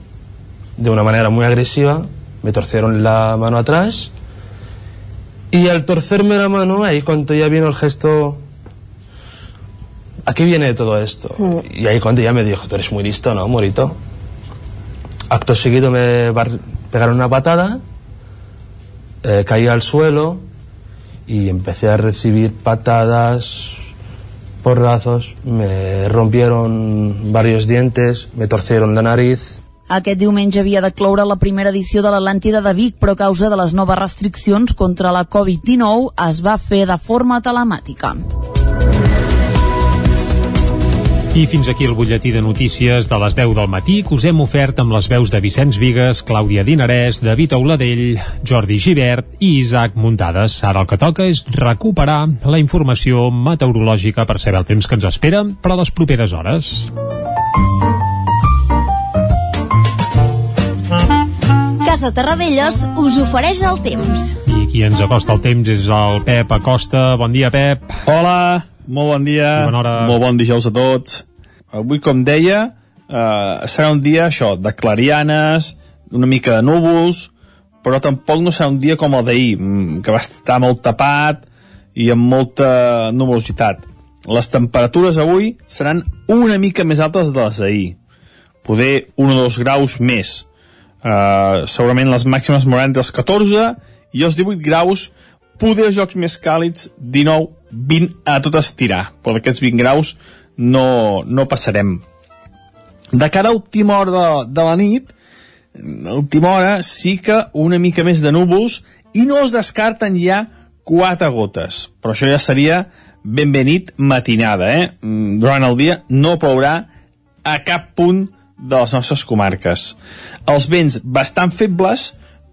de una manera muy agresiva, me torcieron la mano atrás y al torcerme la mano, ahí cuando ya vino el gesto, ¿a qué viene todo esto? Mm. Y ahí cuando ya me dijo, tú eres muy listo, ¿no, Morito? acto seguido me pegaron una patada, eh, caí al suelo y empecé a recibir patadas, porrazos, me rompieron varios dientes, me torcieron la nariz. Aquest diumenge havia de cloure la primera edició de l'Atlàntida de Vic, però a causa de les noves restriccions contra la Covid-19 es va fer de forma telemàtica. I fins aquí el butlletí de notícies de les 10 del matí que us hem ofert amb les veus de Vicenç Vigues, Clàudia Dinarès, David Auladell, Jordi Givert i Isaac Muntades. Ara el que toca és recuperar la informació meteorològica per saber el temps que ens espera per a les properes hores. Casa Terradellos us ofereix el temps. I qui ens acosta el temps és el Pep Acosta. Bon dia, Pep. Hola, molt bon dia. Molt bon dijous a tots. Avui, com deia, eh, serà un dia, això, de clarianes, una mica de núvols, però tampoc no serà un dia com el d'ahir, mm, que va estar molt tapat i amb molta nuvolositat. Les temperatures avui seran una mica més altes de les d'ahir. Poder un o dos graus més. Uh, segurament les màximes moran dels 14 i els 18 graus poder jocs més càlids 19, 20 a tot estirar però aquests 20 graus no, no passarem de cara a última hora de, de la nit a última hora sí que una mica més de núvols i no es descarten ja quatre gotes però això ja seria benvenit matinada eh? Mm, durant el dia no plourà a cap punt de les nostres comarques. Els vents bastant febles,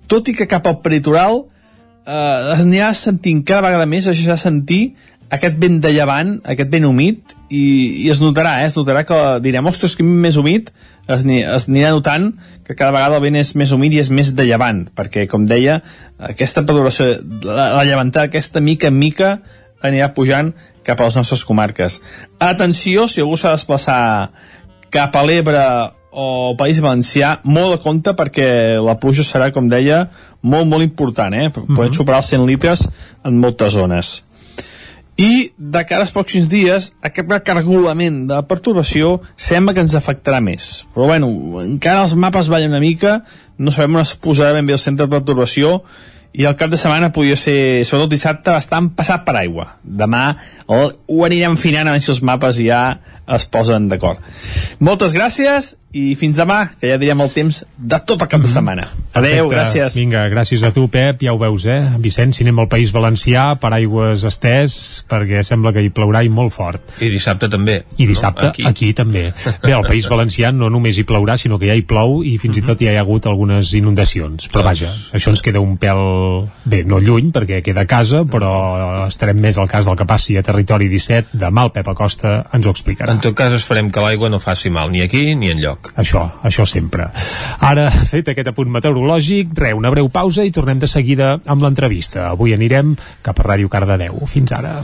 tot i que cap al peritoral eh, es anirà sentint cada vegada més, es deixarà sentir aquest vent de llevant, aquest vent humit, i, i es notarà, eh? es notarà que direm, ostres, que més humit, es, es anirà notant que cada vegada el vent és més humit i és més de llevant, perquè, com deia, aquesta perturbació, la, la llevantada, aquesta mica en mica, anirà pujant cap a les nostres comarques. Atenció, si algú s'ha de desplaçar cap a l'Ebre o País Valencià, molt de compte perquè la pluja serà, com deia, molt, molt important, eh? Podem superar els 100 litres en moltes zones. I de cara als pròxims dies, aquest recargolament de perturbació sembla que ens afectarà més. Però bueno, encara els mapes ballen una mica, no sabem on es posarà ben bé el centre de perturbació, i el cap de setmana podria ser, sobretot dissabte, bastant passat per aigua. Demà el, ho anirem finant a veure si els mapes ja es posen d'acord. Moltes gràcies i fins demà, que ja direm el temps de tot el cap de setmana. Adeu, Perfecte. gràcies. Vinga, gràcies a tu, Pep, ja ho veus, eh? Vicenç, si anem al País Valencià, per aigües estès, perquè sembla que hi plourà i molt fort. I dissabte també. I dissabte, No? aquí. aquí també. Bé, al País Valencià no només hi plourà, sinó que ja hi plou i fins i tot ja hi ha hagut algunes inundacions. Però vaja, això ens queda un pèl... Bé, no lluny, perquè queda a casa, però estarem més al cas del que passi a Territori 17. Demà el Pep Acosta ens ho explicarà. En tot cas, esperem que l'aigua no faci mal ni aquí ni enlloc. Això, això sempre. Ara, fet aquest apunt meteorològic, re, una breu pausa i tornem de seguida amb l'entrevista. Avui anirem cap a Ràdio Cardedeu. Fins ara.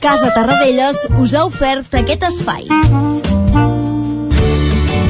Casa Tarradellas us ha ofert aquest espai.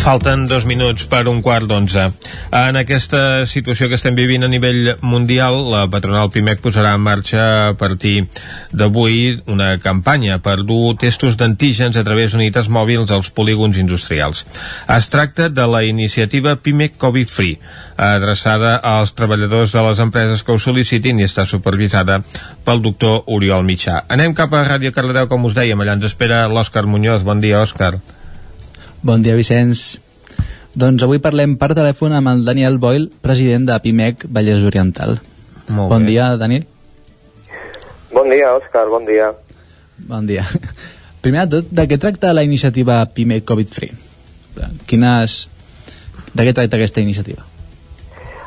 Falten dos minuts per un quart d'onze. En aquesta situació que estem vivint a nivell mundial, la patronal PIMEC posarà en marxa a partir d'avui una campanya per dur testos d'antígens a través d'unitats mòbils als polígons industrials. Es tracta de la iniciativa PIMEC Covid Free, adreçada als treballadors de les empreses que ho sol·licitin i està supervisada pel doctor Oriol Mitjà. Anem cap a Ràdio Cardedeu, com us dèiem, allà ens espera l'Òscar Muñoz. Bon dia, Òscar. Bon dia, Vicenç. Doncs avui parlem per telèfon amb el Daniel Boyle, president de PIMEC Vallès Oriental. Molt bon bé. dia, Daniel. Bon dia, Òscar, bon dia. Bon dia. Primer de tot, de què tracta la iniciativa PIMEC Covid Free? Quines... De què tracta aquesta iniciativa?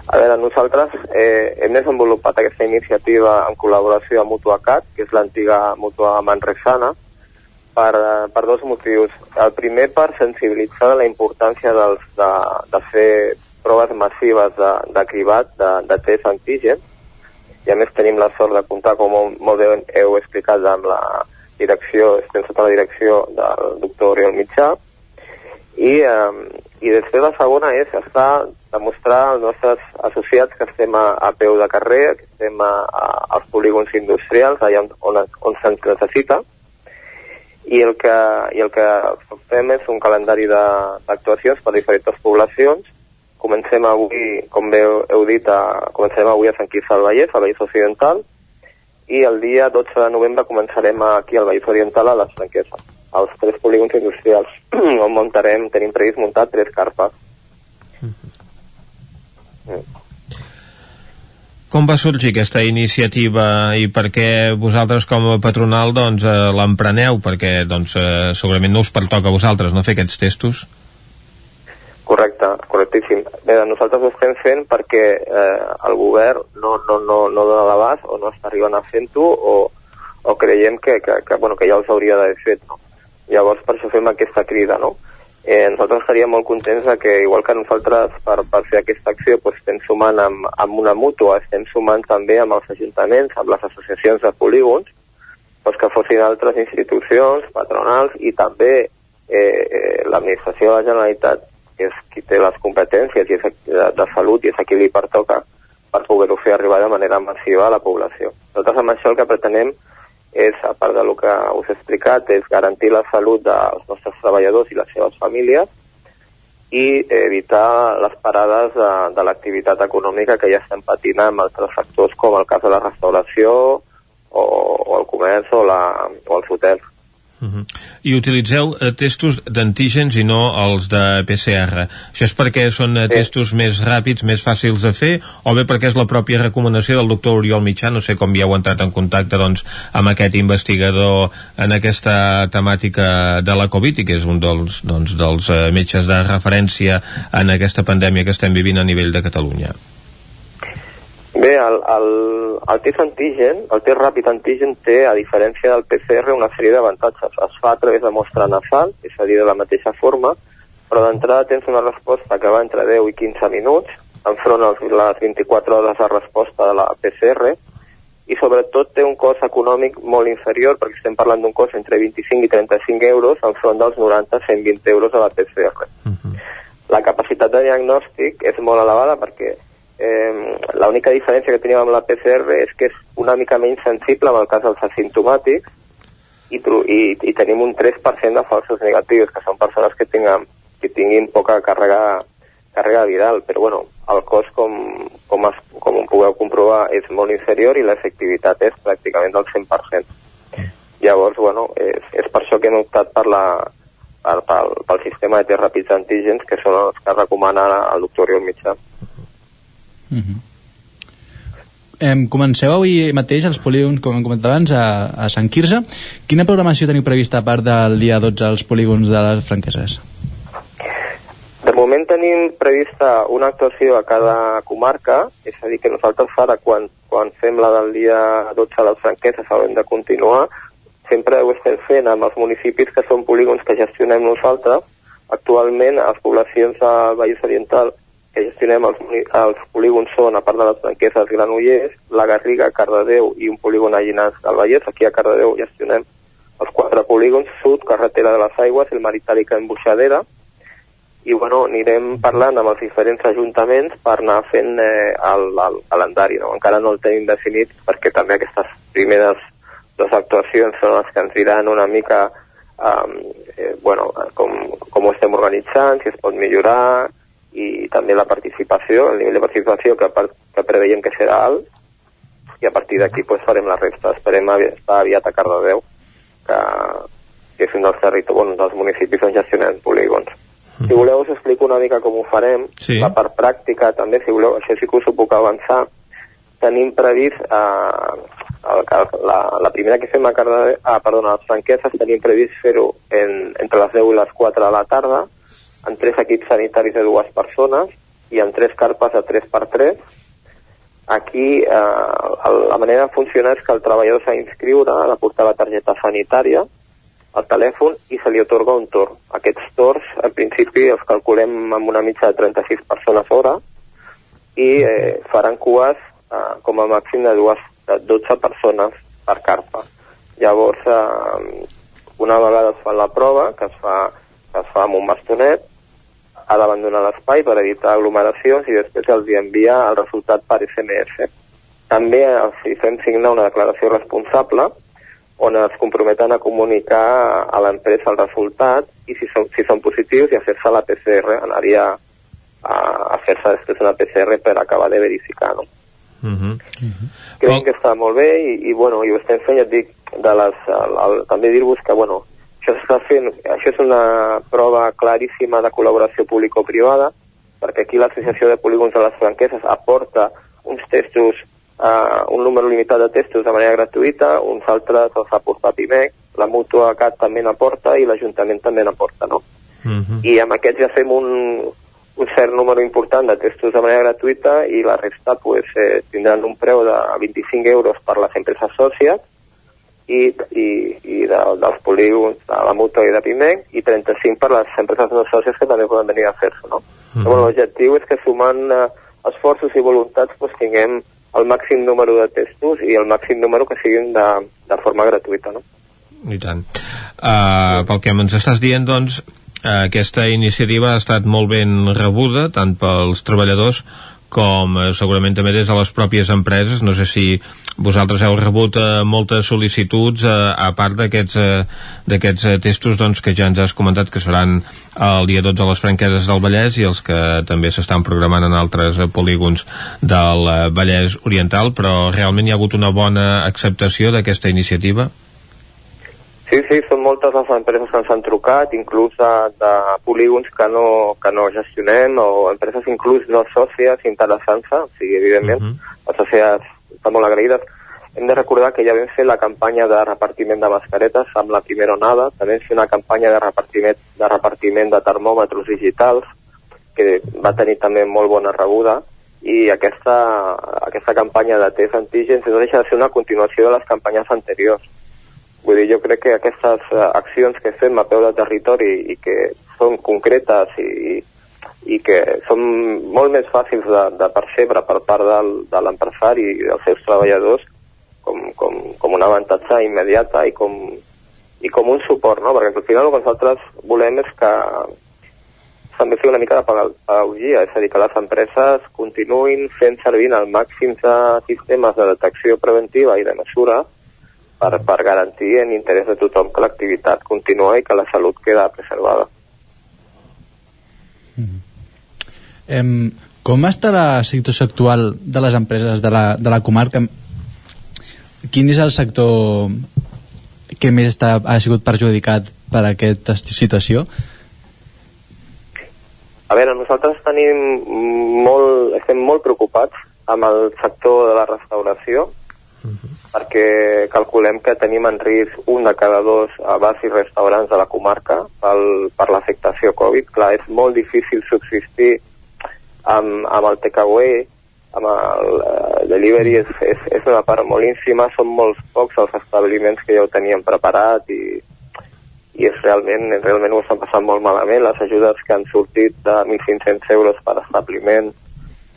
A veure, nosaltres eh, hem desenvolupat aquesta iniciativa en col·laboració amb Mutuacat, que és l'antiga Mutua Manresana, per, per dos motius. El primer per sensibilitzar la importància dels, de, de fer proves massives de, de cribat, de, de test antígen, i a més tenim la sort de comptar, com molt bé heu explicat, amb la direcció, estem sota la direcció del doctor Oriol Mitjà, i, eh, i després la segona és estar, demostrar als nostres associats que estem a, a peu de carrer, que estem a, a, als polígons industrials, allà on, on, on se'ns necessita, i el que, i el que fem és un calendari d'actuacions per diferents poblacions. Comencem avui, com bé heu, heu dit, a, comencem avui a Sant Quirze del Vallès, al Vallès Occidental, i el dia 12 de novembre començarem aquí al Vallès Oriental a les Franqueses als tres polígons industrials on muntarem, tenim previst muntar tres carpes. Mm. Com va sorgir aquesta iniciativa i per què vosaltres com a patronal doncs, eh, l'empreneu? Perquè doncs, eh, segurament no us pertoca a vosaltres no fer aquests testos? Correcte, correctíssim. Bé, nosaltres ho estem fent perquè eh, el govern no, no, no, no dona l'abast o no està arribant a fent-ho o, o creiem que, que, que, bueno, que ja els hauria d'haver fet. No? Llavors, per això fem aquesta crida, no? Eh, nosaltres estaríem molt contents de que, igual que nosaltres, per, per fer aquesta acció, pues, estem sumant amb, amb una mútua, estem sumant també amb els ajuntaments, amb les associacions de polígons, pues, que fossin altres institucions, patronals i també eh, l'administració de la Generalitat, que és qui té les competències i és, de, de salut i és a qui li pertoca per poder-ho fer arribar de manera massiva a la població. Nosaltres amb això el que pretenem és, a part del que us he explicat, és garantir la salut dels nostres treballadors i les seves famílies i evitar les parades de, de l'activitat econòmica que ja estem patint amb altres sectors com el cas de la restauració o, o el comerç o, la, o els hotels. Uh -huh. I utilitzeu eh, testos d'antígens i no els de PCR. Això és perquè són eh, testos més ràpids, més fàcils de fer, o bé perquè és la pròpia recomanació del doctor Oriol Mitjà, no sé com ja heu entrat en contacte doncs, amb aquest investigador en aquesta temàtica de la Covid, i que és un dels, doncs, dels eh, metges de referència en aquesta pandèmia que estem vivint a nivell de Catalunya. Bé, el, el, el test antigen, el test ràpid antigen té, a diferència del PCR, una sèrie d'avantatges. Es fa a través de mostra nasal, és a dir, de la mateixa forma, però d'entrada tens una resposta que va entre 10 i 15 minuts, enfront als, les 24 hores de resposta de la PCR, i sobretot té un cost econòmic molt inferior, perquè estem parlant d'un cost entre 25 i 35 euros enfront dels 90-120 euros a la PCR. Uh -huh. La capacitat de diagnòstic és molt elevada perquè eh, l'única diferència que tenim amb la PCR és que és una mica menys sensible en el cas dels asimptomàtics i, i, i tenim un 3% de falsos negatius, que són persones que, tinguin, que tinguin poca càrrega, càrrega viral, però bueno, el cost, com, com, es, com pugueu comprovar, és molt inferior i l'efectivitat és pràcticament del 100%. Llavors, bueno, és, és per això que hem optat per la, per, pel, pel sistema de test ràpids antígens, que són els que recomana el doctor Oriol Mitjà. Uh -huh. Em, comenceu avui mateix els polígons, com hem comentat abans, a, a Sant Quirze. Quina programació teniu prevista a part del dia 12 als polígons de les franqueses? De moment tenim prevista una actuació a cada comarca, és a dir, que nosaltres ara, quan, quan fem la del dia 12 a les franqueses, haurem de continuar. Sempre ho estem fent amb els municipis que són polígons que gestionem nosaltres. Actualment, a les poblacions del Vallès Oriental que gestionem els, els polígons són, a part de les franqueses Granollers, la Garriga, Cardedeu i un polígon a Llinars del Vallès. Aquí a Cardedeu gestionem els quatre polígons, Sud, Carretera de les Aigües, el Maritàlica en Buixadera, i bueno, anirem parlant amb els diferents ajuntaments per anar fent eh, el, el calendari. No? Encara no el tenim definit perquè també aquestes primeres dues actuacions són les que ens diran una mica um, eh, bueno, com, com ho estem organitzant, si es pot millorar, i també la participació, el nivell de participació que, que preveiem que serà alt i a partir d'aquí pues, farem la resta. Esperem estar aviat a Cardedeu, que, que és un dels, territoris, bueno, dels municipis on gestionem polígons. Mm. Si voleu us explico una mica com ho farem. Sí. La part pràctica també, si voleu, això sí que us ho puc avançar. Tenim previst eh, el, la, la primera que fem a Cardedeu, ah, perdona, a les franqueses tenim previst fer-ho en, entre les 10 i les 4 de la tarda en tres equips sanitaris de dues persones i en tres carpes de 3 per 3 Aquí eh, la manera de funcionar és que el treballador s'ha d'inscriure, ha de portar la targeta sanitària al telèfon i se li otorga un torn. Aquests torns, en principi, els calculem amb una mitja de 36 persones hora i eh, faran cues eh, com a màxim de, dues, de 12 persones per carpa. Llavors, eh, una vegada es fa la prova, que es fa, que es fa amb un bastonet, ha d'abandonar l'espai per evitar aglomeracions i després els hi envia el resultat per SMS. També els hi fem signar una declaració responsable on es comprometen a comunicar a l'empresa el resultat i si són, si són positius i a fer-se la PCR, anaria a, a fer-se després una PCR per acabar de verificar, no? Uh -huh. Crec que està molt bé i, i bueno, i ho estem fent, ja et dic, de les, el, el, també dir-vos que, bueno, això s'està fent, això és una prova claríssima de col·laboració público-privada, perquè aquí l'Associació de Polígons de les Franqueses aporta uns testos uh, un número limitat de testos de manera gratuïta, uns altres els ha portat IMEC, la Mútua CAT també n'aporta i l'Ajuntament també n'aporta, no? Uh -huh. I amb aquests ja fem un, un cert número important de testos de manera gratuïta i la resta pues, eh, tindran un preu de 25 euros per les empreses sòcies i, i, i de, dels polígons de la Mútua i de PIMEC i 35 per les empreses no sòcies que també poden venir a fer-se, no? -huh. bueno, L'objectiu és que sumant eh, esforços i voluntats pues, tinguem el màxim número de testos i el màxim número que siguin de, de forma gratuïta, no? I tant. Uh, pel que ens estàs dient, doncs, aquesta iniciativa ha estat molt ben rebuda, tant pels treballadors com eh, segurament també des de les pròpies empreses. No sé si vosaltres heu rebut eh, moltes sol·licituds eh, a part d'aquests eh, eh, testos doncs, que ja ens has comentat que seran el dia 12 a les franqueses del Vallès i els que també s'estan programant en altres eh, polígons del eh, Vallès Oriental, però realment hi ha hagut una bona acceptació d'aquesta iniciativa? Sí, sí, són moltes les empreses que ens han trucat, inclús de, de polígons que no, que no gestionem, o empreses inclús no sòcies interessant-se, o sigui, evidentment, uh -huh. les societats estan molt agraïdes. Hem de recordar que ja vam fer la campanya de repartiment de mascaretes amb la primera onada, també vam fer una campanya de repartiment de, repartiment de termòmetres digitals, que va tenir també molt bona rebuda, i aquesta, aquesta campanya de test antígens no deixa de ser una continuació de les campanyes anteriors Vull dir, jo crec que aquestes uh, accions que fem a peu de territori i que són concretes i, i que són molt més fàcils de, de percebre per part del, de l'empresari i dels seus treballadors com, com, com un avantatge immediata i com, i com un suport, no? Perquè al final el que nosaltres volem és que també fer una mica de pedagogia, és a dir, que les empreses continuïn fent servir el màxim de sistemes de detecció preventiva i de mesura per, per garantir en interès de tothom que l'activitat continua i que la salut queda preservada. Mm em, com està la situació actual de les empreses de la, de la comarca? Quin és el sector que més està, ha sigut perjudicat per aquesta situació? A veure, nosaltres tenim molt, estem molt preocupats amb el sector de la restauració, perquè calculem que tenim en risc un de cada dos bars i restaurants de la comarca pel, per l'afectació Covid. Clar, és molt difícil subsistir amb, amb el takeaway, amb el uh, delivery és, és, és una part molt ínfima, són molts pocs els establiments que ja ho tenien preparat i, i és realment, realment ho estan passant molt malament. Les ajudes que han sortit de 1.500 euros per establiment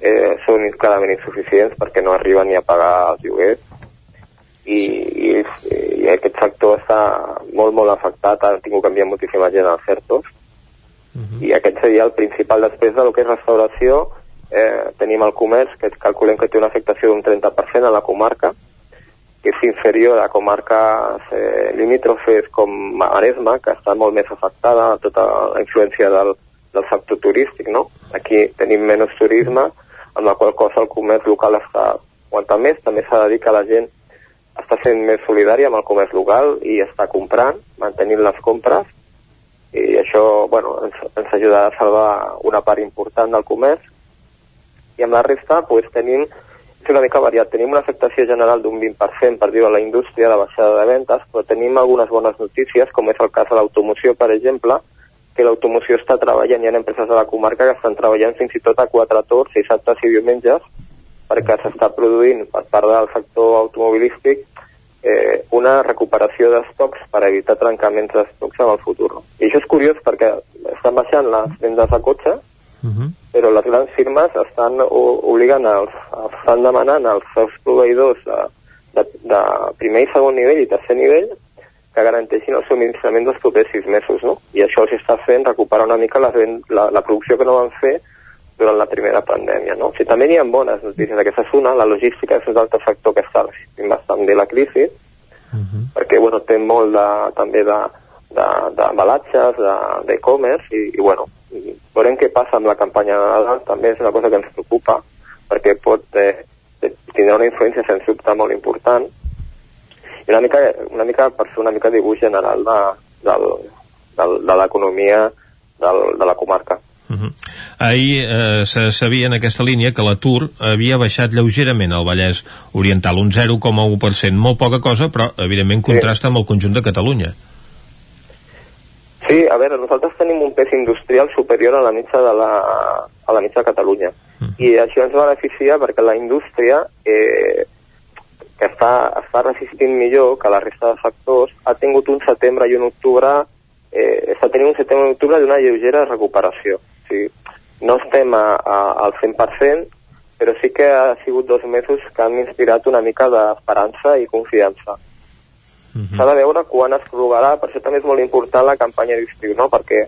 eh, són clarament insuficients perquè no arriben ni a pagar els lloguers i, i, i aquest sector està molt, molt afectat, ha tingut que enviar moltíssima gent als CERTOS, uh -huh. i aquest seria el principal. Després de lo que és restauració, eh, tenim el comerç, que calculem que té una afectació d'un 30% a la comarca, que és inferior a comarques eh, limítrofes com Maresma, que està molt més afectada a tota la influència del, del sector turístic, no? Aquí tenim menys turisme, amb la qual cosa el comerç local està aguantant més, també s'ha de dir que la gent està sent més solidària amb el comerç local i està comprant, mantenint les compres i això bueno, ens, ens ajudarà a salvar una part important del comerç i amb la resta pues, tenim és una mica variat. Tenim una afectació general d'un 20% per dir a la indústria de baixada de ventes, però tenim algunes bones notícies, com és el cas de l'automoció, per exemple, que l'automoció està treballant, hi ha empreses de la comarca que estan treballant fins i tot a quatre torns, dissabtes i diumenges, perquè s'està produint per part del sector automobilístic eh, una recuperació d'estocs per evitar trencaments d'estocs en el futur. I això és curiós perquè estan baixant les vendes de cotxe, Uh -huh. però les grans firmes estan obligant als, estan demanant als seus proveïdors de, de, de primer i segon nivell i tercer nivell que garanteixin el subministrament dels propers sis mesos, no? I això els està fent recuperar una mica la, la, la producció que no van fer durant la primera pandèmia, no? O sigui, també hi ha bones notícies. Aquesta és una, la logística és un altre sector que està resistint bastant bé la crisi, perquè, bueno, té molt de, també de, de, de- d'e-commerce, i, i, bueno, veurem què passa amb la campanya de Nadal, també és una cosa que ens preocupa, perquè pot eh, tindrà una influència, sens dubte, molt important, i una mica, una mica per fer una mica dibuix general de, del, del, de l'economia de la comarca. Ahir eh, se sabia en aquesta línia que l'atur havia baixat lleugerament al Vallès Oriental, un 0,1%, molt poca cosa, però evidentment contrasta amb el conjunt de Catalunya. Sí, a veure, nosaltres tenim un pes industrial superior a la mitja de, la, a la mitja de Catalunya. I això ens beneficia perquè la indústria, eh, que està, està resistint millor que la resta de sectors, ha tingut un setembre i un octubre, eh, està tenint un setembre i un octubre d'una lleugera recuperació. Sigui, no estem a, a, al 100%, però sí que ha sigut dos mesos que han inspirat una mica d'esperança i confiança. S'ha de veure quan es prorrogarà, per això també és molt important la campanya d'estiu, no? perquè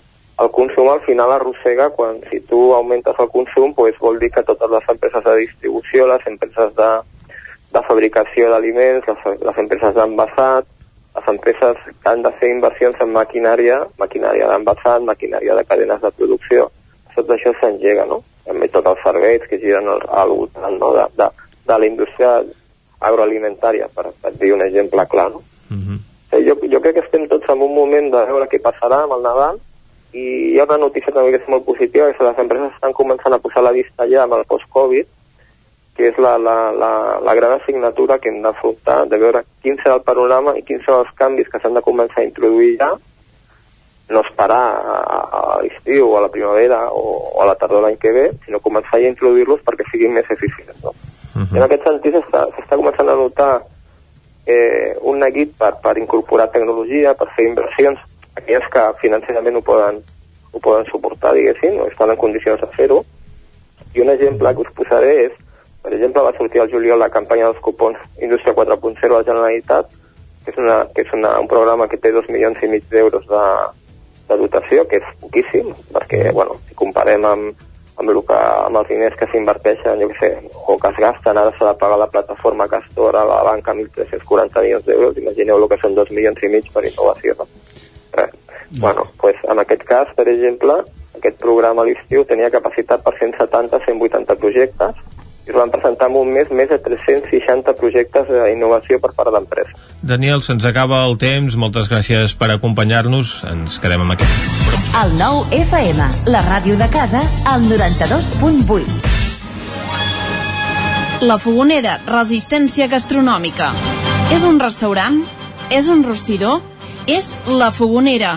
el consum al final arrossega quan si tu augmentes el consum pues, vol dir que totes les empreses de distribució, les empreses de, de fabricació d'aliments, les, les empreses d'envasat, les empreses que han de fer inversions en maquinària, maquinària d'envasat, maquinària de cadenes de producció, tot això s'engega, no? També tots els serveis que giren al, al voltant no? de, de, de la indústria agroalimentària, per, per dir un exemple clar, no? Eh, jo, jo crec que estem tots en un moment de veure què passarà amb el Nadal i hi ha una notícia també que és molt positiva, que les empreses estan començant a posar la vista ja amb el post-Covid, que és la, la, la, la gran assignatura que hem d'afrontar, de veure quin serà el panorama i quins són els canvis que s'han de començar a introduir ja, no esperar a, a, l'estiu o a la primavera o, o a la tardor l'any que ve, sinó començar a introduir-los perquè siguin més eficients. No? I en aquest sentit s'està començant a notar eh, un neguit per, per incorporar tecnologia, per fer inversions, aquelles que financerament ho poden, ho poden suportar, diguéssim, o estan en condicions de fer-ho. I un exemple que us posaré és, per exemple, va sortir al juliol la campanya dels cupons Indústria 4.0 a la Generalitat, que és, una, que és una, un programa que té dos milions i mig d'euros de, de dotació, que és poquíssim, perquè, bueno, si comparem amb, amb, el que, amb els diners que s'inverteixen, jo què sé, o que es gasten, ara s'ha de pagar la plataforma Castor a la banca 1.340 milions d'euros, imagineu el que són dos milions i mig per innovació, no? Res. Bueno, pues, en aquest cas, per exemple, aquest programa a l'estiu tenia capacitat per 170-180 projectes es van presentar en un mes més de 360 projectes d'innovació per part de l'empresa. Daniel, se'ns acaba el temps, moltes gràcies per acompanyar-nos, ens quedem amb aquest. El nou FM, la ràdio de casa, al 92.8. La Fogonera, resistència gastronòmica. És un restaurant? És un rostidor? És La Fogonera,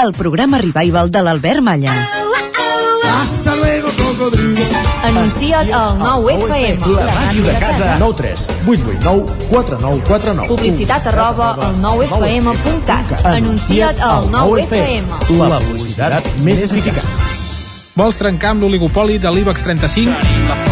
el programa revival de l'Albert Malla. Hasta luego, cocodrilo. Anuncia't al 9FM, la ràdio de casa. 9 3 8 8 9 4 9 4 9 Publicitat arroba al 9FM.cat. Anuncia't al 9FM. La publicitat més eficaç. Vols trencar amb l'oligopoli de l'IBEX 35?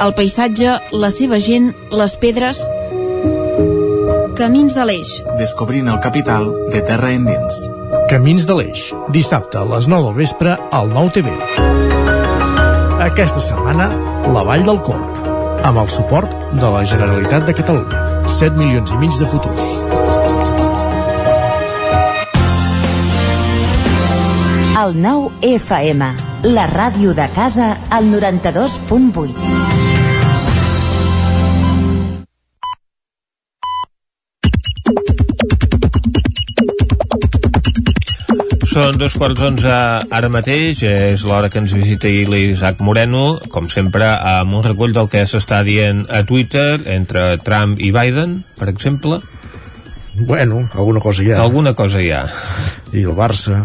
el paisatge, la seva gent, les pedres... Camins de l'Eix. Descobrint el capital de terra endins. Camins de l'Eix, dissabte a les 9 del vespre al 9 TV. Aquesta setmana, la Vall del Corp, amb el suport de la Generalitat de Catalunya. 7 milions i mig de futurs. El 9 FM, la ràdio de casa, al 92.8. Són dos quarts onze ara mateix, és l'hora que ens visita l'Isaac Moreno, com sempre amb un recull del que s'està dient a Twitter entre Trump i Biden, per exemple. Bueno, alguna cosa hi ha. Alguna cosa hi ha. I el Barça.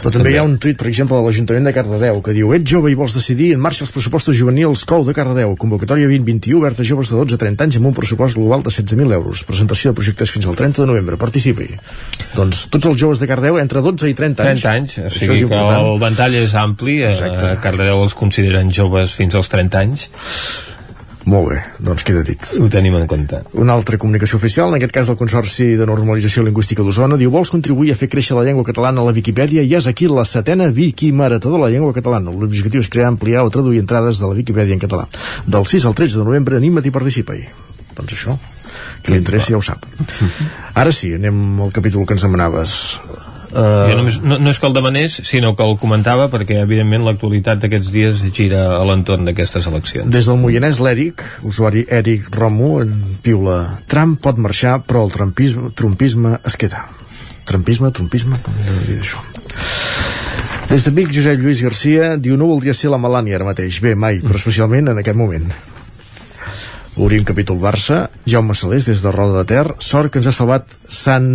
Però també, també hi ha un tuit, per exemple, de l'Ajuntament de Cardedeu, que diu Ets jove i vols decidir, en marxa els pressupostos juvenils COU de Cardedeu. Convocatòria 2021 oberta a joves de 12 a 30 anys amb un pressupost global de 16.000 euros. Presentació de projectes fins al 30 de novembre. Participi. Doncs tots els joves de Cardedeu entre 12 i 30 anys. 30 anys, o sigui que el ventall és ampli. Exacte. A Cardedeu els consideren joves fins als 30 anys. Molt bé, doncs queda dit. Ho tenim en compte. Una altra comunicació oficial, en aquest cas el Consorci de Normalització Lingüística d'Osona, diu vols contribuir a fer créixer la llengua catalana a la Viquipèdia i és aquí la setena Wiki Marató de la llengua catalana. L'objectiu és crear, ampliar o traduir entrades de la Viquipèdia en català. Del 6 al 13 de novembre, anima't i participa-hi. Doncs això, qui li interessa ja ho sap. Ara sí, anem al capítol que ens demanaves. Uh... Jo només, no, no és que el demanés, sinó que el comentava perquè, evidentment, l'actualitat d'aquests dies gira a l'entorn d'aquestes eleccions. Des del Moianès, l'Eric, usuari Eric Romo, en piula Trump pot marxar, però el trumpisme, trumpisme es queda. Trumpisme, trumpisme, com he de dir això? Des de Vic, Josep Lluís Garcia diu no voldria ser la Melania ara mateix. Bé, mai, però especialment en aquest moment. Obrim capítol Barça, Jaume Salés des de Roda de Ter, sort que ens ha salvat Sant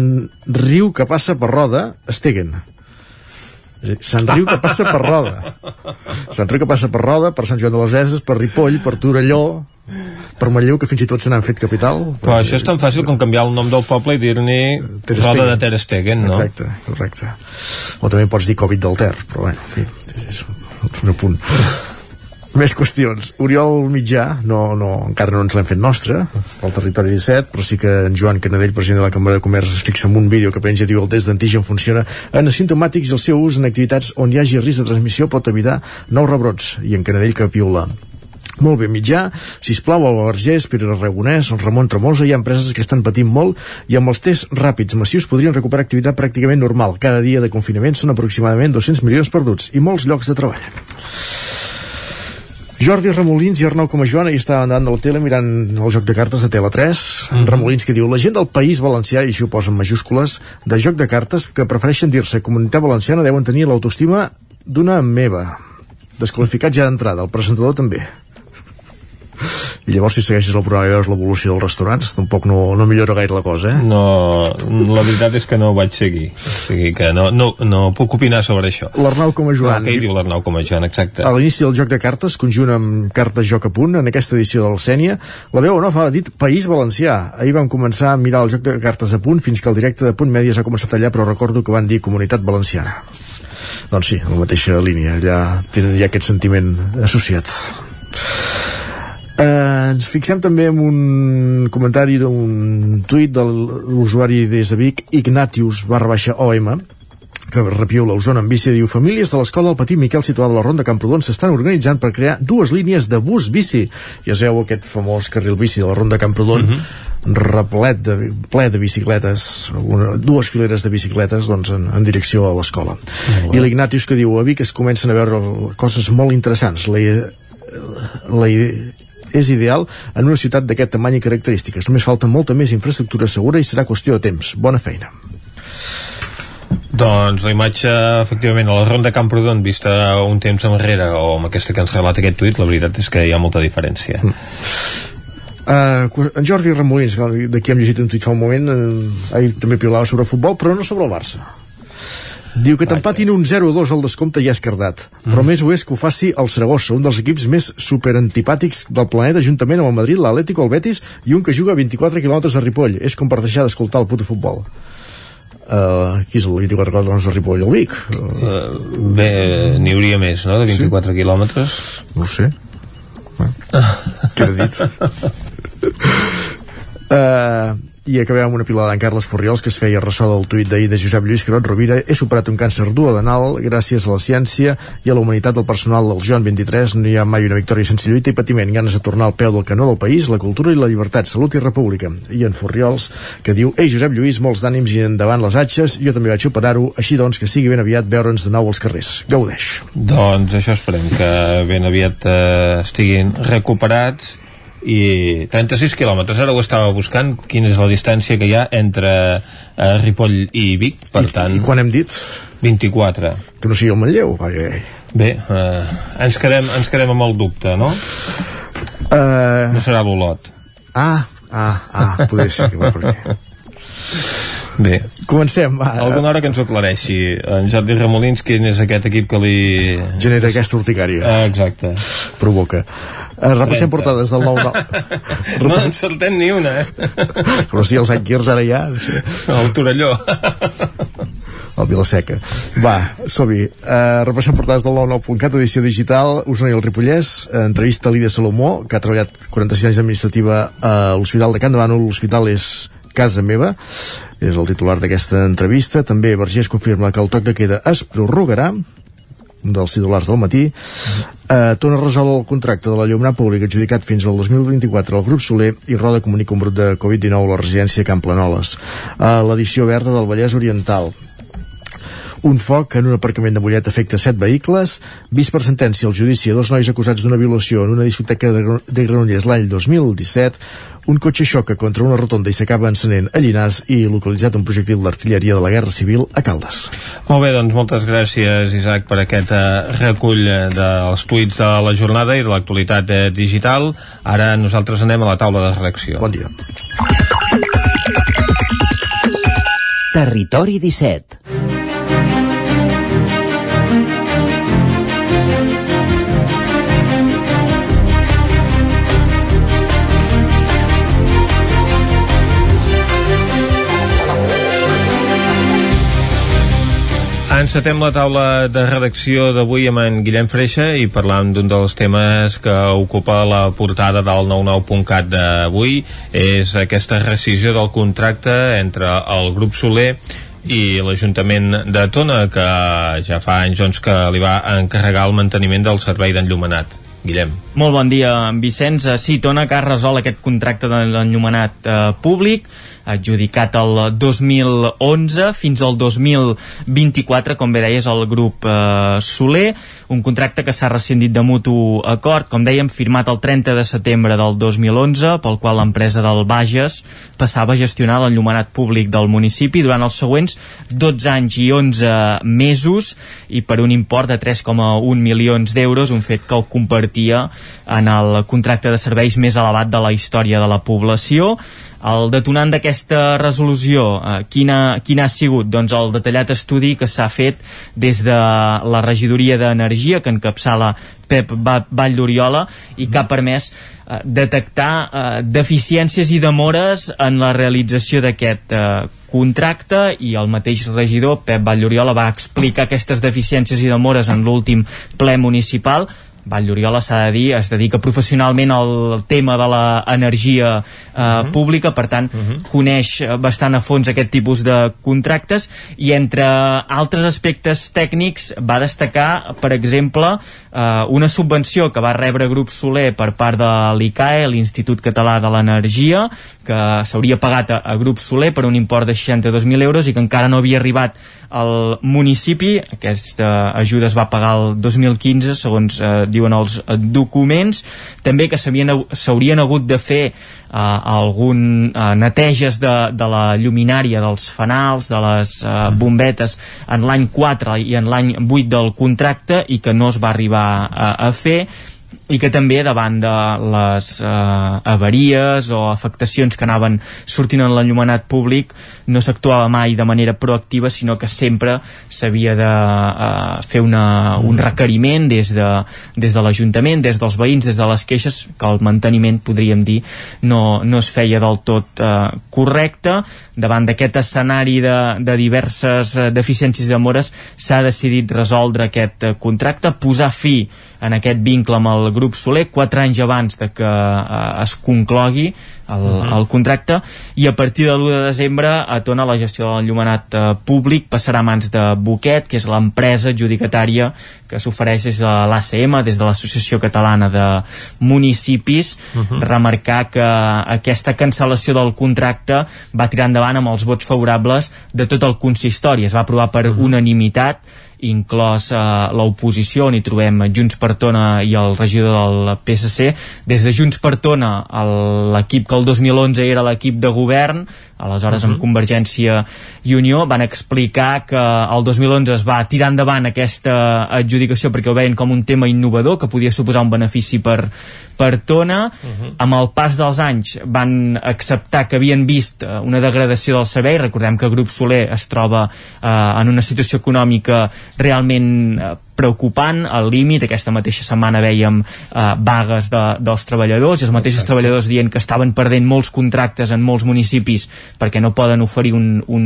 Riu que passa per Roda, Estegen. Sant Riu que passa per Roda. Sant Riu que passa per Roda, per Sant Joan de les Eses, per Ripoll, per Torelló, per Manlleu, que fins i tot se n'han fet capital. Però això és tan fàcil com canviar el nom del poble i dir-ne Roda de Ter Stegen, no? Exacte, correcte. O també pots dir Covid del Ter, però bueno, en fi, és un apunt. Més qüestions. Oriol Mitjà, no, no, encara no ens l'hem fet nostre, pel territori 17, però sí que en Joan Canadell, president de la Cambra de Comerç, es fixa en un vídeo que penja, diu el test d'antigen funciona en asimptomàtics i el seu ús en activitats on hi hagi risc de transmissió pot evitar nous rebrots. I en Canadell que piula molt bé, mitjà, sisplau, al Vergés, Pere Aragonès, Ramon Tremosa, hi ha empreses que estan patint molt i amb els tests ràpids massius podrien recuperar activitat pràcticament normal. Cada dia de confinament són aproximadament 200 milions perduts i molts llocs de treball. Jordi Remolins i Arnau Comajoana hi estaven davant de la tele mirant el joc de cartes de Tele3 mm -hmm. Remolins que diu la gent del País Valencià i això ho posa en majúscules de joc de cartes que prefereixen dir-se comunitat valenciana deuen tenir l'autoestima d'una meva desqualificat ja d'entrada, el presentador també i llavors si segueixes el programa i veus l'evolució dels restaurants tampoc no, no millora gaire la cosa eh? no, la veritat és que no ho vaig seguir. O sigui que no, no, no puc opinar sobre això. l'Arnau com a Joan. no, què diu l'Arnau com a Joan, exacte? A l'inici del joc de cartes, conjunt amb cartes joc a punt en aquesta edició del Sènia la veu no fa dit País Valencià. Ahir vam començar a mirar el joc de cartes a punt fins que el directe de punt mèdies ha començat allà però recordo que van dir Comunitat Valenciana. Doncs sí, la mateixa línia. Allà ja aquest sentiment associat Eh, ens fixem també en un comentari d'un tuit de l'usuari des de Vic, Ignatius barra baixa OM, que repiula Osona en bici, diu famílies de l'escola del Petit Miquel situada a la Ronda Camprodon s'estan organitzant per crear dues línies de bus bici. Ja es veu aquest famós carril bici de la Ronda Camprodon, uh -huh. replet de, ple de bicicletes, una, dues fileres de bicicletes doncs, en, en direcció a l'escola. I l'Ignatius que diu a Vic es comencen a veure coses molt interessants. La, la, és ideal en una ciutat d'aquest tamany i característiques. Només falta molta més infraestructura segura i serà qüestió de temps. Bona feina. Doncs la imatge, efectivament, a la ronda Camprodon vista un temps enrere o amb aquesta que ens relata aquest tuit, la veritat és que hi ha molta diferència. Mm. Uh, en Jordi Ramolins, d'aquí hem llegit un tuit fa un moment, uh, ahir també pilava sobre futbol, però no sobre el Barça. Diu que t'empatin un 0-2 al descompte ja és cardat. Mm. Però més ho és que ho faci el Saragossa, un dels equips més superantipàtics del planeta, juntament amb el Madrid, l'Atlético, el Betis i un que juga a 24 quilòmetres a Ripoll. És com per deixar d'escoltar el puto futbol. Uh, qui és el 24 quilòmetres de Ripoll? El Vic? Uh, bé, n'hi hauria més, no?, de 24 sí? quilòmetres. No ho sé. Uh, Què he dit? uh, i acabem amb una pilada d'en Carles Forriols que es feia ressò del tuit d'ahir de Josep Lluís Carot Rovira. He superat un càncer duodenal gràcies a la ciència i a la humanitat del personal del Joan 23 no hi ha mai una victòria sense lluita i patiment. Ganes de tornar al peu del canó del país la cultura i la llibertat, salut i república. I en Forriols que diu Ei Josep Lluís, molts d'ànims i endavant les atxes. Jo també vaig operar-ho, així doncs que sigui ben aviat veure'ns de nou als carrers. Gaudeix. Doncs això esperem que ben aviat eh, estiguin recuperats i 36 quilòmetres, ara ho estava buscant quina és la distància que hi ha entre eh, Ripoll i Vic, per I, tant... I quan hem dit? 24. Que no sigui el Manlleu, perquè... Bé, eh, ens, quedem, ens quedem amb el dubte, no? Uh... No serà l'Olot. Ah, ah, ah, poder ser que va per aquí. Bé. Comencem. Va. Alguna hora que ens ho aclareixi. En Jordi Ramolins, quin és aquest equip que li... Genera aquesta urticària. Ah, exacte. Provoca. Uh, repassem portades del 9-9. no en saltem ni una, eh? Però si els Anquirs ara ja... El Torelló. el Vilaseca. Va, som-hi. Uh, repassem portades del 99.cat, edició digital, Osona i el Ripollès, uh, entrevista a Lídia Salomó, que ha treballat 46 anys d'administrativa a l'Hospital de Can de Bànol, l'hospital és casa meva, és el titular d'aquesta entrevista. També Vergés confirma que el toc de queda es prorrogarà, dels titulars del matí. Eh, torna a resoldre el contracte de la llumina pública adjudicat fins al 2024 al grup Soler i Roda comunica un brut de Covid-19 a la residència Camp Planoles. Eh, L'edició verda del Vallès Oriental un foc en un aparcament de Mollet afecta set vehicles, vist per sentència el judici a dos nois acusats d'una violació en una discoteca de Granollers l'any 2017, un cotxe xoca contra una rotonda i s'acaba encenent a Llinars i localitzat un projectil d'artilleria de la Guerra Civil a Caldes. Molt bé, doncs moltes gràcies, Isaac, per aquest uh, recull dels tuits de la jornada i de l'actualitat uh, digital. Ara nosaltres anem a la taula de redacció. Bon dia. Territori 17 Encetem la taula de redacció d'avui amb en Guillem Freixa i parlam d'un dels temes que ocupa la portada del 99.cat d'avui és aquesta rescisió del contracte entre el grup Soler i l'Ajuntament de Tona que ja fa anys doncs, que li va encarregar el manteniment del servei d'enllumenat. Guillem. Molt bon dia, Vicenç. Sí, Tona que ha resolt aquest contracte de l'enllumenat eh, públic adjudicat el 2011 fins al 2024, com bé deies, el grup eh, Soler, un contracte que s'ha rescindit de mutu acord, com dèiem, firmat el 30 de setembre del 2011, pel qual l'empresa del Bages passava a gestionar l'enllumenat públic del municipi durant els següents 12 anys i 11 mesos i per un import de 3,1 milions d'euros, un fet que el compartia en el contracte de serveis més elevat de la història de la població. El detonant d'aquesta resolució, eh, quina, quina ha sigut? Doncs el detallat estudi que s'ha fet des de la regidoria d'Energia, que encapçala Pep Vall d'Oriola, i que ha permès eh, detectar eh, deficiències i demores en la realització d'aquest eh, contracte i el mateix regidor, Pep Vall d'Oriola, va explicar aquestes deficiències i demores en l'últim ple municipal Vall s'ha de dir, es dedica professionalment al tema de l'energia eh, uh -huh. pública, per tant uh -huh. coneix bastant a fons aquest tipus de contractes i entre altres aspectes tècnics va destacar, per exemple eh, una subvenció que va rebre Grup Soler per part de l'ICAE, l'Institut Català de l'Energia que s'hauria pagat a, a Grup Soler per un import de 62.000 euros i que encara no havia arribat al municipi aquesta ajuda es va pagar el 2015 segons eh, diuen els eh, documents. També que s'haurien hagut de fer eh, algun eh, neteges de, de la lluminària dels fanals, de les eh, bombetes en l'any 4 i en l'any 8 del contracte i que no es va arribar a, a fer i que també davant de les eh, avaries o afectacions que anaven sortint en l'enllumenat públic no s'actuava mai de manera proactiva sinó que sempre s'havia de eh, fer una, un requeriment des de, des de l'Ajuntament, des dels veïns, des de les queixes que el manteniment, podríem dir, no, no es feia del tot eh, correcte. Davant d'aquest escenari de, de diverses eh, deficiències i demores s'ha decidit resoldre aquest eh, contracte, posar fi en aquest vincle amb el grup Soler quatre anys abans de que eh, es conclogui el, uh -huh. el contracte i a partir de l'1 de desembre a Tona la gestió de l'enllumenat eh, públic passarà a mans de Boquet, que és l'empresa adjudicatària que s'ofereix des de l'ACM, des de l'Associació Catalana de Municipis, uh -huh. remarcar que aquesta cancel·lació del contracte va tirar endavant amb els vots favorables de tot el consistori, es va aprovar per uh -huh. unanimitat inclòs eh, l'oposició on hi trobem Junts per Tona i el regidor del PSC des de Junts per Tona l'equip que el 2011 era l'equip de govern aleshores uh -huh. amb Convergència i Unió van explicar que el 2011 es va tirar endavant aquesta adjudicació perquè ho veien com un tema innovador que podia suposar un benefici per, per Tona uh -huh. amb el pas dels anys van acceptar que havien vist eh, una degradació del servei recordem que el grup Soler es troba eh, en una situació econòmica realment eh, preocupant al límit, aquesta mateixa setmana veiem eh, vagues de, dels treballadors i els mateixos Exacte. treballadors dient que estaven perdent molts contractes en molts municipis perquè no poden oferir un, un,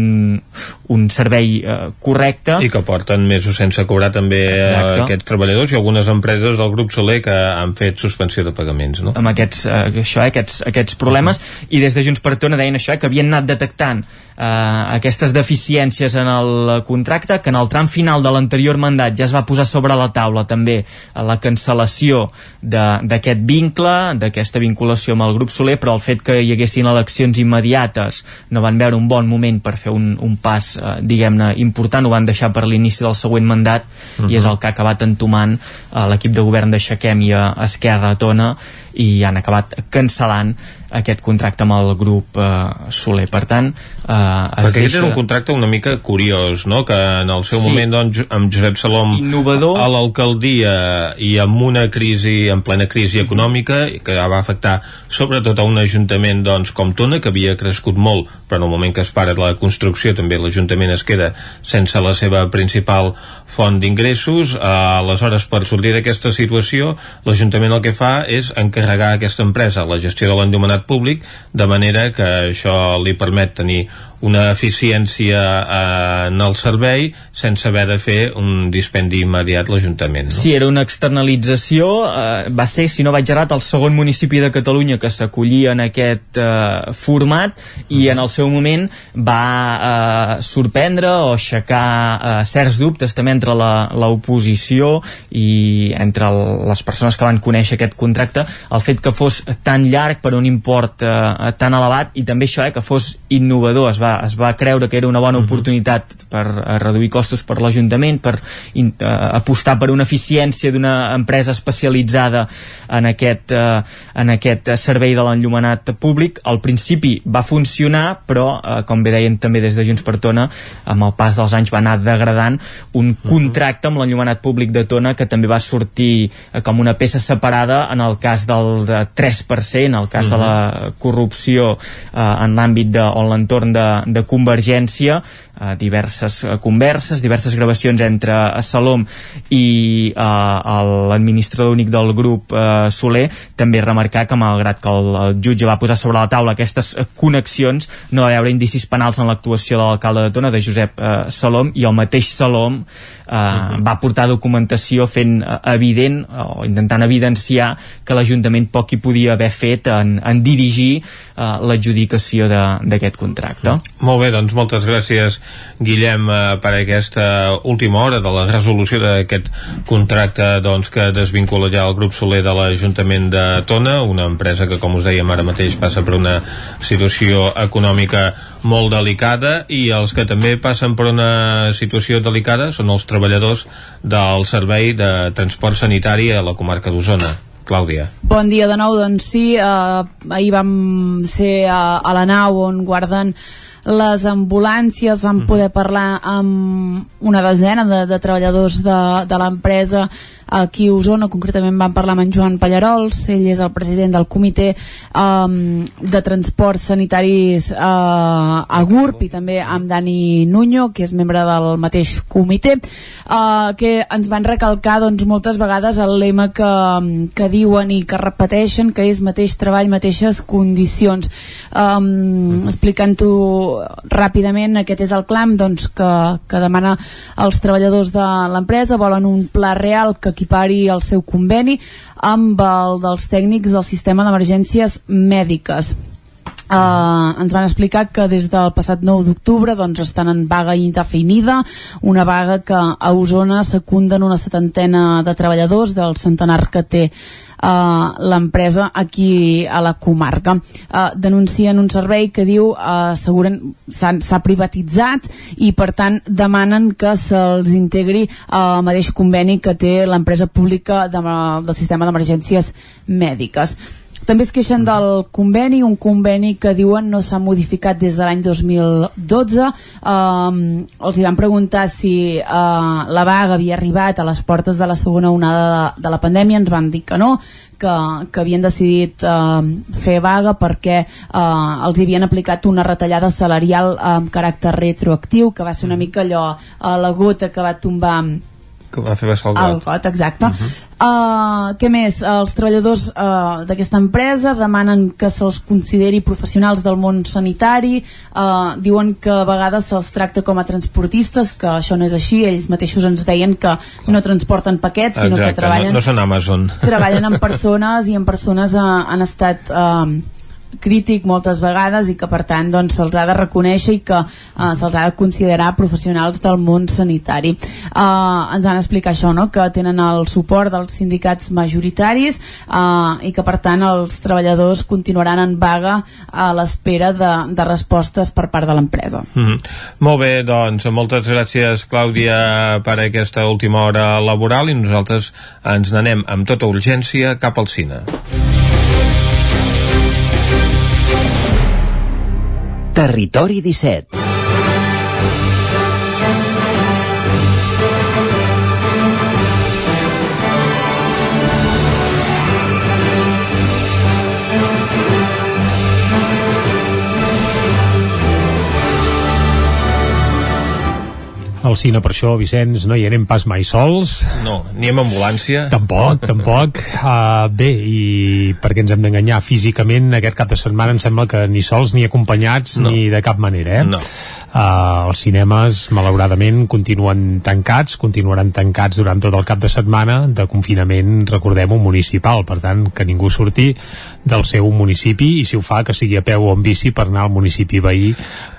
un servei eh, correcte i que porten mesos sense cobrar també eh, aquests treballadors i algunes empreses del grup Soler que han fet suspensió de pagaments no? amb aquests, eh, això, eh, aquests, aquests problemes uh -huh. i des de Junts per Tona deien això, eh, que havien anat detectant eh, aquestes deficiències en el contracte, que en el tram final de l'anterior mandat ja es va posar sobre la taula també la cancel·lació d'aquest vincle, d'aquesta vinculació amb el grup Soler, però el fet que hi haguessin eleccions immediates no van veure un bon moment per fer un, un pas, eh, diguem-ne, important, ho van deixar per l'inici del següent mandat uh -huh. i és el que ha acabat entomant eh, l'equip de govern de Xaquem i a Esquerra a Tona i han acabat cancel·lant aquest contracte amb el grup eh, Soler. Per tant, eh, es Perquè deixa... és un contracte una mica curiós, no? que en el seu sí. moment doncs, amb Josep Salom Innovador. a l'alcaldia i amb una crisi, en plena crisi econòmica, que va afectar sobretot a un ajuntament doncs, com Tona, que havia crescut molt, però en el moment que es para la construcció també l'Ajuntament es queda sense la seva principal font d'ingressos. Eh, aleshores, per sortir d'aquesta situació, l'Ajuntament el que fa és encarregar a aquesta empresa la gestió de l'endomenat públic, de manera que això li permet tenir una eficiència eh, en el servei sense haver de fer un dispendi immediat l'Ajuntament. No? Sí, era una externalització, eh, va ser, si no vaig errat, el segon municipi de Catalunya que s'acollia en aquest eh, format i en el seu moment va eh, sorprendre o aixecar eh, certs dubtes també entre l'oposició i entre el, les persones que van conèixer aquest contracte, el fet que fos tan llarg per un import eh, tan elevat i també això, eh, que fos innovador, es va va, es va creure que era una bona uh mhm. -huh. oportunitat per uh, reduir costos per l'Ajuntament, per in, uh, apostar per una eficiència d'una empresa especialitzada en aquest, uh, en aquest servei de l'enllumenat públic. Al principi va funcionar, però, uh, com bé deien també des de Junts per Tona, amb el pas dels anys va anar degradant un uh mhm. -huh. contracte amb l'enllumenat públic de Tona que també va sortir uh, com una peça separada en el cas del de 3%, en el cas uh -huh. de la mhm. corrupció uh, en l'àmbit de, o en l'entorn de de Convergència, eh, diverses eh, converses, diverses gravacions entre eh, Salom i eh, l'administrador únic del grup eh, Soler, també remarcar que malgrat que el, el jutge va posar sobre la taula aquestes eh, connexions, no va haver indicis penals en l'actuació de l'alcalde de Tona, de Josep eh, Salom, i el mateix Salom eh, uh -huh. va portar documentació fent evident o intentant evidenciar que l'Ajuntament poc hi podia haver fet en, en dirigir eh, l'adjudicació d'aquest contracte. Molt bé, doncs moltes gràcies Guillem eh, per aquesta última hora de la resolució d'aquest contracte doncs, que desvincula ja el grup Soler de l'Ajuntament de Tona, una empresa que com us dèiem ara mateix passa per una situació econòmica molt delicada i els que també passen per una situació delicada són els treballadors del servei de transport sanitari a la comarca d'Osona. Clàudia. Bon dia de nou, doncs sí, eh, ahir vam ser a, a la nau on guarden les ambulàncies, vam poder parlar amb una desena de, de treballadors de, de l'empresa aquí a Osona, concretament vam parlar amb en Joan Pallarols, ell és el president del comitè um, de transports sanitaris uh, a GURB i també amb Dani Nuño, que és membre del mateix comitè, uh, que ens van recalcar doncs, moltes vegades el lema que, que diuen i que repeteixen, que és mateix treball, mateixes condicions. Um, Explicant-ho ràpidament, aquest és el clam doncs, que, que demana els treballadors de l'empresa, volen un pla real que equipari el seu conveni amb el dels tècnics del sistema d'emergències mèdiques. Uh, ens van explicar que des del passat 9 d'octubre doncs, estan en vaga indefinida, una vaga que a Osona secunden una setantena de treballadors del centenar que té uh, l'empresa aquí a la comarca. Uh, denuncien un servei que diu uh, s'ha privatitzat i per tant demanen que se'ls integri uh, mateix conveni que té l'empresa pública de, del sistema d'emergències mèdiques també es queixen del conveni, un conveni que diuen no s'ha modificat des de l'any 2012. Um, els hi van preguntar si uh, la vaga havia arribat a les portes de la segona onada de, de la pandèmia, ens van dir que no, que, que havien decidit uh, fer vaga perquè uh, els havien aplicat una retallada salarial amb caràcter retroactiu, que va ser una mica allò, uh, la gota que va tombar que va fer vessar el got. El got, exacte. Uh -huh. uh, què més? Els treballadors uh, d'aquesta empresa demanen que se'ls consideri professionals del món sanitari, uh, diuen que a vegades se'ls tracta com a transportistes, que això no és així, ells mateixos ens deien que no transporten paquets, sinó Exacte, que treballen... No, no són Amazon. Treballen amb persones i en persones uh, han estat... Uh, crític moltes vegades i que per tant doncs, se'ls ha de reconèixer i que uh, se'ls ha de considerar professionals del món sanitari uh, ens han explicat això no? que tenen el suport dels sindicats majoritaris uh, i que per tant els treballadors continuaran en vaga a l'espera de, de respostes per part de l'empresa mm -hmm. Molt bé, doncs moltes gràcies Clàudia per aquesta última hora laboral i nosaltres ens n'anem amb tota urgència cap al cine Territori 17 al cine per això, Vicenç, no hi anem pas mai sols. No, ni amb ambulància. Tampoc, tampoc. Uh, bé, i perquè ens hem d'enganyar físicament, aquest cap de setmana em sembla que ni sols ni acompanyats no. ni de cap manera, eh? No. Uh, els cinemes, malauradament, continuen tancats, continuaran tancats durant tot el cap de setmana de confinament, recordem, un municipal, per tant, que ningú surti del seu municipi i si ho fa que sigui a peu o en bici per anar al municipi veí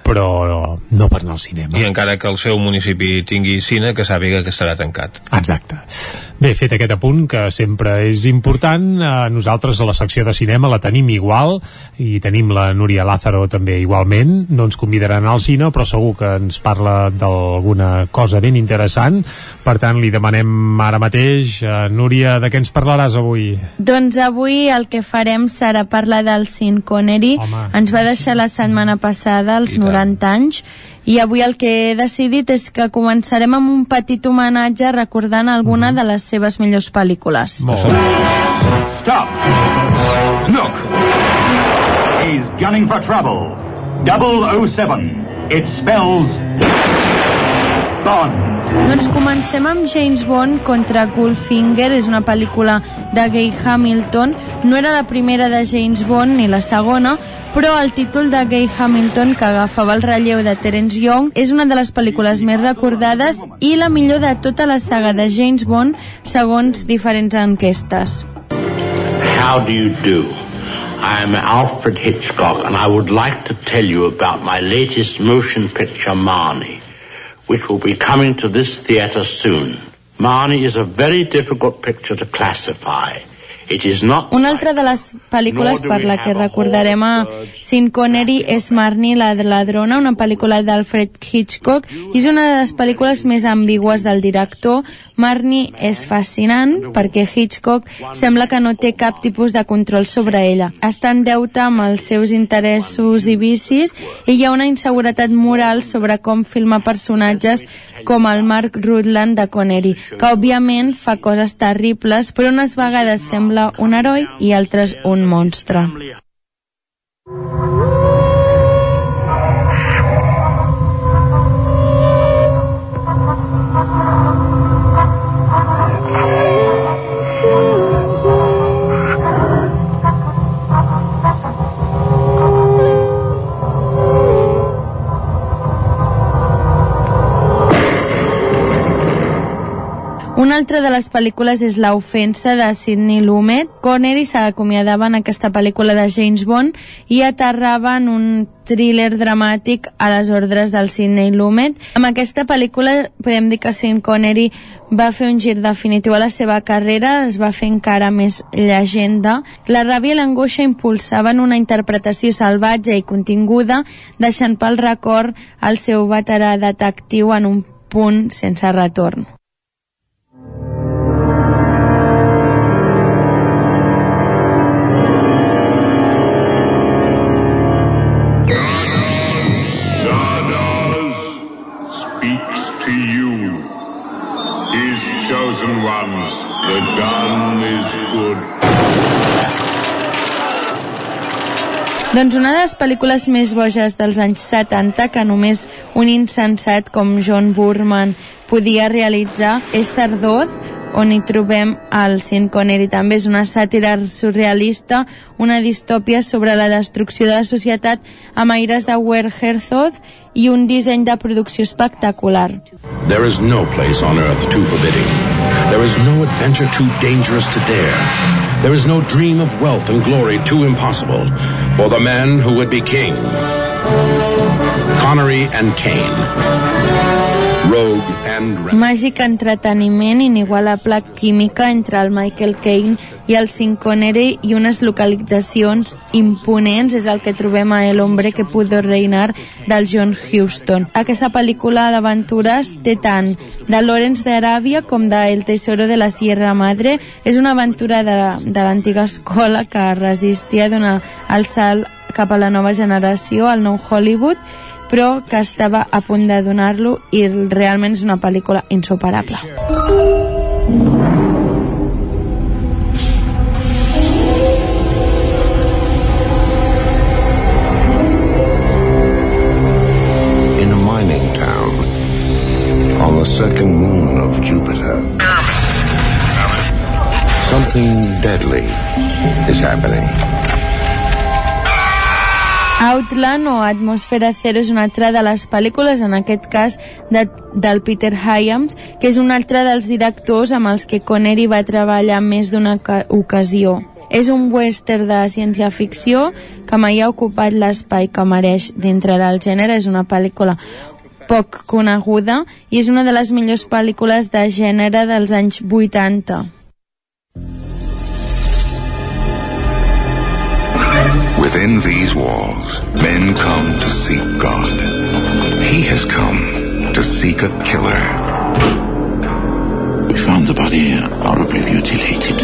però no per anar al cinema. I encara que el seu municipi tingui cine, que sàpiga que estarà tancat. Exacte. Bé, fet aquest apunt, que sempre és important, eh, nosaltres a la secció de cinema la tenim igual, i tenim la Núria Lázaro també igualment, no ens convidaran al cine, però segur que ens parla d'alguna cosa ben interessant, per tant li demanem ara mateix, eh, Núria, de què ens parlaràs avui? Doncs avui el que farem serà parlar del Sin Connery, Home. ens va deixar la setmana passada als 90 anys, i avui el que he decidit és que començarem amb un petit homenatge recordant alguna de les seves millors pel·lícules. Molt bé. Stop! Look! He's gunning for trouble. 007. It spells Bond. Doncs comencem amb James Bond contra Goldfinger, és una pel·lícula de Gay Hamilton. No era la primera de James Bond ni la segona, però el títol de Gay Hamilton, que agafava el relleu de Terence Young, és una de les pel·lícules més recordades i la millor de tota la saga de James Bond, segons diferents enquestes. How do you do? I'm Alfred Hitchcock, and I would like to tell you about my latest motion picture, Marnie, which will be coming to this theater soon. Marnie is a very difficult picture to classify. It is not Una altra de les pel·lícules per la que recordarem a Sean Connery és Marnie la ladrona, una pel·lícula d'Alfred Hitchcock i és una de les pel·lícules més ambigües del director. Marnie és fascinant perquè Hitchcock sembla que no té cap tipus de control sobre ella. Està en deute amb els seus interessos i vicis i hi ha una inseguretat moral sobre com filmar personatges com el Mark Rutland de Connery, que òbviament fa coses terribles, però unes vegades sembla un heroi i altres un monstre. Una altra de les pel·lícules és La ofensa de Sidney Lumet. Connery s'acomiadava en aquesta pel·lícula de James Bond i aterrava en un thriller dramàtic a les ordres del Sidney Lumet. Amb aquesta pel·lícula podem dir que Sean Connery va fer un gir definitiu a la seva carrera, es va fer encara més llegenda. La ràbia i l'angoixa impulsaven una interpretació salvatge i continguda, deixant pel record el seu veterà detectiu en un punt sense retorn. Doncs una de les pel·lícules més boges dels anys 70 que només un insensat com John Burman podia realitzar és Tardoz, on hi trobem el Sean Connery. També és una sàtira surrealista, una distòpia sobre la destrucció de la societat amb aires de Werner Herzog i un disseny de producció espectacular. There is no place on earth too forbidding. There is no adventure too dangerous to dare. There is no dream of wealth and glory too impossible for the man who would be king. Connery and Kane. Màgic entreteniment, inigualable química entre el Michael Caine i el Sean Connery i unes localitzacions imponents és el que trobem a El hombre que pudo reinar del John Huston. Aquesta pel·lícula d'aventures té tant de Lawrence d'Aràbia com de El tesoro de la Sierra Madre. És una aventura de, de l'antiga escola que resistia a donar el salt cap a la nova generació, al nou Hollywood, però que estava a punt de donar-lo i realment és una pel·lícula insuperable. In a mining town on the second moon of Jupiter. Something deadly is happening. Outland o Atmosfera Zero és una altra de les pel·lícules, en aquest cas de, del Peter Hyams, que és un altre dels directors amb els que Connery va treballar més d'una oca- ocasió. És un western de ciència-ficció que mai ha ocupat l'espai que mereix dintre del gènere. És una pel·lícula poc coneguda i és una de les millors pel·lícules de gènere dels anys 80. Within these walls, men come to seek God. He has come to seek a killer. We found the body horribly mutilated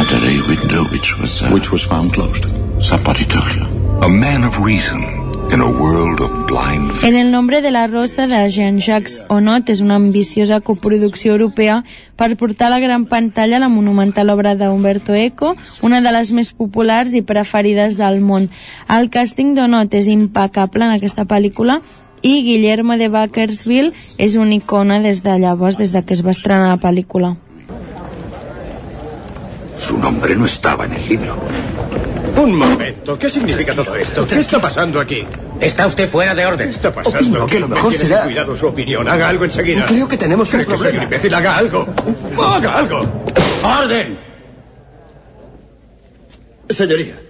under a window which was uh, which was found closed. Somebody told you. A man of reason In a world of blind En el nombre de la rosa de Jean-Jacques Onot és una ambiciosa coproducció europea per portar a la gran pantalla la monumental obra d'Umberto Eco, una de les més populars i preferides del món. El càsting d'Onot és impecable en aquesta pel·lícula i Guillermo de Bakersville és una icona des de llavors, des de que es va estrenar la pel·lícula. Su nombre no estaba en el libro. Un momento, ¿qué significa todo esto? ¿Qué está pasando aquí? Está usted fuera de orden. ¿Qué está pasando? Opino que lo mejor Tiene será- cuidado su opinión. Haga algo enseguida. Creo que tenemos un ¿Cree que soy problema. un imbécil? Haga algo. ¡Haga algo! ¡Orden! Señoría,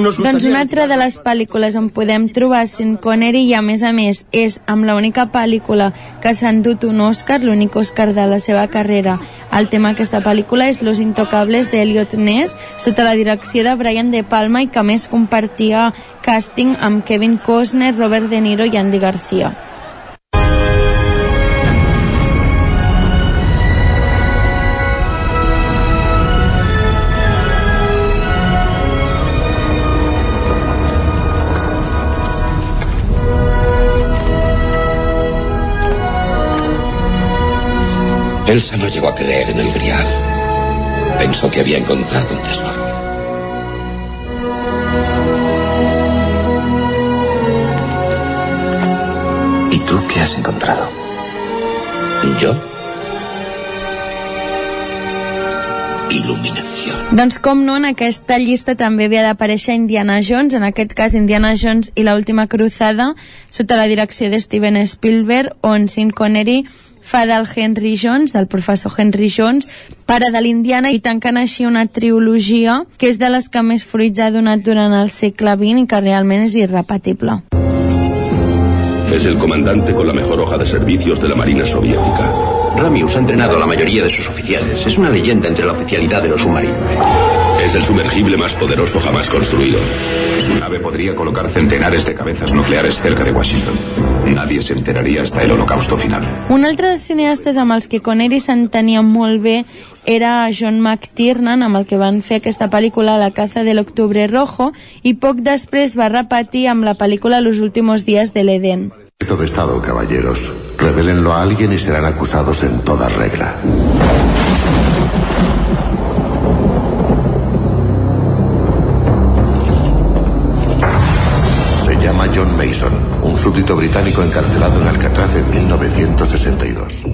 Doncs una altra de les pel·lícules on podem trobar Sean Connery i a més a més és amb l'única pel·lícula que s'ha endut un Oscar, l'únic Oscar de la seva carrera. El tema d'aquesta pel·lícula és Los Intocables d'Eliot Ness sota la direcció de Brian De Palma i que més compartia càsting amb Kevin Costner, Robert De Niro i Andy Garcia. Elsa no llegó a creer en el grial. Pensó que había encontrado un tesoro. ¿Y tú qué has encontrado? ¿Yo? Iluminación. Doncs com no, en aquesta llista també havia d'aparèixer Indiana Jones, en aquest cas Indiana Jones i l'última cruzada, sota la direcció de Steven Spielberg, on Sean Connery fa del Henry Jones, del professor Henry Jones, pare de l'Indiana, i tancant així una trilogia que és de les que més fruits ha donat durant el segle XX i que realment és irrepetible. Es el comandante con la mejor hoja de servicios de la Marina Soviética. Ramius ha entrenado a la mayoría de sus oficiales. Es una leyenda entre la oficialidad de los submarinos. Es el sumergible más poderoso jamás construido. Su nave podría colocar centenares de cabezas nucleares cerca de Washington. Nadie se enteraría hasta el holocausto final. Un altre dels cineastes amb els que Connery s'entenia molt bé era John McTiernan, amb el que van fer aquesta pel·lícula La caza de l'octubre rojo, i poc després va repetir amb la pel·lícula Los últimos días del Edén. Todo Estado, caballeros. Revélenlo a alguien y serán acusados en toda regla. John Mason, un súbdito británico encarcelado en Alcatraz en 1962.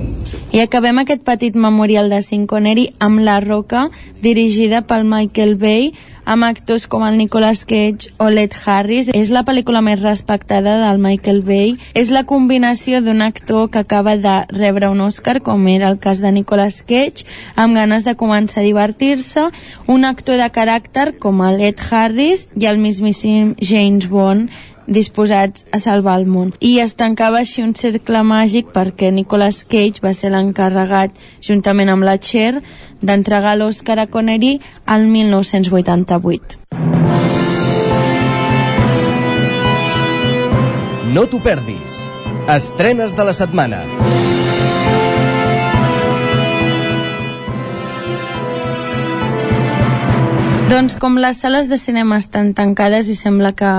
I acabem aquest petit memorial de Sean Connery amb La Roca, dirigida pel Michael Bay, amb actors com el Nicolas Cage o Led Harris. És la pel·lícula més respectada del Michael Bay. És la combinació d'un actor que acaba de rebre un Oscar, com era el cas de Nicolas Cage, amb ganes de començar a divertir-se, un actor de caràcter com el Ed Harris i el mismíssim James Bond, disposats a salvar el món. I es tancava així un cercle màgic perquè Nicolas Cage va ser l'encarregat, juntament amb la Cher, d'entregar l'Oscar a Connery al 1988. No t'ho perdis. Estrenes de la setmana. Doncs com les sales de cinema estan tancades i sembla que,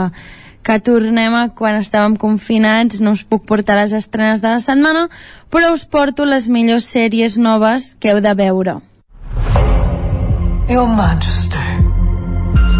que tornem a quan estàvem confinats, no us puc portar les estrenes de la setmana, però us porto les millors sèries noves que heu de veure. Your Majesty,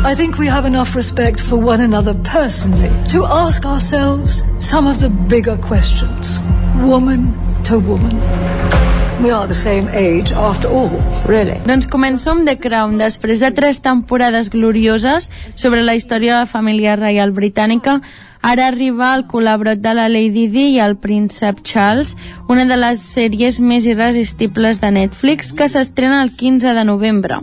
I think we have enough respect for one another personally to ask ourselves some of the bigger questions, woman to woman. We are the same age after all. Really? Doncs començo amb The Crown. Després de tres temporades glorioses sobre la història de la família reial britànica, ara arriba el col·laborat de la Lady Di i el príncep Charles, una de les sèries més irresistibles de Netflix, que s'estrena el 15 de novembre.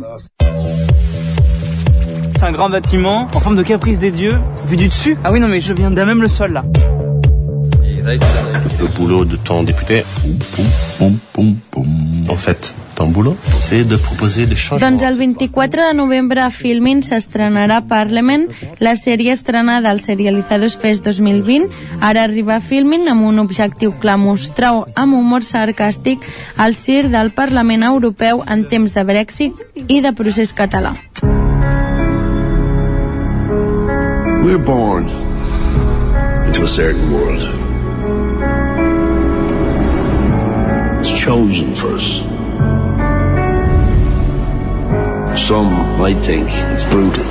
C'est un grand bâtiment en forme de caprice des dieux. Vu du dessus Ah oui, non, mais je viens d'un même le sol là. Le boulot de ton député, en fait, ton boulot, c'est de proposer des changements. Doncs el 24 de novembre a Filmin s'estrenarà Parliament, la sèrie estrenada al Serializados Fest 2020. Ara arriba a Filmin amb un objectiu clar, mostrar amb humor sarcàstic el cir del Parlament Europeu en temps de Brexit i de procés català. We're born a certain world. Chosen for us. Some might think it's brutal.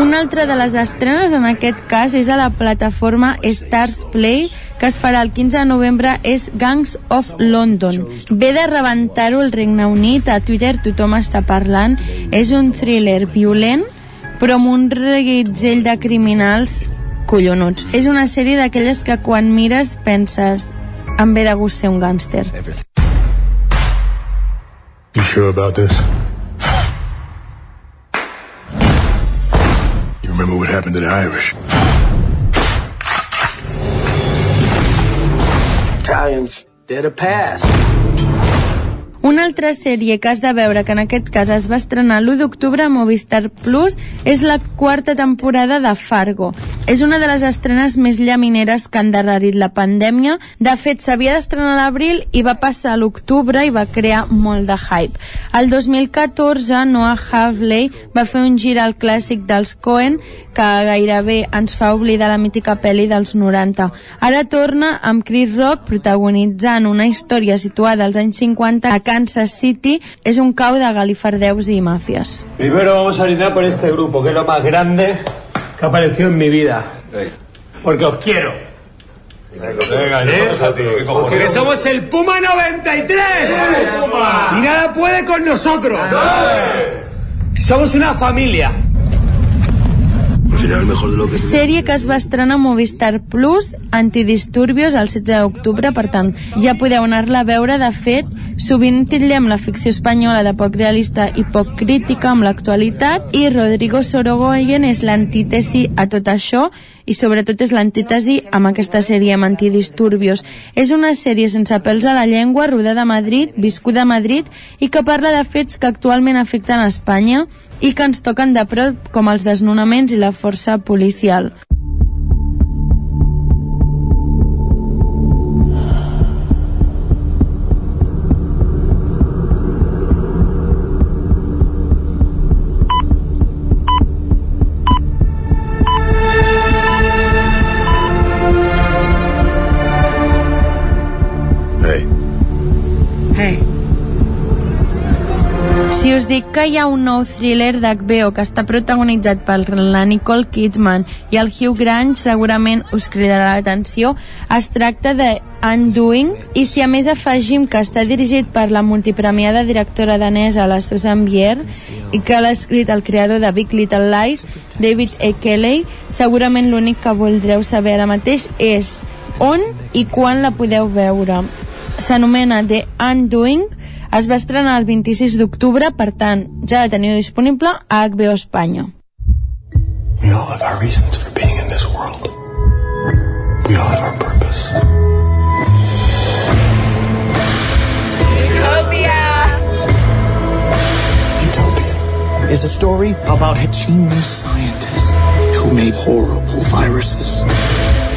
Una altra de les estrenes en aquest cas és a la plataforma Stars Play que es farà el 15 de novembre és Gangs of London. Ve de rebentar-ho el Regne Unit, a Twitter tothom està parlant. És un thriller violent però amb un reguitzell de criminals collonuts. És una sèrie d'aquelles que quan mires penses em ve de gust ser un gàngster. You sure about this? You remember what happened to the Irish? Italians, they're the past. Una altra sèrie que has de veure, que en aquest cas es va estrenar l'1 d'octubre a Movistar Plus, és la quarta temporada de Fargo. És una de les estrenes més llamineres que han darrerit la pandèmia. De fet, s'havia d'estrenar a l'abril i va passar a l'octubre i va crear molt de hype. El 2014, Noah Havley va fer un gir al clàssic dels Coen que gairebé ens fa oblidar la mítica pel·li dels 90. Ara torna amb Chris Rock protagonitzant una història situada als anys 50 a Kansas City. És un cau de galifardeus i màfies. Primero vamos a brindar por este grupo, que es lo más grande que ha aparecido en mi vida. Porque os quiero. Venga, ¿Eh? Porque Que somos el Puma 93. Y nada puede con nosotros. Somos una familia. Al final, mejor de lo que... Sèrie que es va estrenar a Movistar Plus, Antidisturbios, el 16 d'octubre, per tant, ja podeu anar-la a veure. De fet, sovint titllem la ficció espanyola de poc realista i poc crítica amb l'actualitat, i Rodrigo Sorogoyen és l'antítesi a tot això, i sobretot és l'antítesi amb aquesta sèrie amb antidisturbios. És una sèrie sense pèls a la llengua, rodada a Madrid, viscuda a Madrid i que parla de fets que actualment afecten a Espanya i que ens toquen de prop com els desnonaments i la força policial. Que hi ha un nou thriller d'HBO que està protagonitzat per la Nicole Kidman i el Hugh Grant, segurament us cridarà l'atenció. Es tracta de Undoing i si a més afegim que està dirigit per la multipremiada directora danesa la Susan Bier i que l'ha escrit el creador de Big Little Lies, David E. Kelly, segurament l'únic que voldreu saber ara mateix és on i quan la podeu veure. S'anomena The Undoing, es va estrenar el 26 d'octubre, per tant, ja la teniu disponible a HBO Espanya. We all have our reasons for being in this world. We all have our purpose. is a story about a genius scientist who made horrible viruses.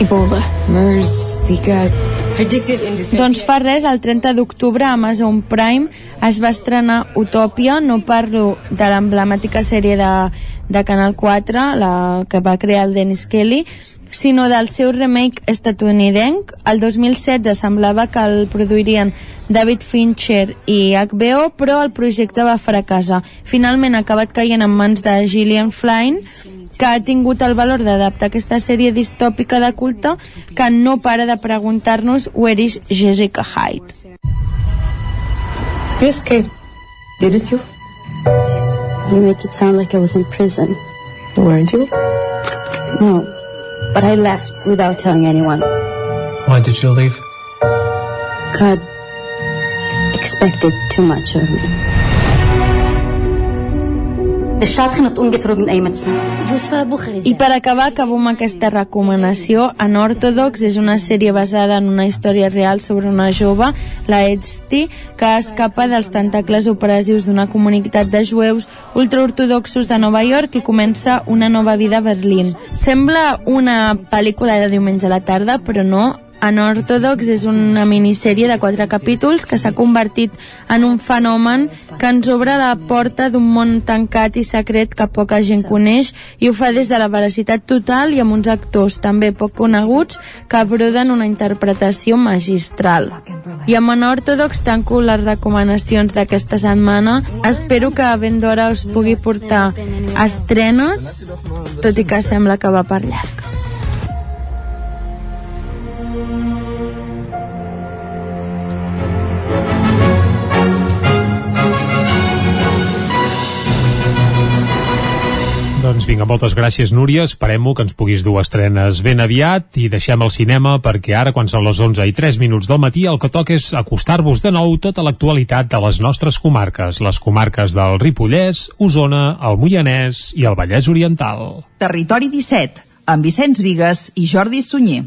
Ebola, MERS, Zika. Doncs fa res, el 30 d'octubre a Amazon Prime es va estrenar Utopia, no parlo de l'emblemàtica sèrie de, de Canal 4, la que va crear el Dennis Kelly, sinó del seu remake estatunidenc. El 2016 semblava que el produirien David Fincher i HBO, però el projecte va fracassar. Finalment ha acabat caient en mans de Gillian Flynn, que ha tingut el valor d'adaptar aquesta sèrie distòpica de culte que no para de preguntar-nos where is Jessica Hyde. You escaped, didn't you? You make it sound like I was in prison. Weren't you? No, but I left without telling anyone. Why did you leave? God expected too much of me. I per acabar, acabo amb aquesta recomanació. En Orthodox és una sèrie basada en una història real sobre una jove, la Etzti, que escapa dels tentacles operatius d'una comunitat de jueus ultraortodoxos de Nova York i comença una nova vida a Berlín. Sembla una pel·lícula de diumenge a la tarda, però no, Unorthodox és una minissèrie de quatre capítols que s'ha convertit en un fenomen que ens obre la porta d'un món tancat i secret que poca gent coneix i ho fa des de la veracitat total i amb uns actors també poc coneguts que broden una interpretació magistral. I amb Unorthodox tanco les recomanacions d'aquesta setmana. Espero que ben d'hora us pugui portar estrenes, tot i que sembla que va per llarg. Doncs vinga, moltes gràcies, Núria. Esperem-ho que ens puguis dur estrenes ben aviat i deixem el cinema perquè ara, quan són les 11 i 3 minuts del matí, el que toca és acostar-vos de nou tota l'actualitat de les nostres comarques, les comarques del Ripollès, Osona, el Moianès i el Vallès Oriental. Territori 17, amb Vicenç Vigues i Jordi Sunyer.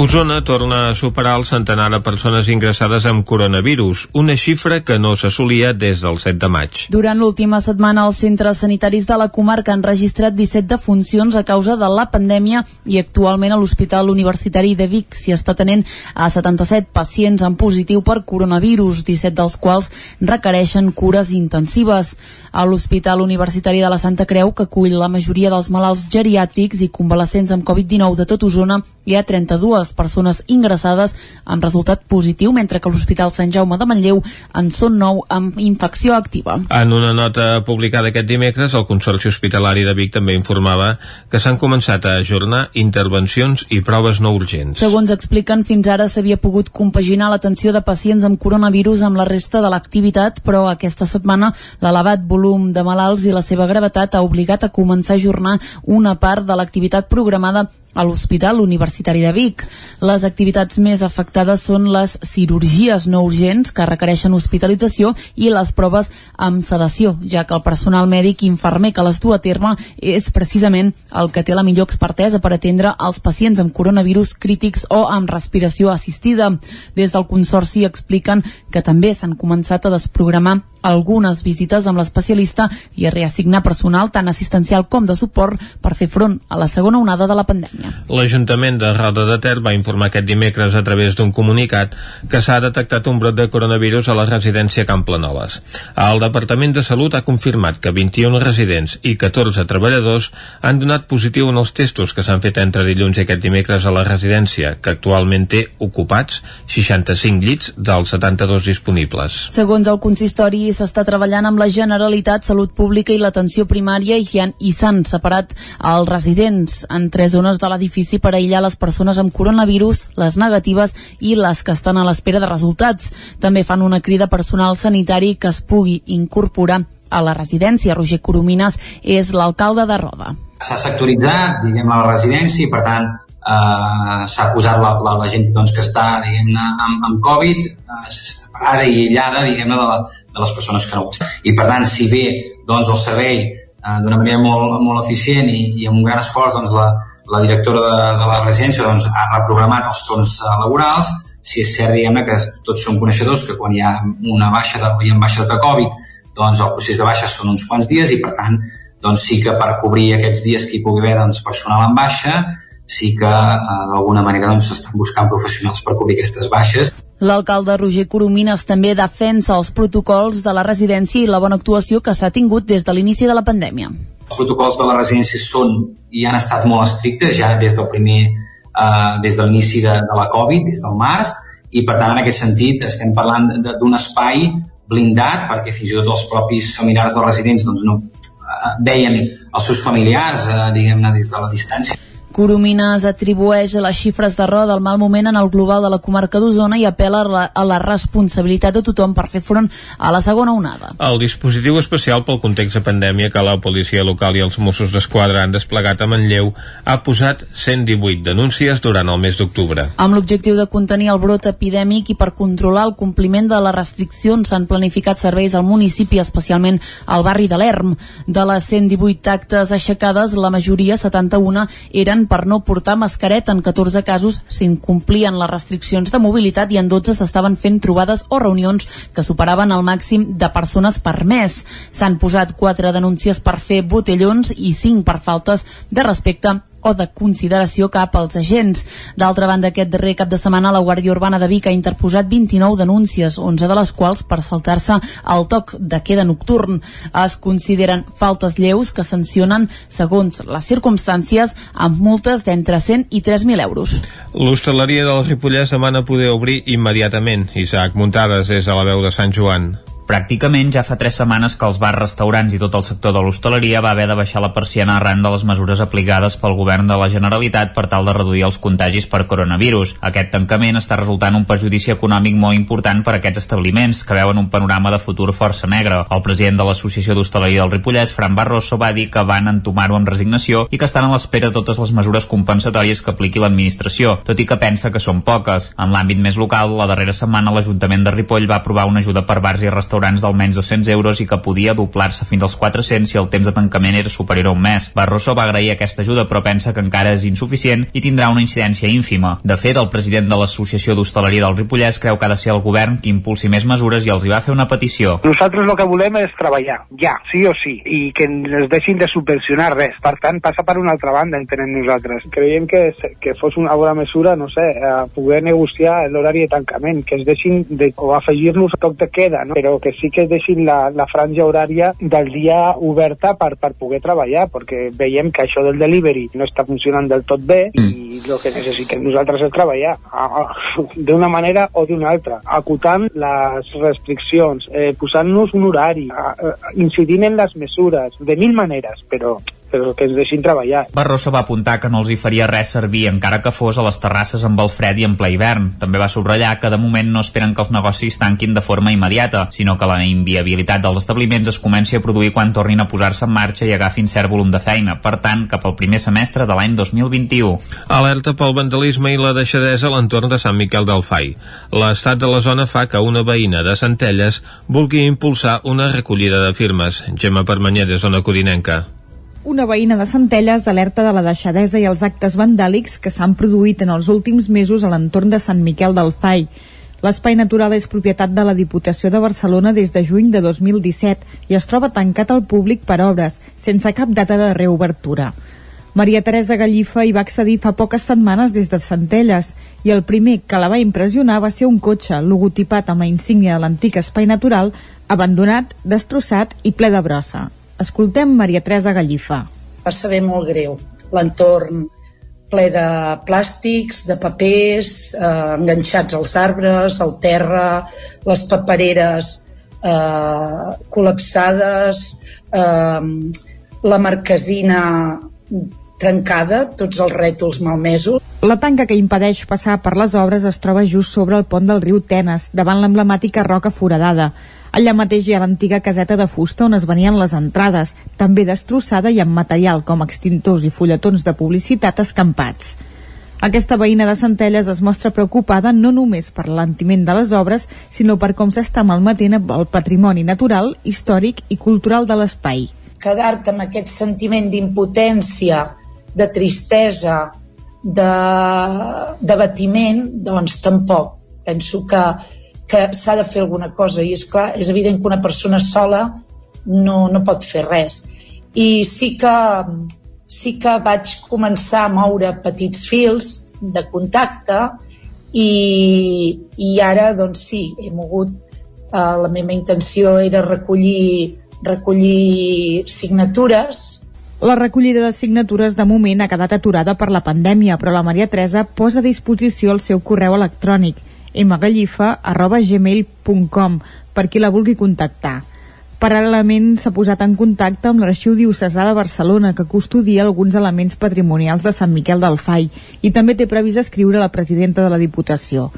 Osona torna a superar el centenar de persones ingressades amb coronavirus, una xifra que no s'assolia des del 7 de maig. Durant l'última setmana, els centres sanitaris de la comarca han registrat 17 defuncions a causa de la pandèmia i actualment a l'Hospital Universitari de Vic s'hi està tenent a 77 pacients en positiu per coronavirus, 17 dels quals requereixen cures intensives. A l'Hospital Universitari de la Santa Creu, que acull la majoria dels malalts geriàtrics i convalescents amb Covid-19 de tot Osona, hi ha 32 persones ingressades amb resultat positiu, mentre que l'Hospital Sant Jaume de Manlleu en són 9 amb infecció activa. En una nota publicada aquest dimecres, el Consorci Hospitalari de Vic també informava que s'han començat a ajornar intervencions i proves no urgents. Segons expliquen, fins ara s'havia pogut compaginar l'atenció de pacients amb coronavirus amb la resta de l'activitat, però aquesta setmana l'elevat volum de malalts i la seva gravetat ha obligat a començar a ajornar una part de l'activitat programada a l'Hospital Universitari de Vic. Les activitats més afectades són les cirurgies no urgents que requereixen hospitalització i les proves amb sedació, ja que el personal mèdic i infermer que les du a terme és precisament el que té la millor expertesa per atendre els pacients amb coronavirus crítics o amb respiració assistida. Des del Consorci expliquen que també s'han començat a desprogramar algunes visites amb l'especialista i a reassignar personal tant assistencial com de suport per fer front a la segona onada de la pandèmia. L'Ajuntament de Roda de Ter va informar aquest dimecres a través d'un comunicat que s'ha detectat un brot de coronavirus a la residència Camp Planoles. El Departament de Salut ha confirmat que 21 residents i 14 treballadors han donat positiu en els testos que s'han fet entre dilluns i aquest dimecres a la residència, que actualment té ocupats 65 llits dels 72 disponibles. Segons el consistori, s'està treballant amb la Generalitat, Salut Pública i l'atenció primària i, han, i s'han separat els residents en tres zones de l'edifici per aïllar les persones amb coronavirus, les negatives i les que estan a l'espera de resultats. També fan una crida personal sanitari que es pugui incorporar a la residència. Roger Coromines és l'alcalde de Roda. S'ha sectoritzat, diguem, la residència i, per tant, eh, s'ha posat la, la, la gent doncs, que està diguem-ne amb, amb Covid eh, separada i aïllada diguem-ne de, la, de les persones que no ho estan. I per tant, si bé doncs, el servei eh, d'una manera molt, molt eficient i, i amb un gran esforç doncs, la, la directora de, de la residència doncs, ha reprogramat els torns eh, laborals, si és cert diguem que tots som coneixedors que quan hi ha una baixa de, hi ha baixes de Covid doncs el procés de baixa són uns quants dies i per tant doncs sí que per cobrir aquests dies que hi pugui haver doncs, personal en baixa sí que eh, d'alguna manera doncs, s'estan buscant professionals per cobrir aquestes baixes. L'alcalde Roger Coromines també defensa els protocols de la residència i la bona actuació que s'ha tingut des de l'inici de la pandèmia. Els protocols de la residència són i han estat molt estrictes ja des del primer eh, des de l'inici de, de la Covid, des del març, i per tant en aquest sentit estem parlant d'un espai blindat perquè fins i tot els propis familiars dels residents doncs, no, eh, veien els seus familiars eh, diguem-ne des de la distància Coromines atribueix les xifres de roda al mal moment en el global de la comarca d'Osona i apela a la, a la responsabilitat de tothom per fer front a la segona onada. El dispositiu especial pel context de pandèmia que la policia local i els Mossos d'Esquadra han desplegat a Manlleu ha posat 118 denúncies durant el mes d'octubre. Amb l'objectiu de contenir el brot epidèmic i per controlar el compliment de les restriccions s'han planificat serveis al municipi, especialment al barri de l'Erm. De les 118 actes aixecades, la majoria, 71, eren multant per no portar mascareta. En 14 casos s'incomplien les restriccions de mobilitat i en 12 s'estaven fent trobades o reunions que superaven el màxim de persones per mes. S'han posat quatre denúncies per fer botellons i cinc per faltes de respecte o de consideració cap als agents. D'altra banda, aquest darrer cap de setmana la Guàrdia Urbana de Vic ha interposat 29 denúncies, 11 de les quals per saltar-se el toc de queda nocturn. Es consideren faltes lleus que sancionen, segons les circumstàncies, amb multes d'entre 100 i 3.000 euros. L'hostaleria del Ripollès demana poder obrir immediatament. Isaac Muntades és a la veu de Sant Joan. Pràcticament ja fa tres setmanes que els bars, restaurants i tot el sector de l'hostaleria va haver de baixar la persiana arran de les mesures aplicades pel govern de la Generalitat per tal de reduir els contagis per coronavirus. Aquest tancament està resultant un perjudici econòmic molt important per a aquests establiments, que veuen un panorama de futur força negre. El president de l'Associació d'Hostaleria del Ripollès, Fran Barroso, va dir que van entomar-ho amb resignació i que estan a l'espera de totes les mesures compensatòries que apliqui l'administració, tot i que pensa que són poques. En l'àmbit més local, la darrera setmana l'Ajuntament de Ripoll va aprovar una ajuda per bars i restaurants restaurants d'almenys 200 euros i que podia doblar-se fins als 400 si el temps de tancament era superior a un mes. Barroso va agrair aquesta ajuda però pensa que encara és insuficient i tindrà una incidència ínfima. De fet, el president de l'Associació d'Hostaleria del Ripollès creu que ha de ser el govern qui impulsi més mesures i els hi va fer una petició. Nosaltres el que volem és treballar, ja, sí o sí, i que ens deixin de subvencionar res. Per tant, passa per una altra banda, entenem nosaltres. Creiem que, que fos una bona mesura, no sé, a poder negociar l'horari de tancament, que es deixin de, o afegir-nos toc de queda, no? però que sí que deixin la, la franja horària del dia oberta per, per poder treballar, perquè veiem que això del delivery no està funcionant del tot bé mm. i el que necessitem nosaltres és treballar d'una manera o d'una altra, acotant les restriccions, eh, posant-nos un horari, eh, incidint en les mesures, de mil maneres, però però que ens deixin treballar. Barroso va apuntar que no els hi faria res servir encara que fos a les terrasses amb el fred i en ple hivern. També va subratllar que de moment no esperen que els negocis tanquin de forma immediata, sinó que la inviabilitat dels establiments es comenci a produir quan tornin a posar-se en marxa i agafin cert volum de feina, per tant, cap al primer semestre de l'any 2021. Alerta pel vandalisme i la deixadesa a l'entorn de Sant Miquel del Fai. L'estat de la zona fa que una veïna de Centelles vulgui impulsar una recollida de firmes. Gemma Permanyer, de zona corinenca. Una veïna de Centelles alerta de la deixadesa i els actes vandàlics que s'han produït en els últims mesos a l'entorn de Sant Miquel del Fai. L'espai natural és propietat de la Diputació de Barcelona des de juny de 2017 i es troba tancat al públic per obres, sense cap data de reobertura. Maria Teresa Gallifa hi va accedir fa poques setmanes des de Centelles i el primer que la va impressionar va ser un cotxe logotipat amb la insígnia de l'antic espai natural, abandonat, destrossat i ple de brossa. Escoltem Maria Teresa Gallifa. Va saber molt greu. L'entorn ple de plàstics, de papers, eh, enganxats als arbres, al terra, les papereres eh, col·lapsades, eh, la marquesina trencada, tots els rètols malmesos. La tanca que impedeix passar per les obres es troba just sobre el pont del riu Tenes, davant l'emblemàtica roca foradada. Allà mateix hi ha l'antiga caseta de fusta on es venien les entrades, també destrossada i amb material com extintors i fulletons de publicitat escampats. Aquesta veïna de Centelles es mostra preocupada no només per l'alentiment de les obres, sinó per com s'està malmetent el patrimoni natural, històric i cultural de l'espai. Quedar-te amb aquest sentiment d'impotència, de tristesa, de, de batiment, doncs tampoc. Penso que que s'ha de fer alguna cosa i és clar, és evident que una persona sola no, no pot fer res. I sí que sí que vaig començar a moure petits fils de contacte i, i ara doncs sí, he mogut eh, la meva intenció era recollir recollir signatures. La recollida de signatures de moment ha quedat aturada per la pandèmia, però la Maria Teresa posa a disposició el seu correu electrònic mgallifa.gmail.com per qui la vulgui contactar. Paral·lelament s'ha posat en contacte amb l'Arxiu Diocesà de Barcelona, que custodia alguns elements patrimonials de Sant Miquel del Fai, i també té previst escriure la presidenta de la Diputació.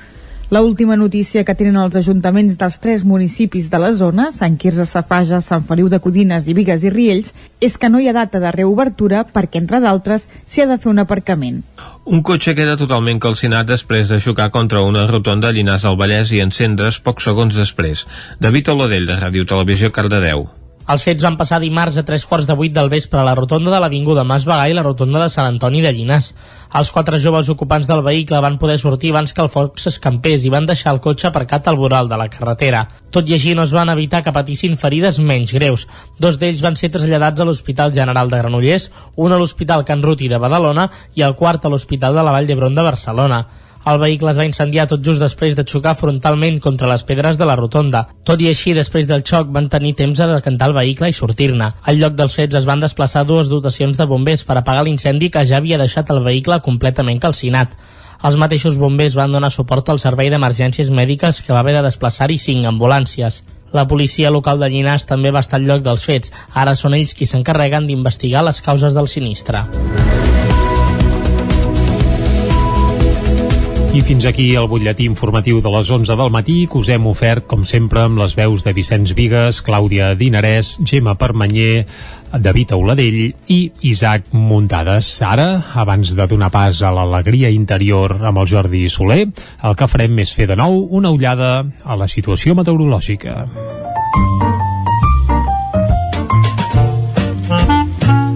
La última notícia que tenen els ajuntaments dels tres municipis de la zona, Sant Quirze Safaja, Sant Feliu de Codines i Vigues i Riells, és que no hi ha data de reobertura perquè, entre d'altres, s'hi ha de fer un aparcament. Un cotxe queda totalment calcinat després de xocar contra una rotonda a Llinars del Vallès i encendre's pocs segons després. David Oladell, de Ràdio Televisió, Cardedeu. Els fets van passar dimarts a tres quarts de vuit del vespre a la rotonda de l'Avinguda Mas Bagà i la rotonda de Sant Antoni de Llinàs. Els quatre joves ocupants del vehicle van poder sortir abans que el foc s'escampés i van deixar el cotxe aparcat al voral de la carretera. Tot i així no es van evitar que patissin ferides menys greus. Dos d'ells van ser traslladats a l'Hospital General de Granollers, un a l'Hospital Can Ruti de Badalona i el quart a l'Hospital de la Vall d'Hebron de Barcelona. El vehicle es va incendiar tot just després de xocar frontalment contra les pedres de la rotonda. Tot i així, després del xoc, van tenir temps a decantar el vehicle i sortir-ne. Al lloc dels fets es van desplaçar dues dotacions de bombers per apagar l'incendi que ja havia deixat el vehicle completament calcinat. Els mateixos bombers van donar suport al servei d'emergències mèdiques que va haver de desplaçar-hi cinc ambulàncies. La policia local de Llinars també va estar al lloc dels fets. Ara són ells qui s'encarreguen d'investigar les causes del sinistre. I fins aquí el butlletí informatiu de les 11 del matí que us hem ofert, com sempre, amb les veus de Vicenç Vigues, Clàudia Dinarès, Gemma Permanyer, David Auladell i Isaac Muntades. Ara, abans de donar pas a l'alegria interior amb el Jordi Soler, el que farem és fer de nou una ullada a la situació meteorològica.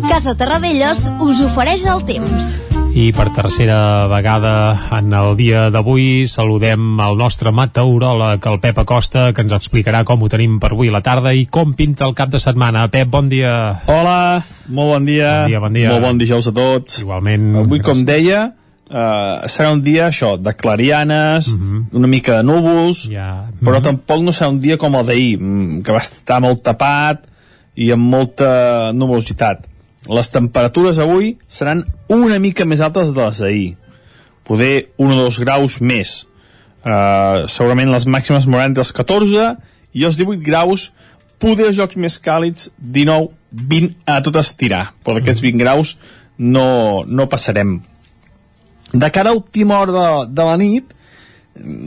Casa Terradellos us ofereix el temps. I per tercera vegada en el dia d'avui saludem el nostre meteoròleg, el Pep Acosta, que ens explicarà com ho tenim per avui la tarda i com pinta el cap de setmana. Pep, bon dia. Hola, molt bon dia. Bon dia, bon dia. Molt bon dijous a tots. Igualment. Avui, com deia, uh, serà un dia, això, de clarianes, uh -huh. una mica de núvols, ja. però uh -huh. tampoc no serà un dia com el d'ahir, mm, que va estar molt tapat i amb molta nuvolositat les temperatures avui seran una mica més altes de les d'ahir. Poder un o dos graus més. Uh, segurament les màximes moran entre els 14 i els 18 graus, poder jocs més càlids, 19, 20 a tot estirar. Però aquests 20 graus no, no passarem. De cara a última hora de, de la nit,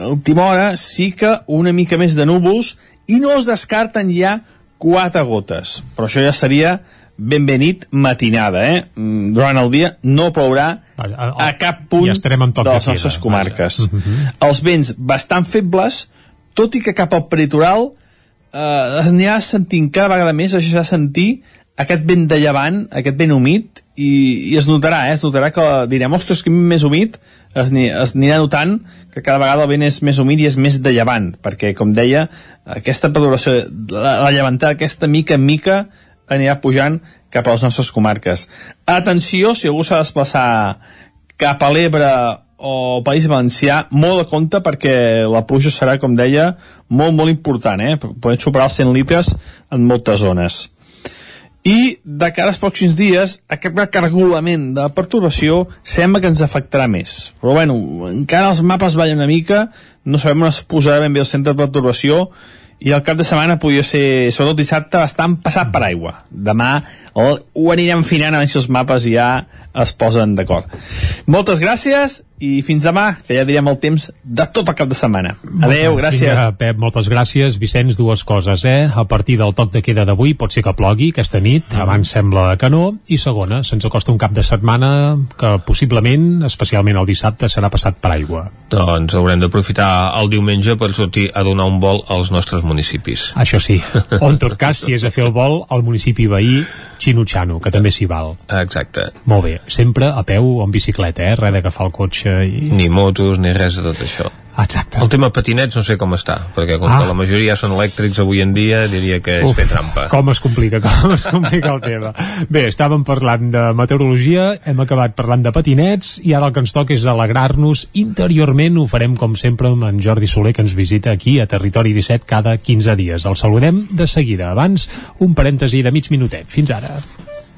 a última hora sí que una mica més de núvols i no es descarten ja quatre gotes. Però això ja seria benvenit matinada, eh? Mm, Durant el dia no plourà Vaja, a cap punt ja estarem en toc de les nostres comarques. vaja. Mhm. Els vents bastant febles, tot i que cap al peritoral eh, es anirà sentint cada vegada més, es deixarà sentir aquest vent de llevant, aquest vent humit, i, i es notarà, eh? es notarà que direm, ostres, que més humit, es, es anirà notant que cada vegada el vent és més humit i és més de llevant, perquè, com deia, aquesta perturbació, la, la llevantada, aquesta mica en mica, anirà pujant cap a les nostres comarques. Atenció, si algú s'ha de desplaçar cap a l'Ebre o País Valencià, molt de compte perquè la pluja serà, com deia, molt, molt important, eh? Podem superar els 100 litres en moltes zones. I de cara als pròxims dies, aquest recargolament de perturbació sembla que ens afectarà més. Però bueno, encara els mapes ballen una mica, no sabem on es posarà ben bé el centre de perturbació, i el cap de setmana podia ser, sobretot dissabte, bastant passat per aigua. Demà ho, ho anirem finant a veure si els mapes ja es posen d'acord. Moltes gràcies i fins demà, que ja direm el temps de tot el cap de setmana. Adeu, Moltes, gràcies. Vinga, Pep, moltes gràcies. Vicenç, dues coses, eh? A partir del toc de queda d'avui pot ser que plogui aquesta nit, abans sembla que no, i segona, se'ns acosta un cap de setmana que possiblement, especialment el dissabte, serà passat per aigua. Doncs haurem d'aprofitar el diumenge per sortir a donar un vol als nostres municipis. Això sí. O en tot cas, si és a fer el vol, al municipi veí Xinutxano, que també s'hi val. Exacte. Molt bé. Sempre a peu o en bicicleta, eh? Res d'agafar el cotxe i... Ni motos, ni res de tot això. Exacte. El tema patinets no sé com està, perquè com Ah. que la majoria són elèctrics avui en dia, diria que és Uf, fer trampa. Com es complica, com es complica el tema. Bé, estàvem parlant de meteorologia, hem acabat parlant de patinets i ara el que ens toca és alegrar-nos interiorment. Ho farem, com sempre, amb en Jordi Soler, que ens visita aquí a Territori 17 cada 15 dies. El saludem de seguida. Abans, un parèntesi de mig minutet. Fins ara.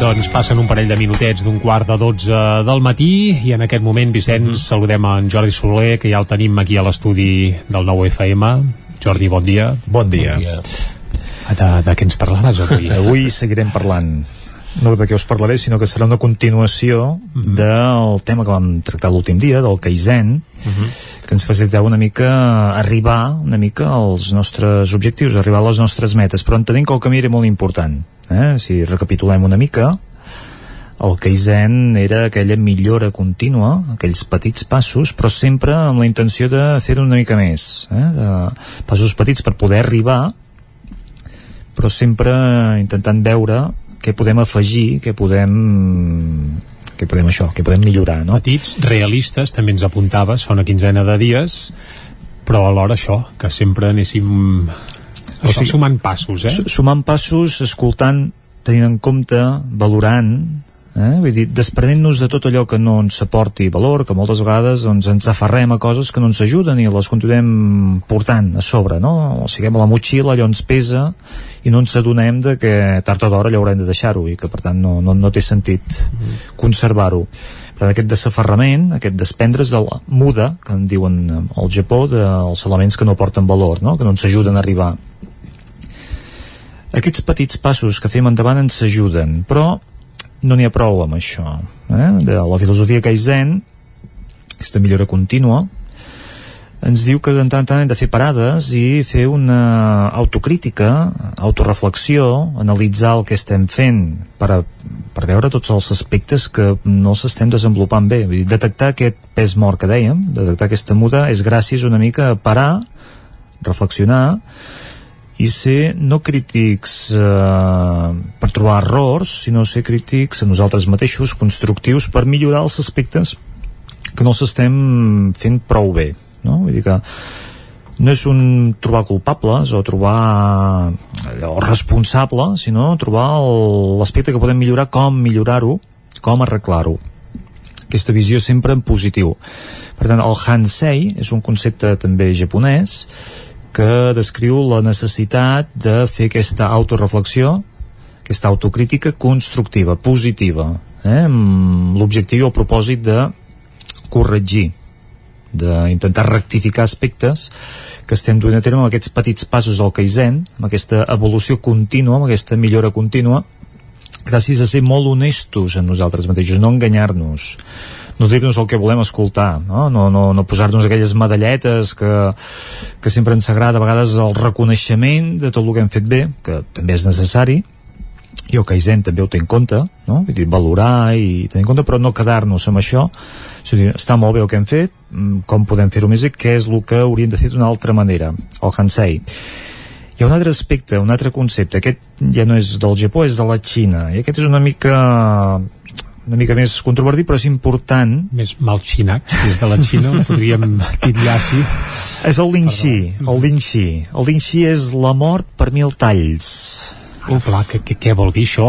Doncs passen un parell de minutets d'un quart de 12 del matí i en aquest moment, Vicenç, mm -hmm. saludem en Jordi Soler, que ja el tenim aquí a l'estudi del nou FM. Jordi, bon dia. Bon dia. Bon dia. De, de què ens parlaràs avui? avui seguirem parlant no de què us parlaré, sinó que serà una continuació mm -hmm. del tema que vam tractar l'últim dia, del Kaizen, mm -hmm. que ens facilitava una mica arribar una mica als nostres objectius, arribar a les nostres metes, però entenem que el camí era molt important. Eh? Si recapitulem una mica, el Kaizen era aquella millora contínua, aquells petits passos, però sempre amb la intenció de fer-ho una mica més, eh? de passos petits per poder arribar, però sempre intentant veure què podem afegir, què podem què podem això, què podem millorar no? petits, realistes, també ens apuntaves fa una quinzena de dies però alhora això, que sempre anéssim o sigui, sumant passos eh? sumant passos, escoltant tenint en compte, valorant eh? vull dir, desprenent-nos de tot allò que no ens aporti valor, que moltes vegades doncs, ens aferrem a coses que no ens ajuden i les continuem portant a sobre no? o siguem a la motxilla, allò ens pesa i no ens adonem de que tard o d'hora allò haurem de deixar-ho i que per tant no, no, no té sentit mm. conservar-ho per aquest desaferrament, aquest desprendre's de la muda, que en diuen al Japó, dels elements que no porten valor, no? que no ens ajuden a arribar. Aquests petits passos que fem endavant ens ajuden, però no n'hi ha prou amb això. Eh? De la filosofia Kaizen, aquesta millora contínua, ens diu que de tant en tant hem de fer parades i fer una autocrítica, autoreflexió, analitzar el que estem fent per, a, per veure tots els aspectes que no s'estem desenvolupant bé. Vull dir, detectar aquest pes mort que dèiem, detectar aquesta muda, és gràcies una mica a parar, reflexionar, i ser no crítics eh, per trobar errors, sinó ser crítics a nosaltres mateixos, constructius, per millorar els aspectes que no s'estem fent prou bé. No? Vull dir que no és un trobar culpables o trobar allò responsable, sinó trobar l'aspecte que podem millorar, com millorar-ho, com arreglar-ho. Aquesta visió sempre en positiu. Per tant, el Hansei és un concepte també japonès que descriu la necessitat de fer aquesta autoreflexió, aquesta autocrítica constructiva, positiva, eh? amb l'objectiu o el propòsit de corregir, d'intentar rectificar aspectes que estem duent a terme amb aquests petits passos del Kaizen, amb aquesta evolució contínua, amb aquesta millora contínua, gràcies a ser molt honestos amb nosaltres mateixos, no enganyar-nos no dir-nos el que volem escoltar, no, no, no, no posar-nos aquelles medalletes que, que sempre ens agrada, a vegades el reconeixement de tot el que hem fet bé, que també és necessari, i el Kaizen també ho té en compte, no? Vull dir, valorar i tenir en compte, però no quedar-nos amb això, és dir, està molt bé el que hem fet, mm, com podem fer-ho més i què és el que hauríem de fer d'una altra manera, el Hansei. Hi ha un altre aspecte, un altre concepte, aquest ja no és del Japó, és de la Xina, i aquest és una mica una mica més controvertit, però és important. Més mal xinac, des de la Xina, podríem titllar així. És el Lingxi, el Lingxi. El Lingxi és la mort per mil talls. Oh, clar, què, què, què vol dir això?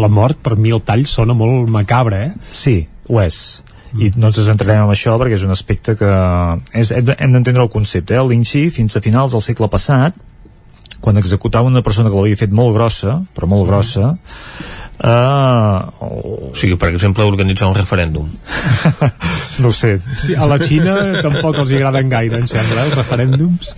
La mort per mil talls sona molt macabre, eh? Sí, ho és i no ens centrarem en això perquè és un aspecte que és, hem d'entendre el concepte eh? el Lingxi fins a finals del segle passat quan executava una persona que l'havia fet molt grossa però molt grossa Uh, o sigui, per exemple, organitzar un referèndum. no sé. Sí, a la Xina tampoc els agraden gaire, em sembla, els referèndums.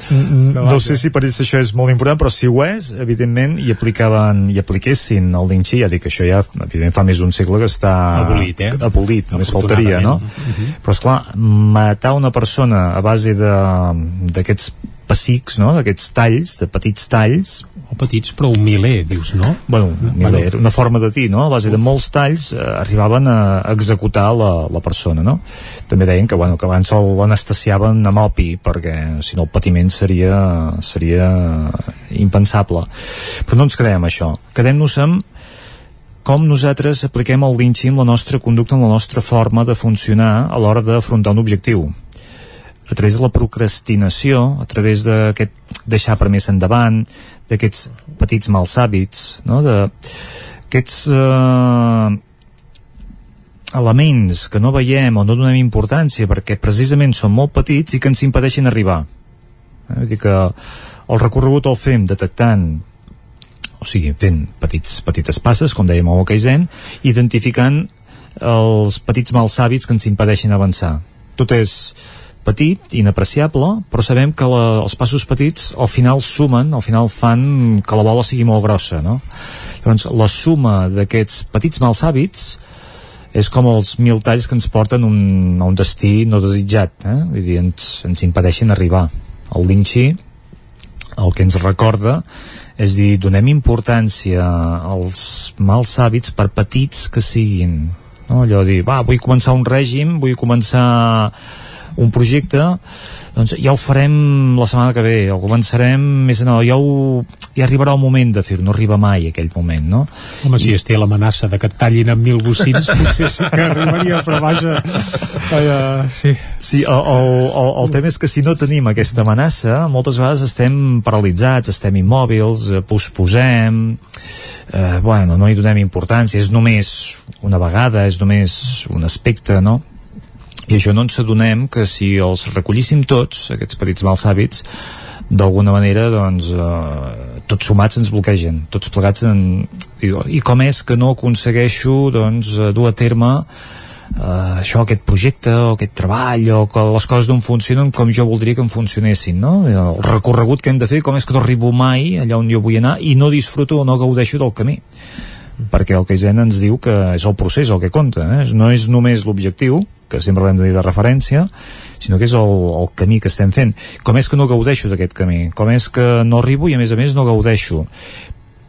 No, no sé si per ells això és molt important, però si ho és, evidentment, i aplicaven i apliquessin el Ding ja dic que això ja, evidentment, fa més d'un segle que està abolit, eh? abolit només faltaria, no? Uh mhm. -huh. Però, esclar, matar una persona a base d'aquests pessics, no? d'aquests talls, de petits talls, o petits, però un miler, dius, no? Bueno, un miler, una forma de dir, no? A base de molts talls eh, arribaven a executar la, la persona, no? També deien que, bueno, que abans l'anestesiaven amb opi, perquè si no el patiment seria, seria impensable. Però no ens quedem això. Quedem-nos amb com nosaltres apliquem el Lynching la nostra conducta, en la nostra forma de funcionar a l'hora d'afrontar un objectiu a través de la procrastinació, a través d'aquest deixar per més endavant, d'aquests petits mals hàbits, no? d'aquests eh, elements que no veiem o no donem importància perquè precisament són molt petits i que ens impedeixen arribar. Eh? Vull dir que el recorregut el fem detectant o sigui, fent petits, petites passes, com dèiem a Kaizen, identificant els petits mals hàbits que ens impedeixen avançar. Tot és petit, inapreciable, però sabem que la, els passos petits al final sumen, al final fan que la bola sigui molt grossa, no? Llavors, la suma d'aquests petits mals hàbits és com els mil talls que ens porten un, a un destí no desitjat, eh? Vull dir, ens, ens impedeixen arribar. El Linchi el que ens recorda és dir, donem importància als mals hàbits per petits que siguin no? allò de dir, va, vull començar un règim vull començar un projecte doncs ja ho farem la setmana que ve o començarem més en ja, ho, ja arribarà el moment de fer-ho, no arriba mai aquell moment no? Home, si es té l'amenaça de que et tallin amb mil bocins potser sí que arribaria, però vaja uh, sí, sí el, el, el, el tema és que si no tenim aquesta amenaça moltes vegades estem paralitzats estem immòbils, eh, posposem eh, bueno, no hi donem importància és només una vegada és només un aspecte, no? I això no ens adonem que si els recollíssim tots, aquests petits mals hàbits d'alguna manera doncs, eh, tots sumats ens bloquegen tots plegats en... I, com és que no aconsegueixo doncs, eh, dur a terme eh, això, aquest projecte o aquest treball o que les coses no funcionen com jo voldria que em funcionessin no? el recorregut que hem de fer com és que no arribo mai allà on jo vull anar i no disfruto o no gaudeixo del camí perquè el Kaizen ens diu que és el procés el que compta, eh? no és només l'objectiu, que sempre l'hem de dir de referència, sinó que és el, el camí que estem fent. Com és que no gaudeixo d'aquest camí? Com és que no arribo i a més a més no gaudeixo?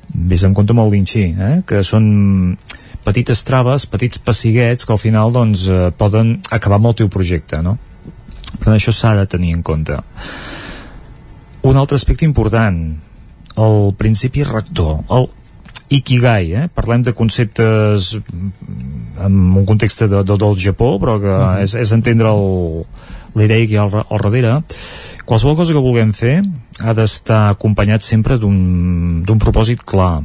Ves en compte amb el Linxí, eh? que són petites traves, petits pessiguets que al final doncs, eh, poden acabar amb el teu projecte, no? Per això s'ha de tenir en compte. Un altre aspecte important, el principi rector, el Ikigai, eh? parlem de conceptes en un context de, de, del Japó, però que uh -huh. és, és entendre el, la idea que hi ha al, al darrere. Qualsevol cosa que vulguem fer ha d'estar acompanyat sempre d'un propòsit clar.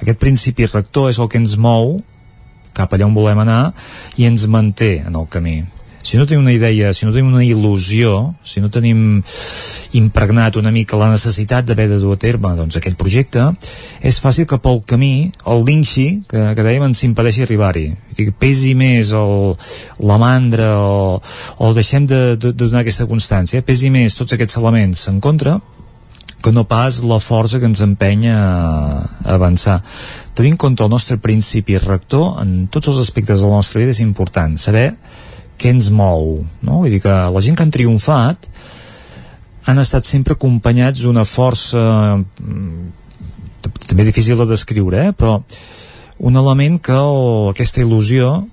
Aquest principi rector és el que ens mou cap allà on volem anar i ens manté en el camí si no tenim una idea, si no tenim una il·lusió, si no tenim impregnat una mica la necessitat d'haver de dur a terme doncs, aquest projecte, és fàcil que pel camí el linxi, que, que dèiem, ens impedeixi arribar-hi. Que pesi més el, la mandra o, o deixem de, de, de donar aquesta constància, pesi més tots aquests elements en contra que no pas la força que ens empenya a avançar. Tenir en compte el nostre principi rector en tots els aspectes de la nostra vida és important. Saber què ens mou no? vull dir que la gent que han triomfat han estat sempre acompanyats d'una força mm, també difícil de descriure eh? però un element que o, aquesta il·lusió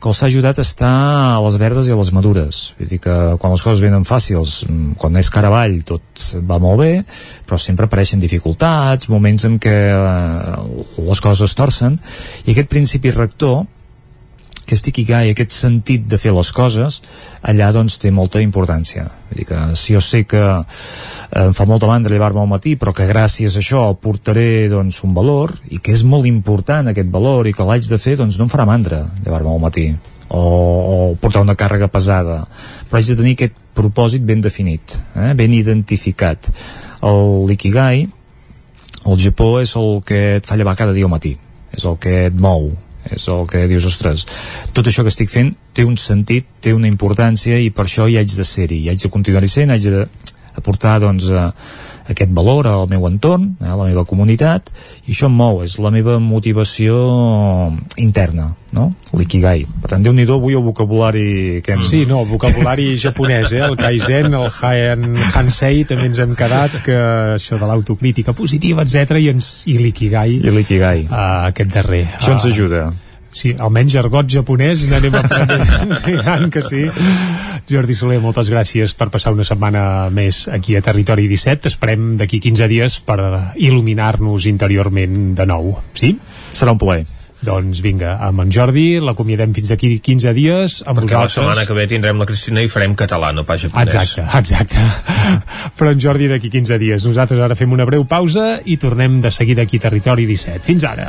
que els ha ajudat a estar a les verdes i a les madures. Vull dir que quan les coses venen fàcils, mm, quan és cara avall tot va molt bé, però sempre apareixen dificultats, moments en què eh, les coses es torcen, i aquest principi rector aquest ikigai, aquest sentit de fer les coses, allà doncs té molta importància. Vull dir que si jo sé que eh, em fa molta mandra llevar-me al matí, però que gràcies a això portaré doncs, un valor, i que és molt important aquest valor, i que l'haig de fer, doncs no em farà mandra llevar-me al matí. O, o portar una càrrega pesada. Però haig de tenir aquest propòsit ben definit, eh? ben identificat. L'ikigai, el Japó és el que et fa llevar cada dia al matí, és el que et mou, és el que dius, ostres, tot això que estic fent té un sentit, té una importància i per això hi haig de ser-hi, hi haig de continuar-hi sent, haig de aportar doncs, a, aquest valor al meu entorn, a la meva comunitat, i això em mou, és la meva motivació interna, no? L'ikigai. Per tant, déu nhi avui el vocabulari que hem... Sí, no, el vocabulari japonès, eh? el kaizen, el han, hansei, també ens hem quedat, que això de l'autocrítica positiva, etc i, ens, i l'ikigai. I l'ikigai. Uh, aquest darrer. Això ens ajuda. Uh, Sí, almenys argot japonès n'anem aprenent. sí, tant que sí. Jordi Soler, moltes gràcies per passar una setmana més aquí a Territori 17. Esperem d'aquí 15 dies per il·luminar-nos interiorment de nou. Sí? Serà un plaer. Doncs vinga, amb en Jordi l'acomiadem fins d'aquí 15 dies amb Perquè vosaltres. la setmana que ve tindrem la Cristina i farem català, no pas japonès. Exacte, exacte. Però en Jordi d'aquí 15 dies. Nosaltres ara fem una breu pausa i tornem de seguida aquí a Territori 17. Fins ara.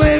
cocodrilo.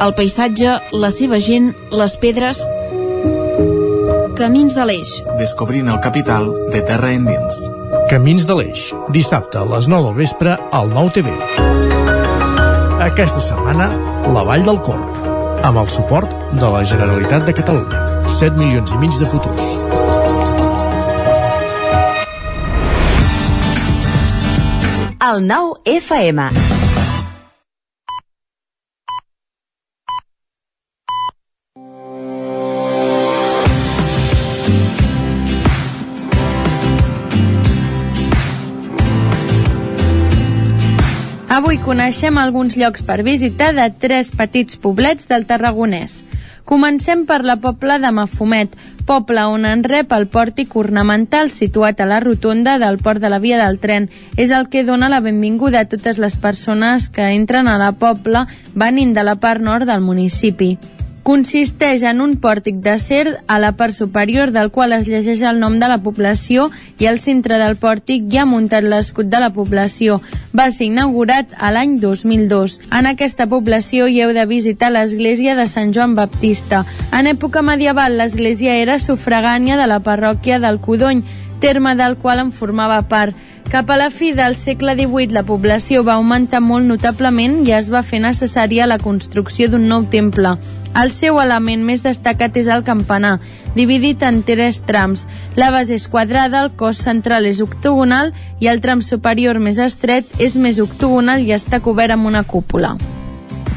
el paisatge, la seva gent, les pedres... Camins de l'Eix. Descobrint el capital de terra endins. Camins de l'Eix. Dissabte a les 9 del vespre al 9 TV. Aquesta setmana, la Vall del Corp. Amb el suport de la Generalitat de Catalunya. 7 milions i mig de futurs. El 9 FM. Avui coneixem alguns llocs per visitar de tres petits poblets del Tarragonès. Comencem per la pobla de Mafumet, poble on en rep el pòrtic ornamental situat a la rotonda del port de la via del tren. És el que dona la benvinguda a totes les persones que entren a la pobla venint de la part nord del municipi. Consisteix en un pòrtic d'acer a la part superior del qual es llegeix el nom de la població i al centre del pòrtic hi ha muntat l'escut de la població. Va ser inaugurat a l'any 2002. En aquesta població hi heu de visitar l'església de Sant Joan Baptista. En època medieval l'església era sufragània de la parròquia del Codony, terme del qual en formava part. Cap a la fi del segle XVIII la població va augmentar molt notablement i es va fer necessària la construcció d'un nou temple. El seu element més destacat és el campanar, dividit en tres trams. La base és quadrada, el cos central és octogonal i el tram superior més estret és més octogonal i està cobert amb una cúpula.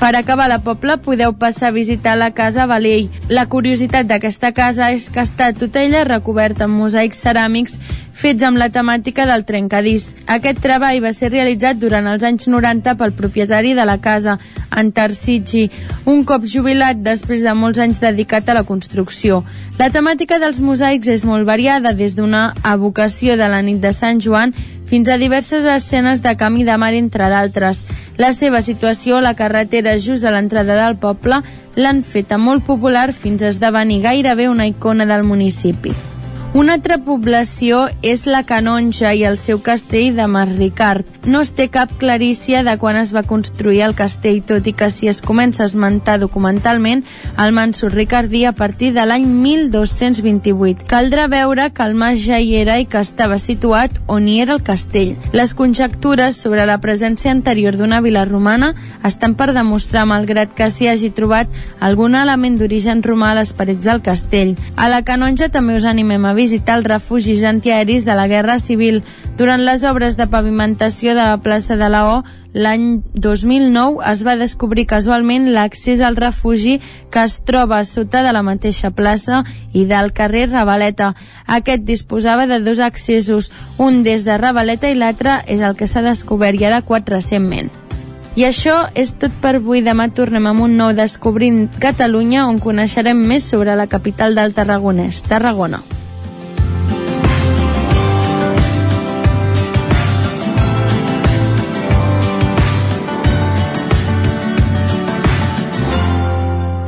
Per acabar la pobla podeu passar a visitar la casa Valell. La curiositat d'aquesta casa és que està tota ella recoberta amb mosaics ceràmics fets amb la temàtica del trencadís. Aquest treball va ser realitzat durant els anys 90 pel propietari de la casa, en Tarsici, un cop jubilat després de molts anys dedicat a la construcció. La temàtica dels mosaics és molt variada, des d'una evocació de la nit de Sant Joan fins a diverses escenes de camí de mar, entre d'altres. La seva situació a la carretera just a l'entrada del poble l'han feta molt popular fins a esdevenir gairebé una icona del municipi. Una altra població és la Canonja i el seu castell de Masricard. No es té cap clarícia de quan es va construir el castell, tot i que si es comença a esmentar documentalment el Mansur Ricardí a partir de l'any 1228. Caldrà veure que el mas ja hi era i que estava situat on hi era el castell. Les conjectures sobre la presència anterior d'una vila romana estan per demostrar, malgrat que s'hi hagi trobat algun element d'origen romà a les parets del castell. A la Canonja també us animem a visitar els refugis antiaeris de la Guerra Civil. Durant les obres de pavimentació de la plaça de la O, l'any 2009 es va descobrir casualment l'accés al refugi que es troba sota de la mateixa plaça i del carrer Ravaleta. Aquest disposava de dos accessos, un des de Ravaleta i l'altre és el que s'ha descobert i adequat recentment. I això és tot per avui. Demà tornem amb un nou Descobrint Catalunya on coneixerem més sobre la capital del Tarragonès, Tarragona.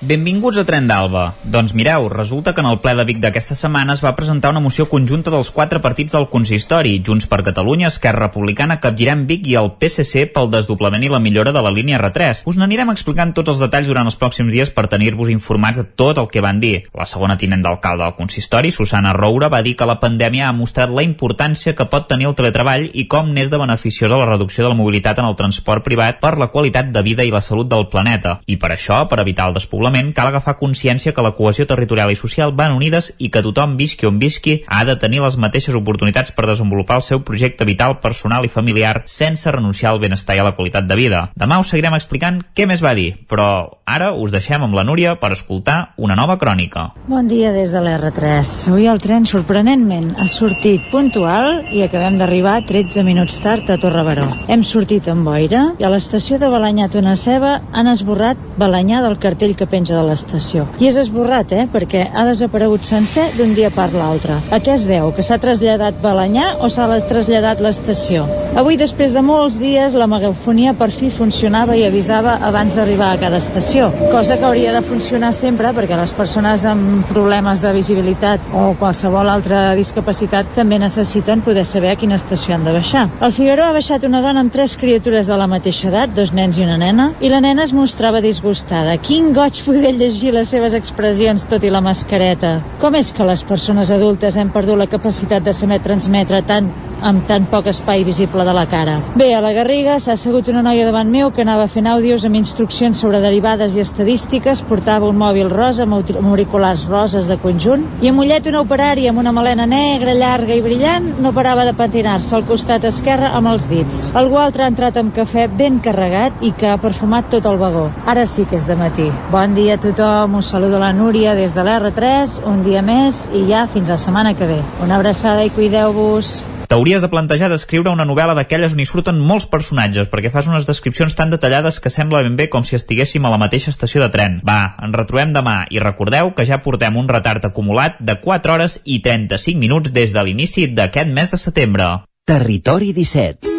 Benvinguts a Tren d'Alba. Doncs mireu, resulta que en el ple de Vic d'aquesta setmana es va presentar una moció conjunta dels quatre partits del consistori, Junts per Catalunya, Esquerra Republicana, Capgirem Vic i el PSC pel desdoblament i la millora de la línia R3. Us n'anirem explicant tots els detalls durant els pròxims dies per tenir-vos informats de tot el que van dir. La segona tinent d'alcalde del consistori, Susana Roura, va dir que la pandèmia ha mostrat la importància que pot tenir el teletreball i com n'és de beneficiosa la reducció de la mobilitat en el transport privat per la qualitat de vida i la salut del planeta. I per això, per evitar el despoblament, cal agafar consciència que la cohesió territorial i social van unides i que tothom, visqui on visqui, ha de tenir les mateixes oportunitats per desenvolupar el seu projecte vital, personal i familiar sense renunciar al benestar i a la qualitat de vida. Demà us seguirem explicant què més va dir, però ara us deixem amb la Núria per escoltar una nova crònica. Bon dia des de l'R3. Avui el tren, sorprenentment, ha sortit puntual i acabem d'arribar 13 minuts tard a Torre Baró. Hem sortit amb boira i a l'estació de Balanyà Tona Ceba han esborrat Balanyà del cartell que penja de l'estació. I és esborrat, eh?, perquè ha desaparegut sencer d'un dia per l'altre. A què es deu? Que s'ha traslladat Balanyà o s'ha traslladat l'estació? Avui, després de molts dies, la megafonia per fi funcionava i avisava abans d'arribar a cada estació, cosa que hauria de funcionar sempre perquè les persones amb problemes de visibilitat o qualsevol altra discapacitat també necessiten poder saber a quina estació han de baixar. Al Figueroa ha baixat una dona amb tres criatures de la mateixa edat, dos nens i una nena, i la nena es mostrava disgustada. Quin goig poder llegir les seves expressions tot i la mascareta. Com és que les persones adultes hem perdut la capacitat de saber transmetre tant amb tan poc espai visible de la cara. Bé, a la Garriga s'ha assegut una noia davant meu que anava fent àudios amb instruccions sobre derivades i estadístiques, portava un mòbil rosa amb auriculars roses de conjunt i amb ullet una operària amb una melena negra, llarga i brillant no parava de patinar-se al costat esquerre amb els dits. Algú altre ha entrat amb cafè ben carregat i que ha perfumat tot el vagó. Ara sí que és de matí. Bon dia a tothom, us saludo la Núria des de l'R3, un dia més i ja fins la setmana que ve. Una abraçada i cuideu-vos. T'hauries de plantejar d'escriure una novel·la d'aquelles on hi surten molts personatges, perquè fas unes descripcions tan detallades que sembla ben bé com si estiguéssim a la mateixa estació de tren. Va, ens retrobem demà i recordeu que ja portem un retard acumulat de 4 hores i 35 minuts des de l'inici d'aquest mes de setembre. Territori 17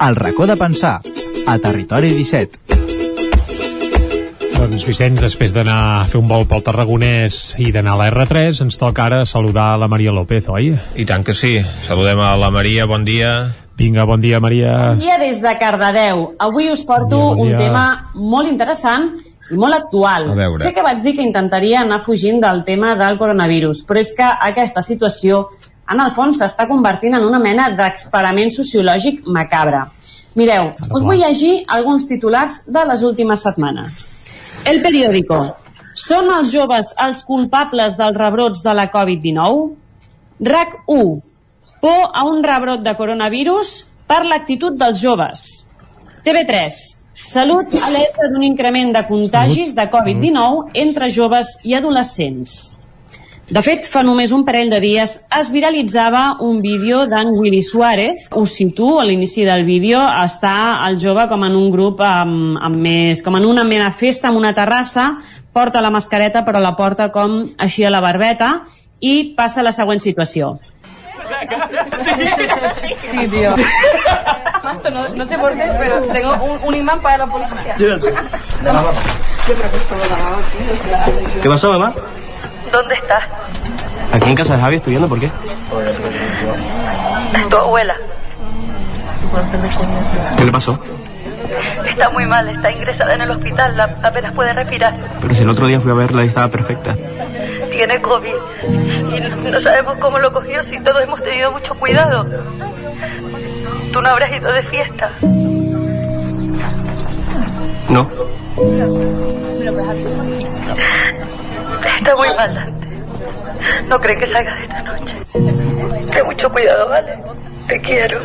El racó de pensar, a Territori 17. Doncs Vicenç, després d'anar a fer un vol pel Tarragonès i d'anar a la R3, ens toca ara saludar la Maria López, oi? I tant que sí. Saludem a la Maria, bon dia. Vinga, bon dia, Maria. Bon dia des de Cardedeu. Avui us porto Bon dia, bon dia. un tema molt interessant i molt actual. Sé que vaig dir que intentaria anar fugint del tema del coronavirus, però és que aquesta situació, en el fons, s'està convertint en una mena d'experiment sociològic macabre. Mireu, us vull llegir alguns titulars de les últimes setmanes. El periòdico. Són els joves els culpables dels rebrots de la Covid-19? RAC 1. Por a un rebrot de coronavirus per l'actitud dels joves. TV3. Salut alerta d'un increment de contagis de Covid-19 entre joves i adolescents. De fet, fa només un parell de dies es viralitzava un vídeo d'en Willy Suárez. Us situo, a l'inici del vídeo està el jove com en un grup amb, amb més, com en una mena festa, en una terrassa, porta la mascareta però la porta com així a la barbeta i passa la següent situació. Sí, tío. No, no sé por qué, pero tengo un, un imán para la policía. ¿Qué pasó, mamá? ¿Dónde estás? Aquí en casa de Javi estudiando, ¿por qué? Tu abuela. ¿Qué le pasó? Está muy mal, está ingresada en el hospital, la- apenas puede respirar. Pero si el otro día fui a verla y estaba perfecta. Tiene COVID. Y no, no sabemos cómo lo cogió, si todos hemos tenido mucho cuidado. Tú no habrás ido de fiesta. No. Está muy mal, Dante. No cree que salga de esta noche. Ten mucho cuidado, ¿vale? Te quiero.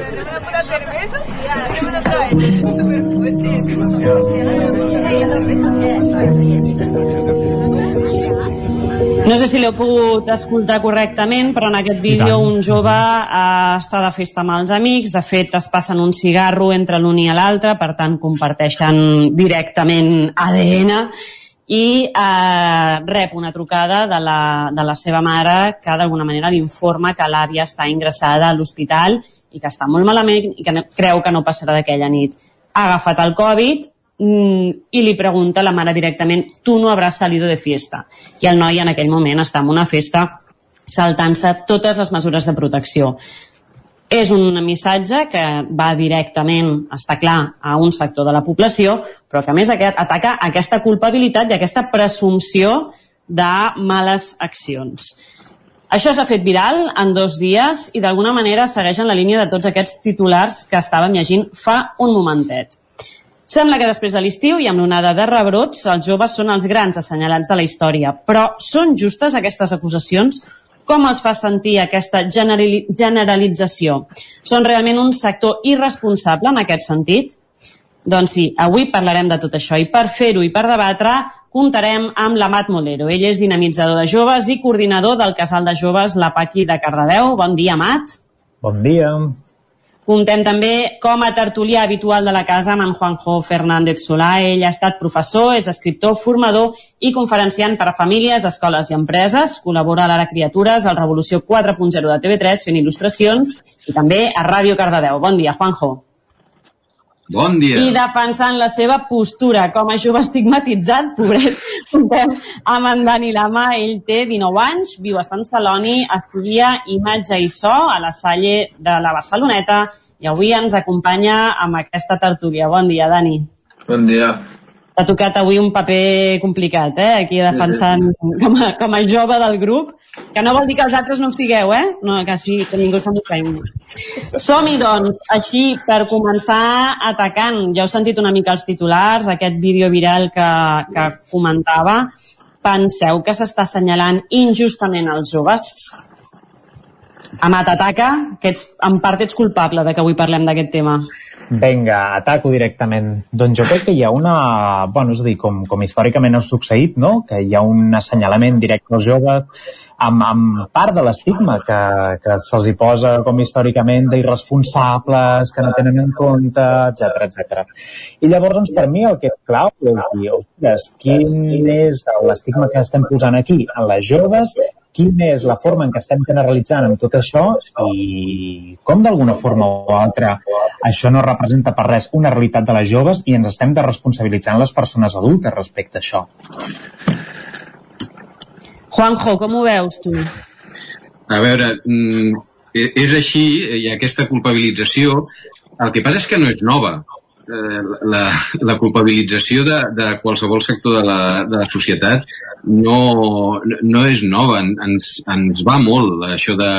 No sé si l'heu pogut escoltar correctament, però en aquest vídeo un jove eh, està de festa amb els amics, de fet es passen un cigarro entre l'un i l'altre, per tant comparteixen directament ADN, i eh, rep una trucada de la, de la seva mare que d'alguna manera li informa que l'àvia està ingressada a l'hospital i que està molt malament i que no, creu que no passarà d'aquella nit. Ha agafat el Covid mm, i li pregunta a la mare directament tu no habràs salido de fiesta. I el noi en aquell moment està en una festa saltant-se totes les mesures de protecció. És un missatge que va directament, està clar, a un sector de la població, però que a més ataca aquesta culpabilitat i aquesta presumpció de males accions. Això s'ha fet viral en dos dies i d'alguna manera segueix en la línia de tots aquests titulars que estàvem llegint fa un momentet. Sembla que després de l'estiu i amb l'onada de rebrots, els joves són els grans assenyalats de la història. Però són justes aquestes acusacions? Com els fa sentir aquesta generali generalització? Són realment un sector irresponsable en aquest sentit? Doncs sí, avui parlarem de tot això i per fer-ho i per debatre comptarem amb l'Amat Molero. Ell és dinamitzador de joves i coordinador del casal de joves La Paqui de Cardedeu. Bon dia, Amat. Bon dia. Comptem també com a tertulià habitual de la casa amb en Juanjo Fernández Solà. Ell ha estat professor, és escriptor, formador i conferenciant per a famílies, escoles i empreses. Col·labora a l'Ara Criatures, al Revolució 4.0 de TV3, fent il·lustracions, i també a Ràdio Cardedeu. Bon dia, Juanjo. Bon dia. I defensant la seva postura com a jove estigmatitzat, pobret, comptem amb en Dani Lama. Ell té 19 anys, viu a Sant Celoni, estudia imatge i so a la Salle de la Barceloneta i avui ens acompanya amb aquesta tertúlia. Bon dia, Dani. Bon dia. T'ha tocat avui un paper complicat, eh? Aquí defensant com a, com a jove del grup, que no vol dir que els altres no ho estigueu, eh? No, que sí, que ningú se'n busquem. Som-hi, doncs, així, per començar atacant. Ja heu sentit una mica els titulars, aquest vídeo viral que, que comentava. Penseu que s'està assenyalant injustament els joves? Amat, ataca, que ets, en part ets culpable de que avui parlem d'aquest tema. Vinga, ataco directament. Doncs jo crec que hi ha una... Bueno, és a dir, com, com històricament ha succeït, no? Que hi ha un assenyalament directe als joves amb, amb part de l'estigma que, que se'ls hi posa com històricament d'irresponsables, que no tenen en compte, etc etc. I llavors, doncs, per mi el que és clau és dir, ostres, quin és l'estigma que estem posant aquí en les joves quina és la forma en què estem generalitzant amb tot això i com d'alguna forma o altra això no representa per res una realitat de les joves i ens estem desresponsabilitzant les persones adultes respecte a això. Juanjo, com ho veus tu? A veure, mm, és així, hi ha aquesta culpabilització. El que passa és que no és nova. Eh, la, la culpabilització de, de qualsevol sector de la, de la societat no, no és nova, ens, ens va molt això de,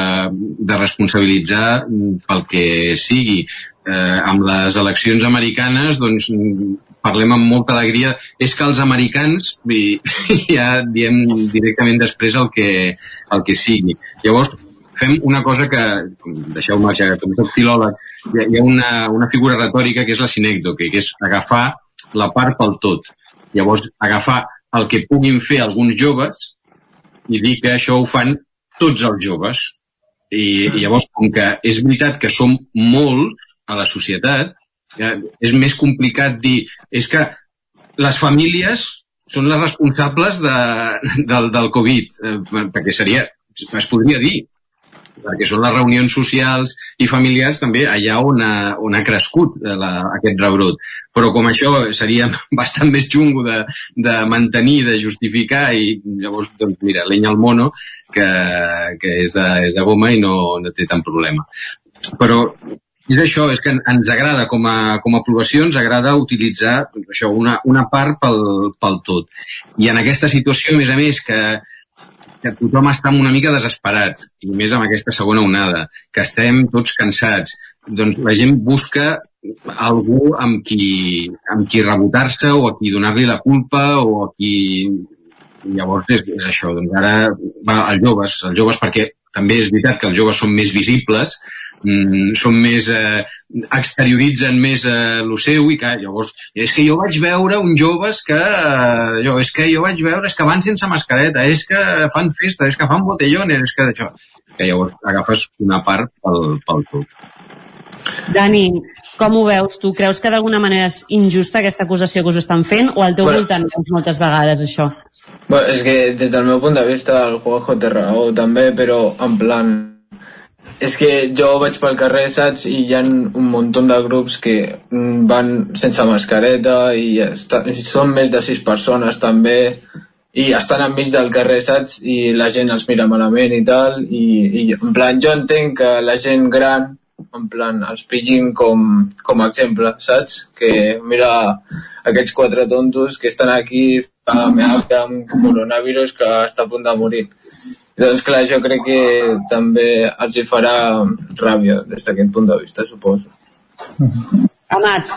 de responsabilitzar pel que sigui. Eh, amb les eleccions americanes, doncs, parlem amb molta alegria, és que els americans i, ja diem directament després el que, el que sigui. Llavors, fem una cosa que, deixeu-me que com soc filòleg, hi ha, una, una figura retòrica que és la sinècdoque, que és agafar la part pel tot. Llavors, agafar el que puguin fer alguns joves i dir que això ho fan tots els joves. I, i llavors, com que és veritat que som molts a la societat, eh, és més complicat dir... És que les famílies són les responsables de, del, del Covid, eh, perquè seria, es podria dir, perquè són les reunions socials i familiars també allà on ha, on ha crescut eh, la, aquest rebrot. Però com això seria bastant més xungo de, de mantenir, de justificar, i llavors, doncs mira, l'enya al mono, que, que és, de, és de goma i no, no té tant problema. Però és això, és que ens agrada, com a, com a aprovació, ens agrada utilitzar doncs, això, una, una part pel, pel tot. I en aquesta situació, a més a més, que, que tothom està una mica desesperat, i més amb aquesta segona onada, que estem tots cansats. Doncs la gent busca algú amb qui, amb qui rebotar-se o a qui donar-li la culpa o a qui... Llavors és, és això, doncs ara va als joves, els joves perquè també és veritat que els joves són més visibles, mm, són més, eh, exterioritzen més eh, el seu i que llavors, és que jo vaig veure uns joves que, eh, jo, és que jo vaig veure, és que van sense mascareta, és que fan festa, és que fan botellones, és que això, que llavors agafes una part pel, pel tot. Dani, com ho veus tu? Creus que d'alguna manera és injusta aquesta acusació que us estan fent o al teu Bueno. voltant veus moltes vegades això? Bueno, és que des del meu punt de vista el Juanjo té raó també, però en plan... És que jo vaig pel carrer, saps? I hi ha un munt de grups que van sense mascareta i, està, i són més de sis persones també i estan enmig del carrer, saps? I la gent els mira malament i tal i, i en plan jo entenc que la gent gran en plan els pillin com, com a exemple, saps? Que mira aquests quatre tontos que estan aquí a meave amb coronavirus que està a punt de morir. Doncs clar, jo crec que també els hi farà ràbia des d'aquest punt de vista, suposo. Amat.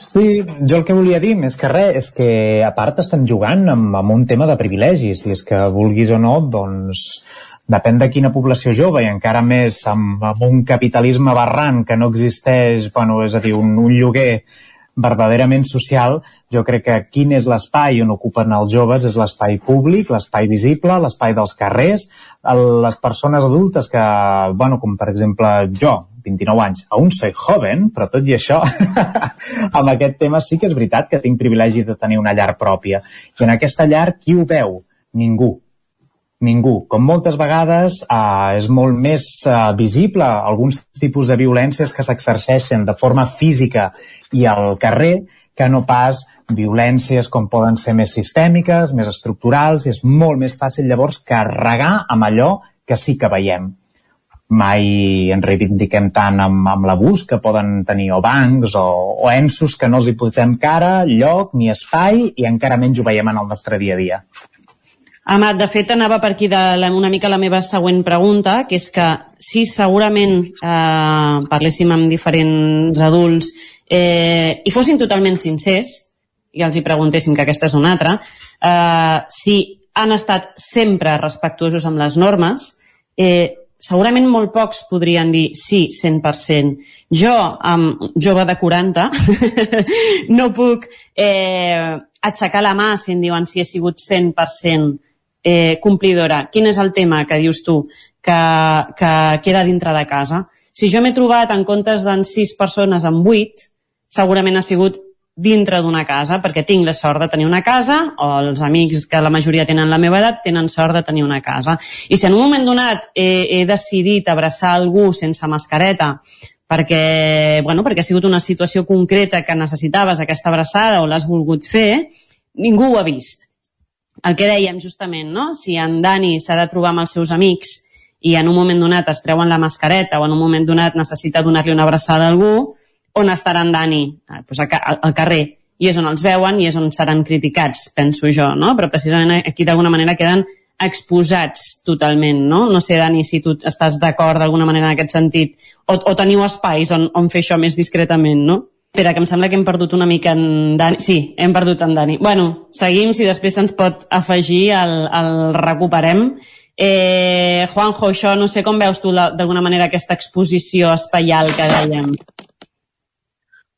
Sí, jo el que volia dir, més que res, és que a part estan jugant amb, amb un tema de privilegis, i és que vulguis o no, doncs depèn de quina població jove i encara més amb, amb un capitalisme barrant que no existeix, bueno, és a dir, un, un lloguer verdaderament social, jo crec que quin és l'espai on ocupen els joves és l'espai públic, l'espai visible, l'espai dels carrers, les persones adultes que, bueno, com per exemple jo, 29 anys, aún soy joven, però tot i això, amb aquest tema sí que és veritat que tinc privilegi de tenir una llar pròpia. I en aquesta llar, qui ho veu? Ningú. Ningú. Com moltes vegades eh, és molt més eh, visible alguns tipus de violències que s'exerceixen de forma física i al carrer que no pas violències com poden ser més sistèmiques, més estructurals, i és molt més fàcil llavors carregar amb allò que sí que veiem. Mai ens reivindiquem tant amb, amb l'abús que poden tenir o bancs o, o ensos que no els hi posem cara, lloc ni espai i encara menys ho veiem en el nostre dia a dia. Amat, de fet, anava per aquí de la, una mica la meva següent pregunta, que és que si segurament eh, parléssim amb diferents adults eh, i fossin totalment sincers, i els hi preguntéssim, que aquesta és una altra, eh, si han estat sempre respectuosos amb les normes, eh, segurament molt pocs podrien dir sí, 100%. Jo, amb jove de 40, no puc eh, aixecar la mà si em diuen si he sigut 100% eh, complidora. Quin és el tema que dius tu que, que queda dintre de casa? Si jo m'he trobat en comptes d'en 6 persones en 8, segurament ha sigut dintre d'una casa, perquè tinc la sort de tenir una casa, o els amics que la majoria tenen la meva edat tenen sort de tenir una casa. I si en un moment donat he, he decidit abraçar algú sense mascareta perquè, bueno, perquè ha sigut una situació concreta que necessitaves aquesta abraçada o l'has volgut fer, ningú ho ha vist. El que dèiem justament, no? Si en Dani s'ha de trobar amb els seus amics i en un moment donat es treuen la mascareta o en un moment donat necessita donar-li una abraçada a algú, on estarà en Dani? Ah, doncs al, al carrer. I és on els veuen i és on seran criticats, penso jo, no? Però precisament aquí d'alguna manera queden exposats totalment, no? No sé, Dani, si tu estàs d'acord d'alguna manera en aquest sentit, o, o teniu espais on, on fer això més discretament, no? Espera, que em sembla que hem perdut una mica en Dani. Sí, hem perdut en Dani. Bueno, seguim, si després se'ns pot afegir, el, el recuperem. Eh, Juanjo, això no sé com veus tu d'alguna manera aquesta exposició espaial que dèiem.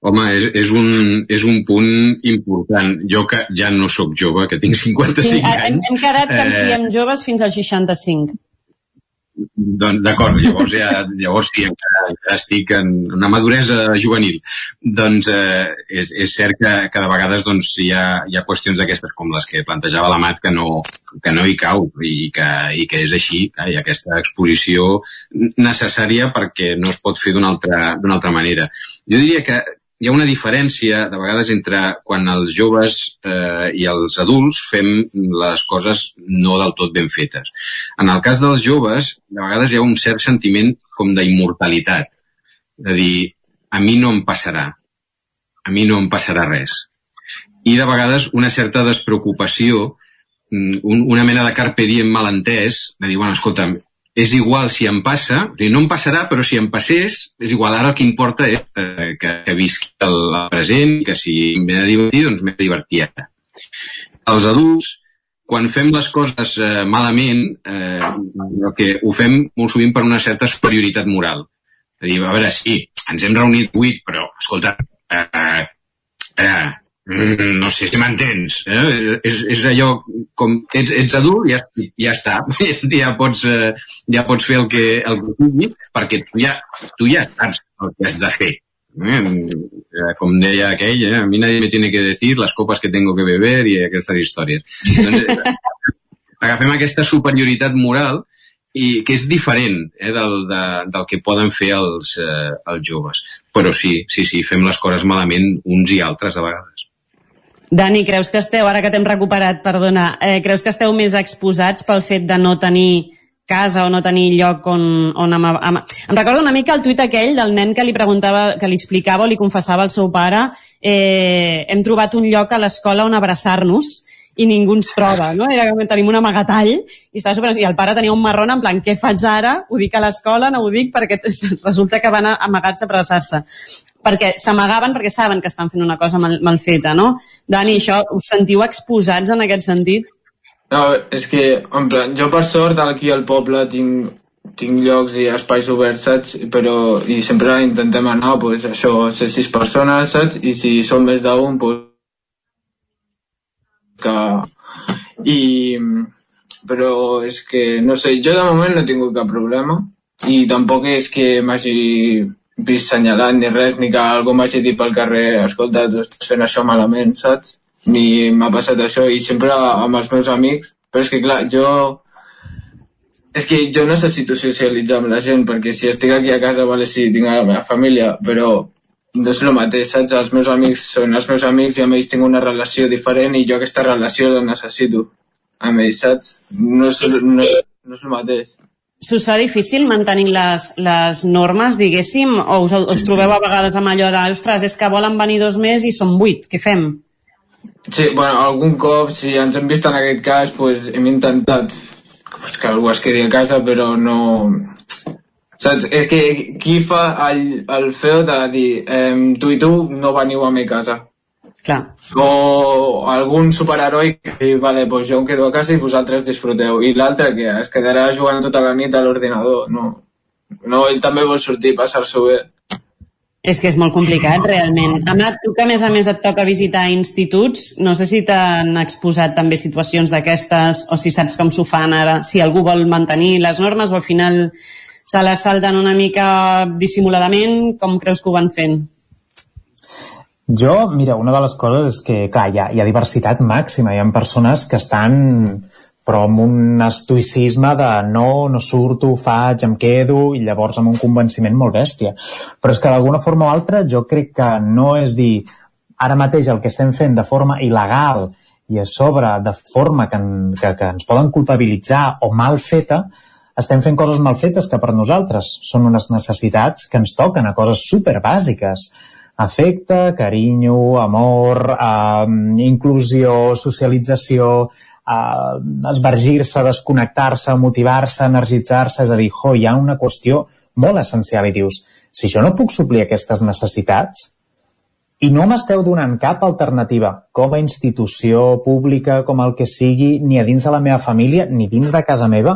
Home, és, és, un, és un punt important. Jo que ja no sóc jove, que tinc 55 Sí, hem, anys... hem quedat que ens eh, diem joves fins als 65. Doncs d'acord, llavors ja, llavors sí, encara estic en una maduresa juvenil. Doncs eh, és, és cert que, que de vegades doncs, hi, ha, hi ha qüestions d'aquestes com les que plantejava la Mat que no, que no hi cau i que, i que és així, eh, i aquesta exposició necessària perquè no es pot fer d'una altra, altra manera. Jo diria que hi ha una diferència de vegades entre quan els joves eh, i els adults fem les coses no del tot ben fetes. En el cas dels joves, de vegades hi ha un cert sentiment com d'immortalitat. De dir, a mi no em passarà. A mi no em passarà res. I de vegades una certa despreocupació, mm, un, una mena de carpe diem malentès, de dir, bueno, escolta, és igual si em passa, o sigui, no em passarà, però si em passés, és igual, ara el que importa és eh, que, que visqui el, present, que si m'he de divertir, doncs m'he de divertir ara. Els adults, quan fem les coses eh, malament, eh, el que ho fem molt sovint per una certa superioritat moral. És a dir, a veure, sí, ens hem reunit vuit, però, escolta, eh, eh, no sé si m'entens. Eh? És, és allò com ets, ets adult, ja, ja està. ja, pots, eh, ja pots fer el que, el que pugui, perquè tu ja, tu ja saps el que has de fer. Eh? Com deia aquell, eh? a mi nadie me tiene que decir las copas que tengo que beber i aquestes històries. Doncs, eh, agafem aquesta superioritat moral i que és diferent eh, del, de, del que poden fer els, eh, els joves. Però sí, sí, sí, fem les coses malament uns i altres a vegades. Dani, creus que esteu, ara que t'hem recuperat, perdona, eh, creus que esteu més exposats pel fet de no tenir casa o no tenir lloc on, on ama, ama... Em recordo una mica el tuit aquell del nen que li preguntava, que li explicava o li confessava al seu pare eh, hem trobat un lloc a l'escola on abraçar-nos i ningú ens troba, no? Era que tenim un amagatall i, estava super... i el pare tenia un marrón en plan, què faig ara? Ho dic a l'escola, no ho dic perquè resulta que van amagar-se a abraçar-se perquè s'amagaven perquè saben que estan fent una cosa mal, mal feta, no? Dani, això us sentiu exposats en aquest sentit? No, és que, en plan, jo per sort aquí al poble tinc, tinc llocs i espais oberts, saps? Però, i sempre intentem anar, pues, això, ser sis persones, saps? I si som més d'un, pues, que... I, però és que, no sé, jo de moment no he tingut cap problema i tampoc és que m'hagi vist senyalant ni res, ni que algú m'hagi dit pel carrer escolta, tu estàs fent això malament, saps? Ni m'ha passat això i sempre amb els meus amics, però és que clar, jo és que jo necessito socialitzar amb la gent perquè si estic aquí a casa, vale, sí, tinc la meva família, però no és el mateix, saps? Els meus amics són els meus amics i amb ells tinc una relació diferent i jo aquesta relació la necessito amb ells, saps? No és, no, no és el mateix. S'us fa difícil mantenir les, les normes, diguéssim, o us, us trobeu a vegades amb allò de, ostres, és que volen venir dos més i són vuit, què fem? Sí, bueno, algun cop, si ens hem vist en aquest cas, pues, hem intentat pues, que algú es quedi a casa, però no... Saps? És que qui fa el, el feo de dir eh, tu i tu no veniu a mi casa. Clar. O algun superheroi que, vale, pues jo em quedo a casa i vosaltres disfruteu. I l'altre que es quedarà jugant tota la nit a l'ordinador. No. no, ell també vol sortir, passar-s'ho bé. És que és molt complicat, realment. Amat, tu que a més a més et toca visitar instituts, no sé si t'han exposat també situacions d'aquestes o si saps com s'ho fan ara, si algú vol mantenir les normes o al final se les salten una mica dissimuladament, com creus que ho van fent? Jo, mira, una de les coses és que, clar, hi ha, hi ha diversitat màxima. Hi ha persones que estan però amb un estoicisme de no, no surto, faig, em quedo, i llavors amb un convenciment molt bèstia. Però és que d'alguna forma o altra jo crec que no és dir ara mateix el que estem fent de forma il·legal i a sobre de forma que, que, que ens poden culpabilitzar o mal feta, estem fent coses mal fetes que per nosaltres són unes necessitats que ens toquen a coses superbàsiques. Afecte, carinyo, amor, eh, inclusió, socialització, eh, esvergir-se, desconnectar-se, motivar-se, energitzar-se, és a dir, jo, hi ha una qüestió molt essencial i dius, si jo no puc suplir aquestes necessitats i no m'esteu donant cap alternativa com a institució pública, com el que sigui, ni a dins de la meva família, ni dins de casa meva,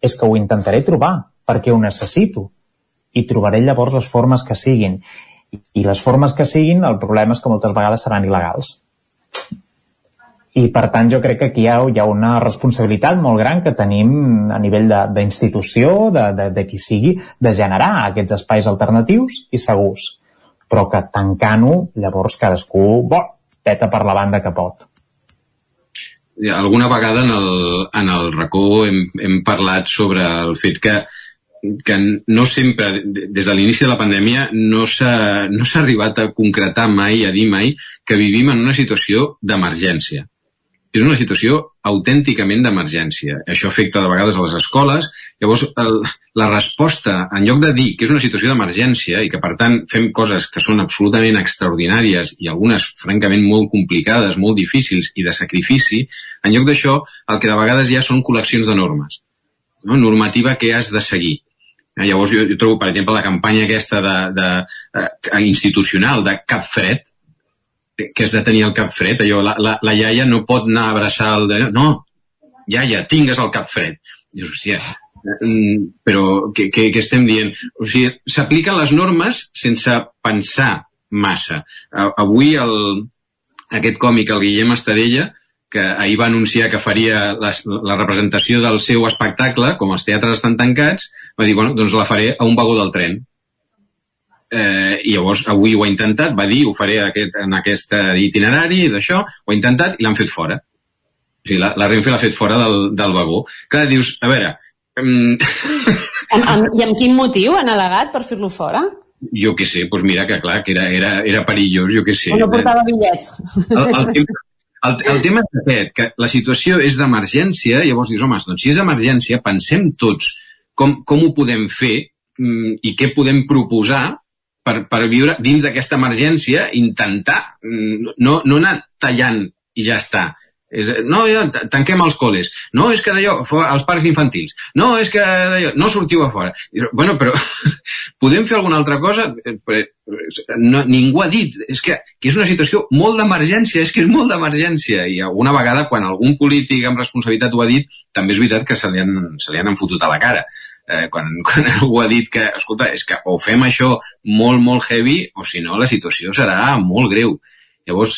és que ho intentaré trobar, perquè ho necessito. I trobaré llavors les formes que siguin i les formes que siguin, el problema és que moltes vegades seran il·legals. I per tant jo crec que aquí hi ha, hi ha una responsabilitat molt gran que tenim a nivell d'institució, de, de, de, de qui sigui, de generar aquests espais alternatius i segurs. Però que tancant-ho, llavors cadascú bo, peta per la banda que pot. Alguna vegada en el, en el racó hem, hem parlat sobre el fet que que no sempre, des de l'inici de la pandèmia, no s'ha no arribat a concretar mai, a dir mai, que vivim en una situació d'emergència. És una situació autènticament d'emergència. Això afecta de vegades a les escoles. Llavors, el, la resposta, en lloc de dir que és una situació d'emergència i que, per tant, fem coses que són absolutament extraordinàries i algunes, francament, molt complicades, molt difícils i de sacrifici, en lloc d'això, el que de vegades ha són col·leccions de normes. No? Normativa que has de seguir Eh, llavors jo, jo trobo, per exemple, la campanya aquesta de, de, de, eh, institucional de Cap Fred, que és de tenir el cap fred, allò, la, la, la iaia no pot anar a abraçar el... De... No, iaia, tingues el cap fred. Dius, hòstia, però què, què, què estem dient? O sigui, s'apliquen les normes sense pensar massa. Avui el, aquest còmic, el Guillem Estadella, que ahir va anunciar que faria la, la representació del seu espectacle, com els teatres estan tancats, va dir, bueno, doncs la faré a un vagó del tren. Eh, I llavors avui ho ha intentat, va dir, ho faré aquest, en aquest itinerari d'això, ho ha intentat i l'han fet fora. O sigui, la, la Renfe l'ha fet fora del, del vagó. Clar, dius, a veure... Amb, amb, I amb quin motiu han al·legat per fer-lo fora? Jo què sé, doncs mira que clar, que era, era, era perillós, jo què sé. O no portava bitllets. El, el, tema, el, el tema és aquest, que la situació és d'emergència, llavors dius, home, doncs si és emergència, pensem tots com, com ho podem fer mm, i què podem proposar per, per viure dins d'aquesta emergència, intentar mm, no, no anar tallant i ja està. És, no, ja, tanquem els col·les. No, és que d'allò, els parcs infantils. No, és que d'allò, no sortiu a fora. Bueno, però podem fer alguna altra cosa? Eh, no, ningú ha dit. És que, que és una situació molt d'emergència, és que és molt d'emergència. I alguna vegada, quan algun polític amb responsabilitat ho ha dit, també és veritat que se li han, se li han enfotut a la cara eh, quan, quan algú ha dit que, escolta, és que o fem això molt, molt heavy, o si no, la situació serà molt greu. Llavors,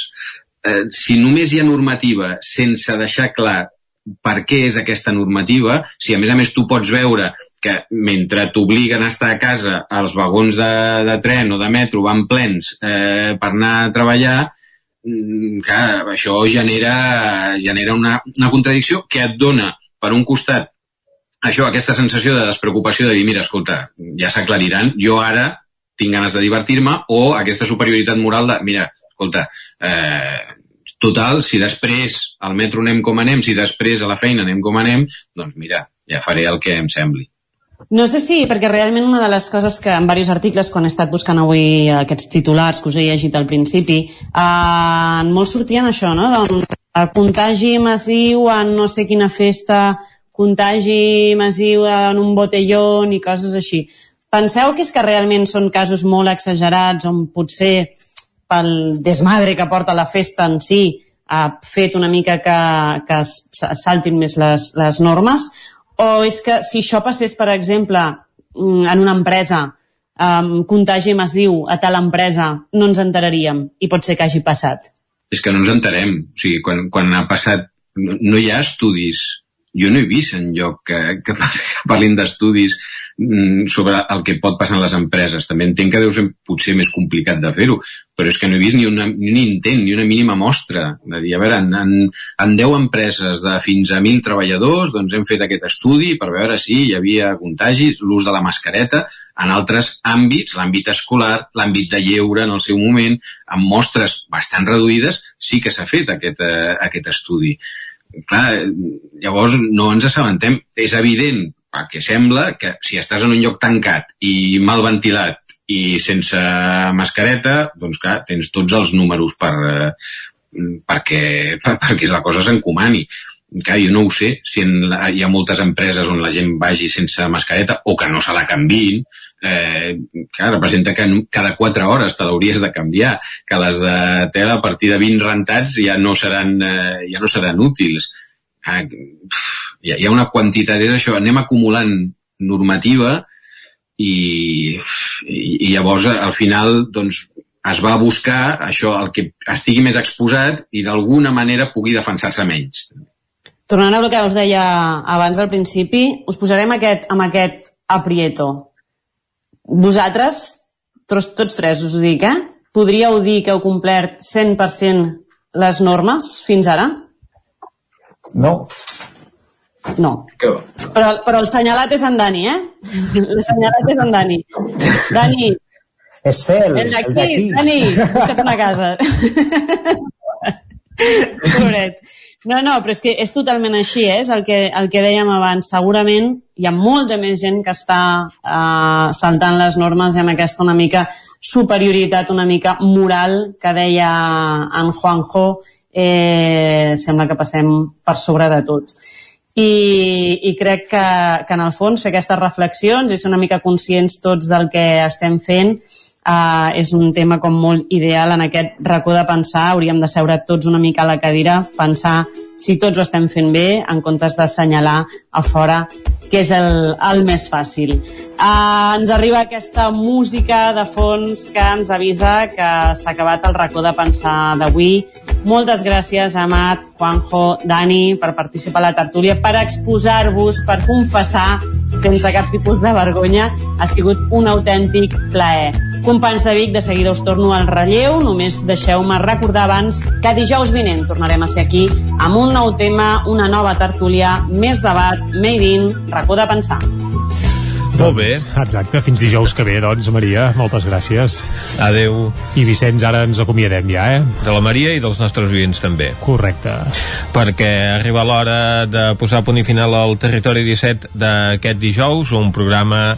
eh, si només hi ha normativa sense deixar clar per què és aquesta normativa, si a més a més tu pots veure que mentre t'obliguen a estar a casa els vagons de, de tren o de metro van plens eh, per anar a treballar, mm, clar, això genera, genera una, una contradicció que et dona, per un costat, això, aquesta sensació de despreocupació de dir, mira, escolta, ja s'aclariran, jo ara tinc ganes de divertir-me, o aquesta superioritat moral de, mira, escolta, eh, total, si després al metro anem com anem, si després a la feina anem com anem, doncs mira, ja faré el que em sembli. No sé si, perquè realment una de les coses que en diversos articles, quan he estat buscant avui aquests titulars que us he llegit al principi, eh, molts sortien això, no? Doncs, el contagi massiu en no sé quina festa contagi massiu en un botellón i coses així. Penseu que és que realment són casos molt exagerats on potser pel desmadre que porta la festa en si ha fet una mica que, que es, saltin més les, les normes? O és que si això passés, per exemple, mm, en una empresa, um, contagi massiu a tal empresa, no ens enteraríem i pot ser que hagi passat? És que no ens enterem. O sigui, quan, quan ha passat... No, no hi ha estudis jo no he vist en lloc que, que, parlin d'estudis mm, sobre el que pot passar en les empreses. També entenc que deu ser potser més complicat de fer-ho, però és que no he vist ni, una, ni un intent, ni una mínima mostra. De dir, a veure, en, en, en 10 empreses de fins a 1.000 treballadors doncs hem fet aquest estudi per veure si hi havia contagis, l'ús de la mascareta, en altres àmbits, l'àmbit escolar, l'àmbit de lleure en el seu moment, amb mostres bastant reduïdes, sí que s'ha fet aquest, eh, aquest estudi clar, llavors no ens assabentem. És evident, perquè sembla que si estàs en un lloc tancat i mal ventilat i sense mascareta, doncs clar, tens tots els números per, eh, perquè, per, perquè la cosa s'encomani. Clar, jo no ho sé, si en la, hi ha moltes empreses on la gent vagi sense mascareta o que no se la canviïn, eh, clar, representa que cada 4 hores te l'hauries de canviar, que les de tela a partir de 20 rentats ja no seran, eh, ja no seran útils. Ah, hi, ha, hi ha una quantitat d'això, anem acumulant normativa i, i, i llavors al final doncs, es va buscar això, el que estigui més exposat i d'alguna manera pugui defensar-se menys. Tornant a el que us deia abans al principi, us posarem aquest, amb aquest aprieto. Vosaltres, tots, tots tres us ho dic, eh? Podríeu dir que heu complert 100% les normes fins ara? No. No. Però, però el senyalat és en Dani, eh? El senyalat és en Dani. Dani, És cel, el d'aquí, Dani, busca't una casa. Pobret. No, no, però és que és totalment així, eh? és el que, el que dèiem abans. Segurament hi ha molta més gent que està eh, saltant les normes i amb aquesta una mica superioritat, una mica moral que deia en Juanjo, eh, sembla que passem per sobre de tot. I, i crec que, que en el fons fer aquestes reflexions i ser una mica conscients tots del que estem fent Uh, és un tema com molt ideal en aquest racó de pensar, hauríem de seure tots una mica a la cadira, pensar si tots ho estem fent bé, en comptes d'assenyalar a fora que és el, el més fàcil. Uh, ens arriba aquesta música de fons que ens avisa que s'ha acabat el racó de pensar d'avui. Moltes gràcies, Amat, Juanjo, Dani, per participar a la tertúlia, per exposar-vos, per confessar sense cap tipus de vergonya. Ha sigut un autèntic plaer. Companys de Vic, de seguida us torno al relleu. Només deixeu-me recordar abans que dijous vinent tornarem a ser aquí amb un nou tema, una nova tertúlia, més debat, made in, racó de pensar. Molt bé. Exacte, fins dijous que ve, doncs, Maria. Moltes gràcies. Adeu. I Vicenç, ara ens acomiadem ja, eh? De la Maria i dels nostres oients també. Correcte. Perquè arriba l'hora de posar punt i final al Territori 17 d'aquest dijous, un programa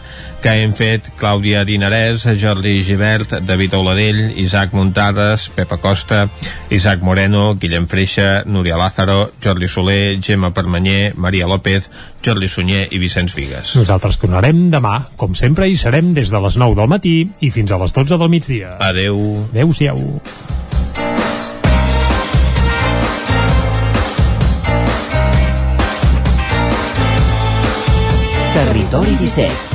que hem fet Clàudia Dinarès, Jordi Givert, David Auladell, Isaac Muntades, Pepa Costa, Isaac Moreno, Guillem Freixa, Núria Lázaro, Jordi Soler, Gemma Permanyer, Maria López, Jordi Sunyer i Vicenç Vigues. Nosaltres tornarem demà, com sempre, i serem des de les 9 del matí i fins a les 12 del migdia. Adeu. Adeu-siau. Territori 17,